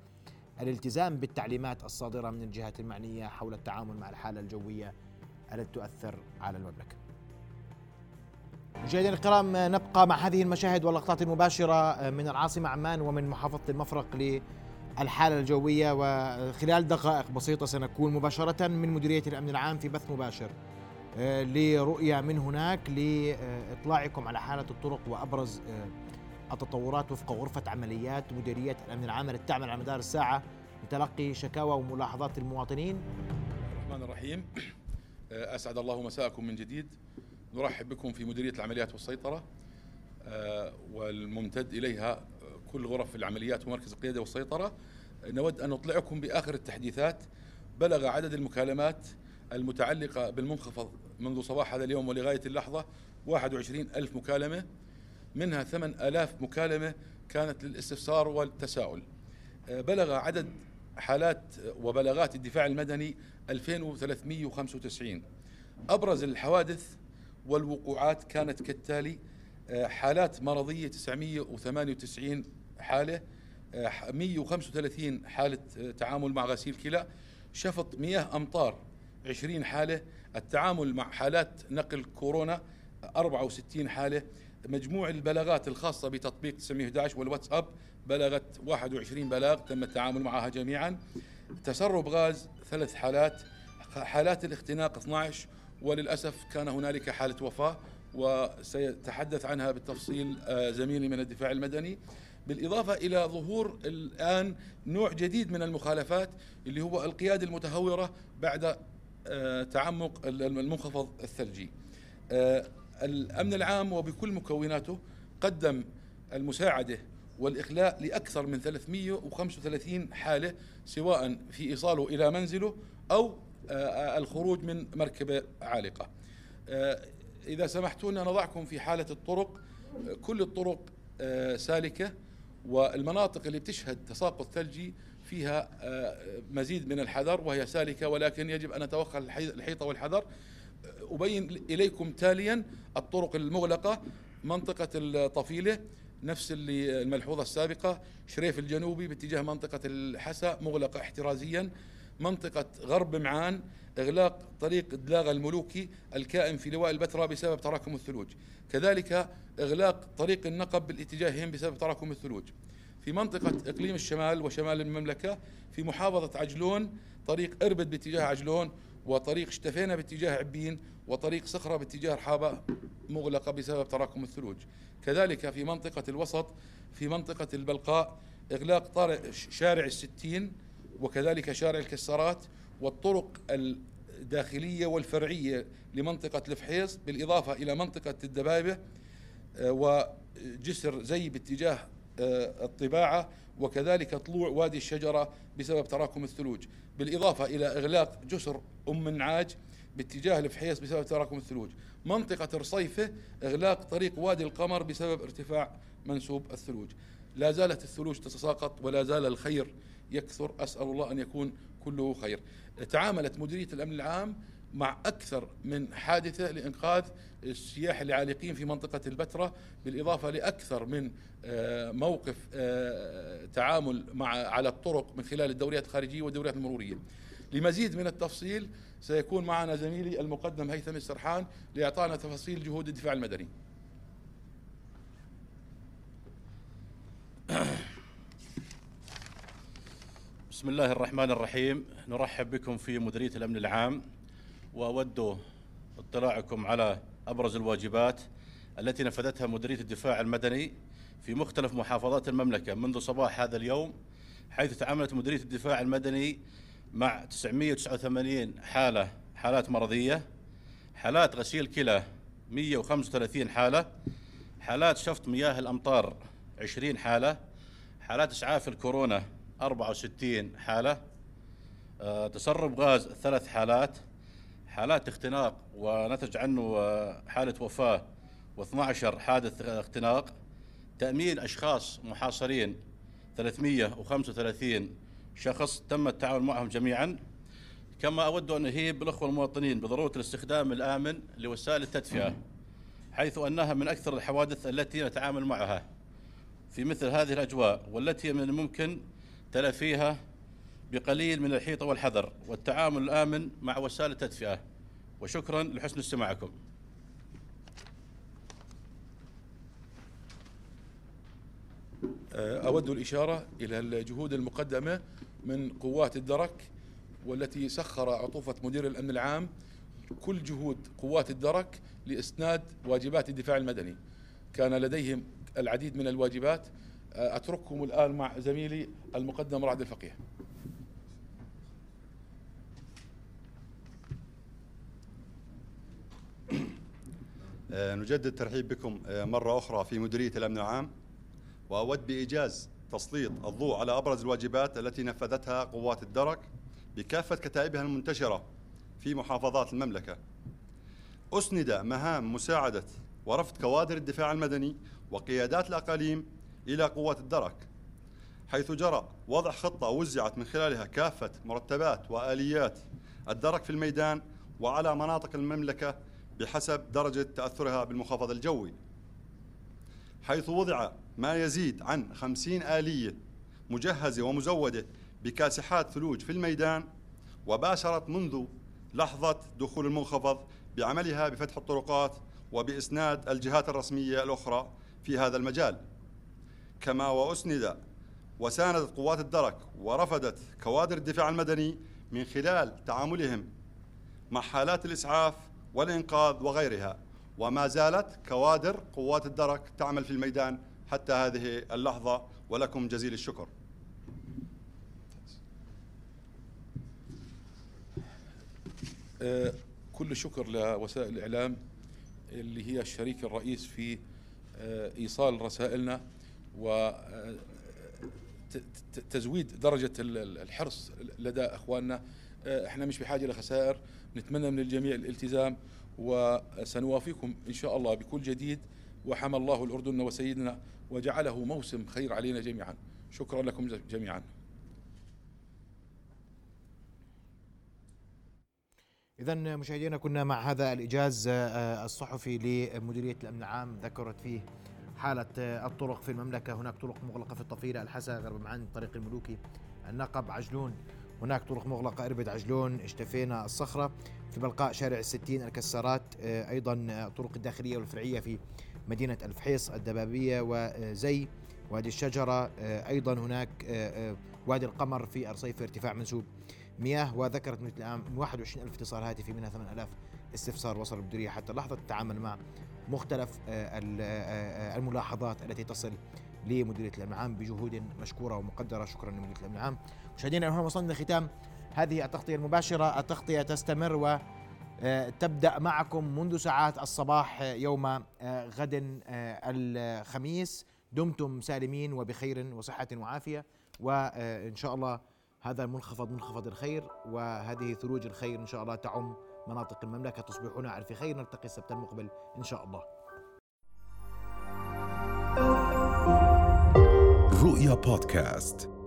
الالتزام بالتعليمات الصادرة من الجهات المعنية حول التعامل مع الحالة الجوية التي تؤثر على المملكة. مشاهدينا الكرام نبقى مع هذه المشاهد واللقطات المباشرة من العاصمة عمان ومن محافظة المفرق للحالة الجوية وخلال دقائق بسيطة سنكون مباشرة من مديرية الأمن العام في بث مباشر. لرؤية من هناك لإطلاعكم على حالة الطرق وأبرز التطورات وفق غرفة عمليات مديرية الأمن العام التي تعمل على مدار الساعة. لتلقي شكاوى وملاحظات المواطنين الرحمن الرحيم. أسعد الله مساءكم من جديد. نرحب بكم في مديرية العمليات والسيطرة والممتد إليها كل غرف العمليات ومركز القيادة والسيطرة نود أن نطلعكم بآخر التحديثات. بلغ عدد المكالمات المتعلقة بالمنخفض منذ صباح هذا اليوم ولغاية اللحظة 21 ألف مكالمة. منها 8000 مكالمة كانت للاستفسار والتساؤل. بلغ عدد حالات وبلاغات الدفاع المدني 2395 أبرز الحوادث والوقوعات كانت كالتالي حالات مرضية 998 حالة 135 حالة تعامل مع غسيل كلى شفط مياه أمطار 20 حالة التعامل مع حالات نقل كورونا 64 حالة. مجموع البلاغات الخاصة بتطبيق 911 والواتساب بلغت 21 بلاغ تم التعامل معها جميعا. تسرب غاز ثلاث حالات حالات الاختناق 12 وللأسف كان هنالك حالة وفاة. وسيتحدث عنها بالتفصيل زميلي من الدفاع المدني. بالإضافة إلى ظهور الآن نوع جديد من المخالفات اللي هو القيادة المتهورة بعد تعمق المنخفض الثلجي. الأمن العام وبكل مكوناته قدم المساعدة والإخلاء لأكثر من 335 حالة سواء في إيصاله إلى منزله أو الخروج من مركبة عالقة. إذا سمحتوا لنا نضعكم في حالة الطرق. كل الطرق سالكة والمناطق اللي بتشهد تساقط ثلجي فيها مزيد من الحذر وهي سالكة ولكن يجب أن نتوخى الحيطة والحذر. أبين إليكم تاليا الطرق المغلقة منطقة الطفيلة نفس اللي الملحوظة السابقة شريف الجنوبي باتجاه منطقة الحسا مغلقة احترازيا. منطقة غرب معان إغلاق طريق دلاغ الملوكي الكائن في لواء البتراء بسبب تراكم الثلوج. كذلك إغلاق طريق النقب بالاتجاهين بسبب تراكم الثلوج. في منطقة إقليم الشمال وشمال المملكة في محافظة عجلون طريق إربد باتجاه عجلون وطريق شتفينة باتجاه عبين وطريق صخرة باتجاه رحابة مغلقة بسبب تراكم الثلوج. كذلك في منطقة الوسط في منطقة البلقاء إغلاق طارق شارع الستين وكذلك شارع الكسارات والطرق الداخلية والفرعية لمنطقة الفحيص بالإضافة إلى منطقة الدبابة آه، وجسر زي باتجاه آه، الطباعة وكذلك طلوع وادي الشجرة بسبب تراكم الثلوج. بالإضافة إلى إغلاق جسر أم النعاج باتجاه الفحيص بسبب تراكم الثلوج. منطقة رصيفة إغلاق طريق وادي القمر بسبب ارتفاع منسوب الثلوج. لا زالت الثلوج تتساقط ولا زال الخير يكثر أسأل الله أن يكون كله خير. تعاملت مديرية الأمن العام مع أكثر من حادثة لإنقاذ السياح العالقين في منطقة البتراء بالإضافة لأكثر من آه، موقف آه، تعامل مع على الطرق من خلال الدوريات الخارجية والدوريات المرورية. لمزيد من التفصيل سيكون معنا زميلي المقدم هيثم السرحان لإعطانا تفاصيل جهود الدفاع المدني. بسم الله الرحمن الرحيم. نرحب بكم في مديرية الأمن العام وأود اطلاعكم على أبرز الواجبات التي نفذتها مديرية الدفاع المدني في مختلف محافظات المملكة منذ صباح هذا اليوم حيث تعاملت مديرية الدفاع المدني مع 989 حالة حالات مرضية حالات غسيل كلى 135 حالة حالات شفط مياه الأمطار 20 حالة حالات إسعاف الكورونا 64 حالة. آه، تسرب غاز ثلاث حالات. حالات اختناق ونتج عنه آه، حالة وفاة و12 حادث اختناق. تأمين أشخاص محاصرين 335 شخص. تم التعاون معهم جميعا. كما أود أن أهيب بالأخوة المواطنين بضرورة الاستخدام الآمن لوسائل التدفئة حيث أنها من أكثر الحوادث التي نتعامل معها في مثل هذه الأجواء والتي من الممكن تلافيها بقليل من الحيطة والحذر والتعامل الآمن مع وسائل التدفئة. وشكرا لحسن استماعكم. أود الإشارة إلى الجهود المقدمة من قوات الدرك والتي سخر عطوفة مدير الأمن العام كل جهود قوات الدرك لإسناد واجبات الدفاع المدني. كان لديهم العديد من الواجبات أترككم الآن مع زميلي المقدم رعد الفقيه. آه، نجدد الترحيب بكم آه، مرة أخرى في مديرية الأمن العام وأود بإيجاز تسليط الضوء على أبرز الواجبات التي نفذتها قوات الدرك بكافة كتائبها المنتشرة في محافظات المملكة. أسند مهام مساعدة ورفض كوادر الدفاع المدني وقيادات الأقاليم إلى قوات الدرك حيث جرى وضع خطة وزعت من خلالها كافة مرتبات وآليات الدرك في الميدان وعلى مناطق المملكة بحسب درجة تأثرها بالمنخفض الجوي. حيث وضع ما يزيد عن خمسين آلية مجهزة ومزودة بكاسحات ثلوج في الميدان وباشرت منذ لحظة دخول المنخفض بعملها بفتح الطرقات وبإسناد الجهات الرسمية الأخرى في هذا المجال. كما وأسند وساندت قوات الدرك ورفضت كوادر الدفاع المدني من خلال تعاملهم مع حالات الإسعاف والإنقاذ وغيرها وما زالت كوادر قوات الدرك تعمل في الميدان حتى هذه اللحظة. ولكم جزيل الشكر. آه، كل الشكر لوسائل الإعلام اللي هي الشريك الرئيس في آه، إيصال رسائلنا. وتزويد آه، درجة الحرص لدى أخواننا. إحنا مش بحاجة لخسائر. نتمنى من الجميع الالتزام وسنوافيكم إن شاء الله بكل جديد. وحمى الله الأردن وسيدنا وجعله موسم خير علينا جميعا. شكرا لكم جميعا. إذا مشاهدينا كنا مع هذا الإجاز آه، الصحفي لمديرية الأمن العام ذكرت فيه حالة آه، الطرق في المملكة. هناك طرق مغلقة في الطفيلة الحسا غرب معان طريق الملوكي النقب عجلون. هناك طرق مغلقة. إربد عجلون. اشتفينا الصخرة. في بلقاء شارع الستين الكسارات آه، أيضا الطرق الداخلية والفرعية في مدينة الفحيص الدبابية وزي. وادي الشجرة. أيضا هناك وادي القمر في أرصيف ارتفاع منسوب مياه. وذكرت مثل الآن 21 ألف اتصال هاتفي منها 8000 استفسار وصل المديرية حتى اللحظة تتعامل مع مختلف آه، آه، آه، الملاحظات التي تصل لمديرية الأمن العام بجهود مشكورة ومقدرة. شكرا لمديرية الأمن العام مشاهدينا هنا وصلنا لختام هذه التغطية المباشرة. التغطية تستمر و تبدأ معكم منذ ساعات الصباح يوم غد الخميس. دمتم سالمين وبخير وصحة وعافية. وإن شاء الله هذا المنخفض منخفض الخير. وهذه ثلوج الخير إن شاء الله تعم مناطق المملكة تصبحون على خير. نلتقي السبت المقبل إن شاء الله. رؤيا بودكاست.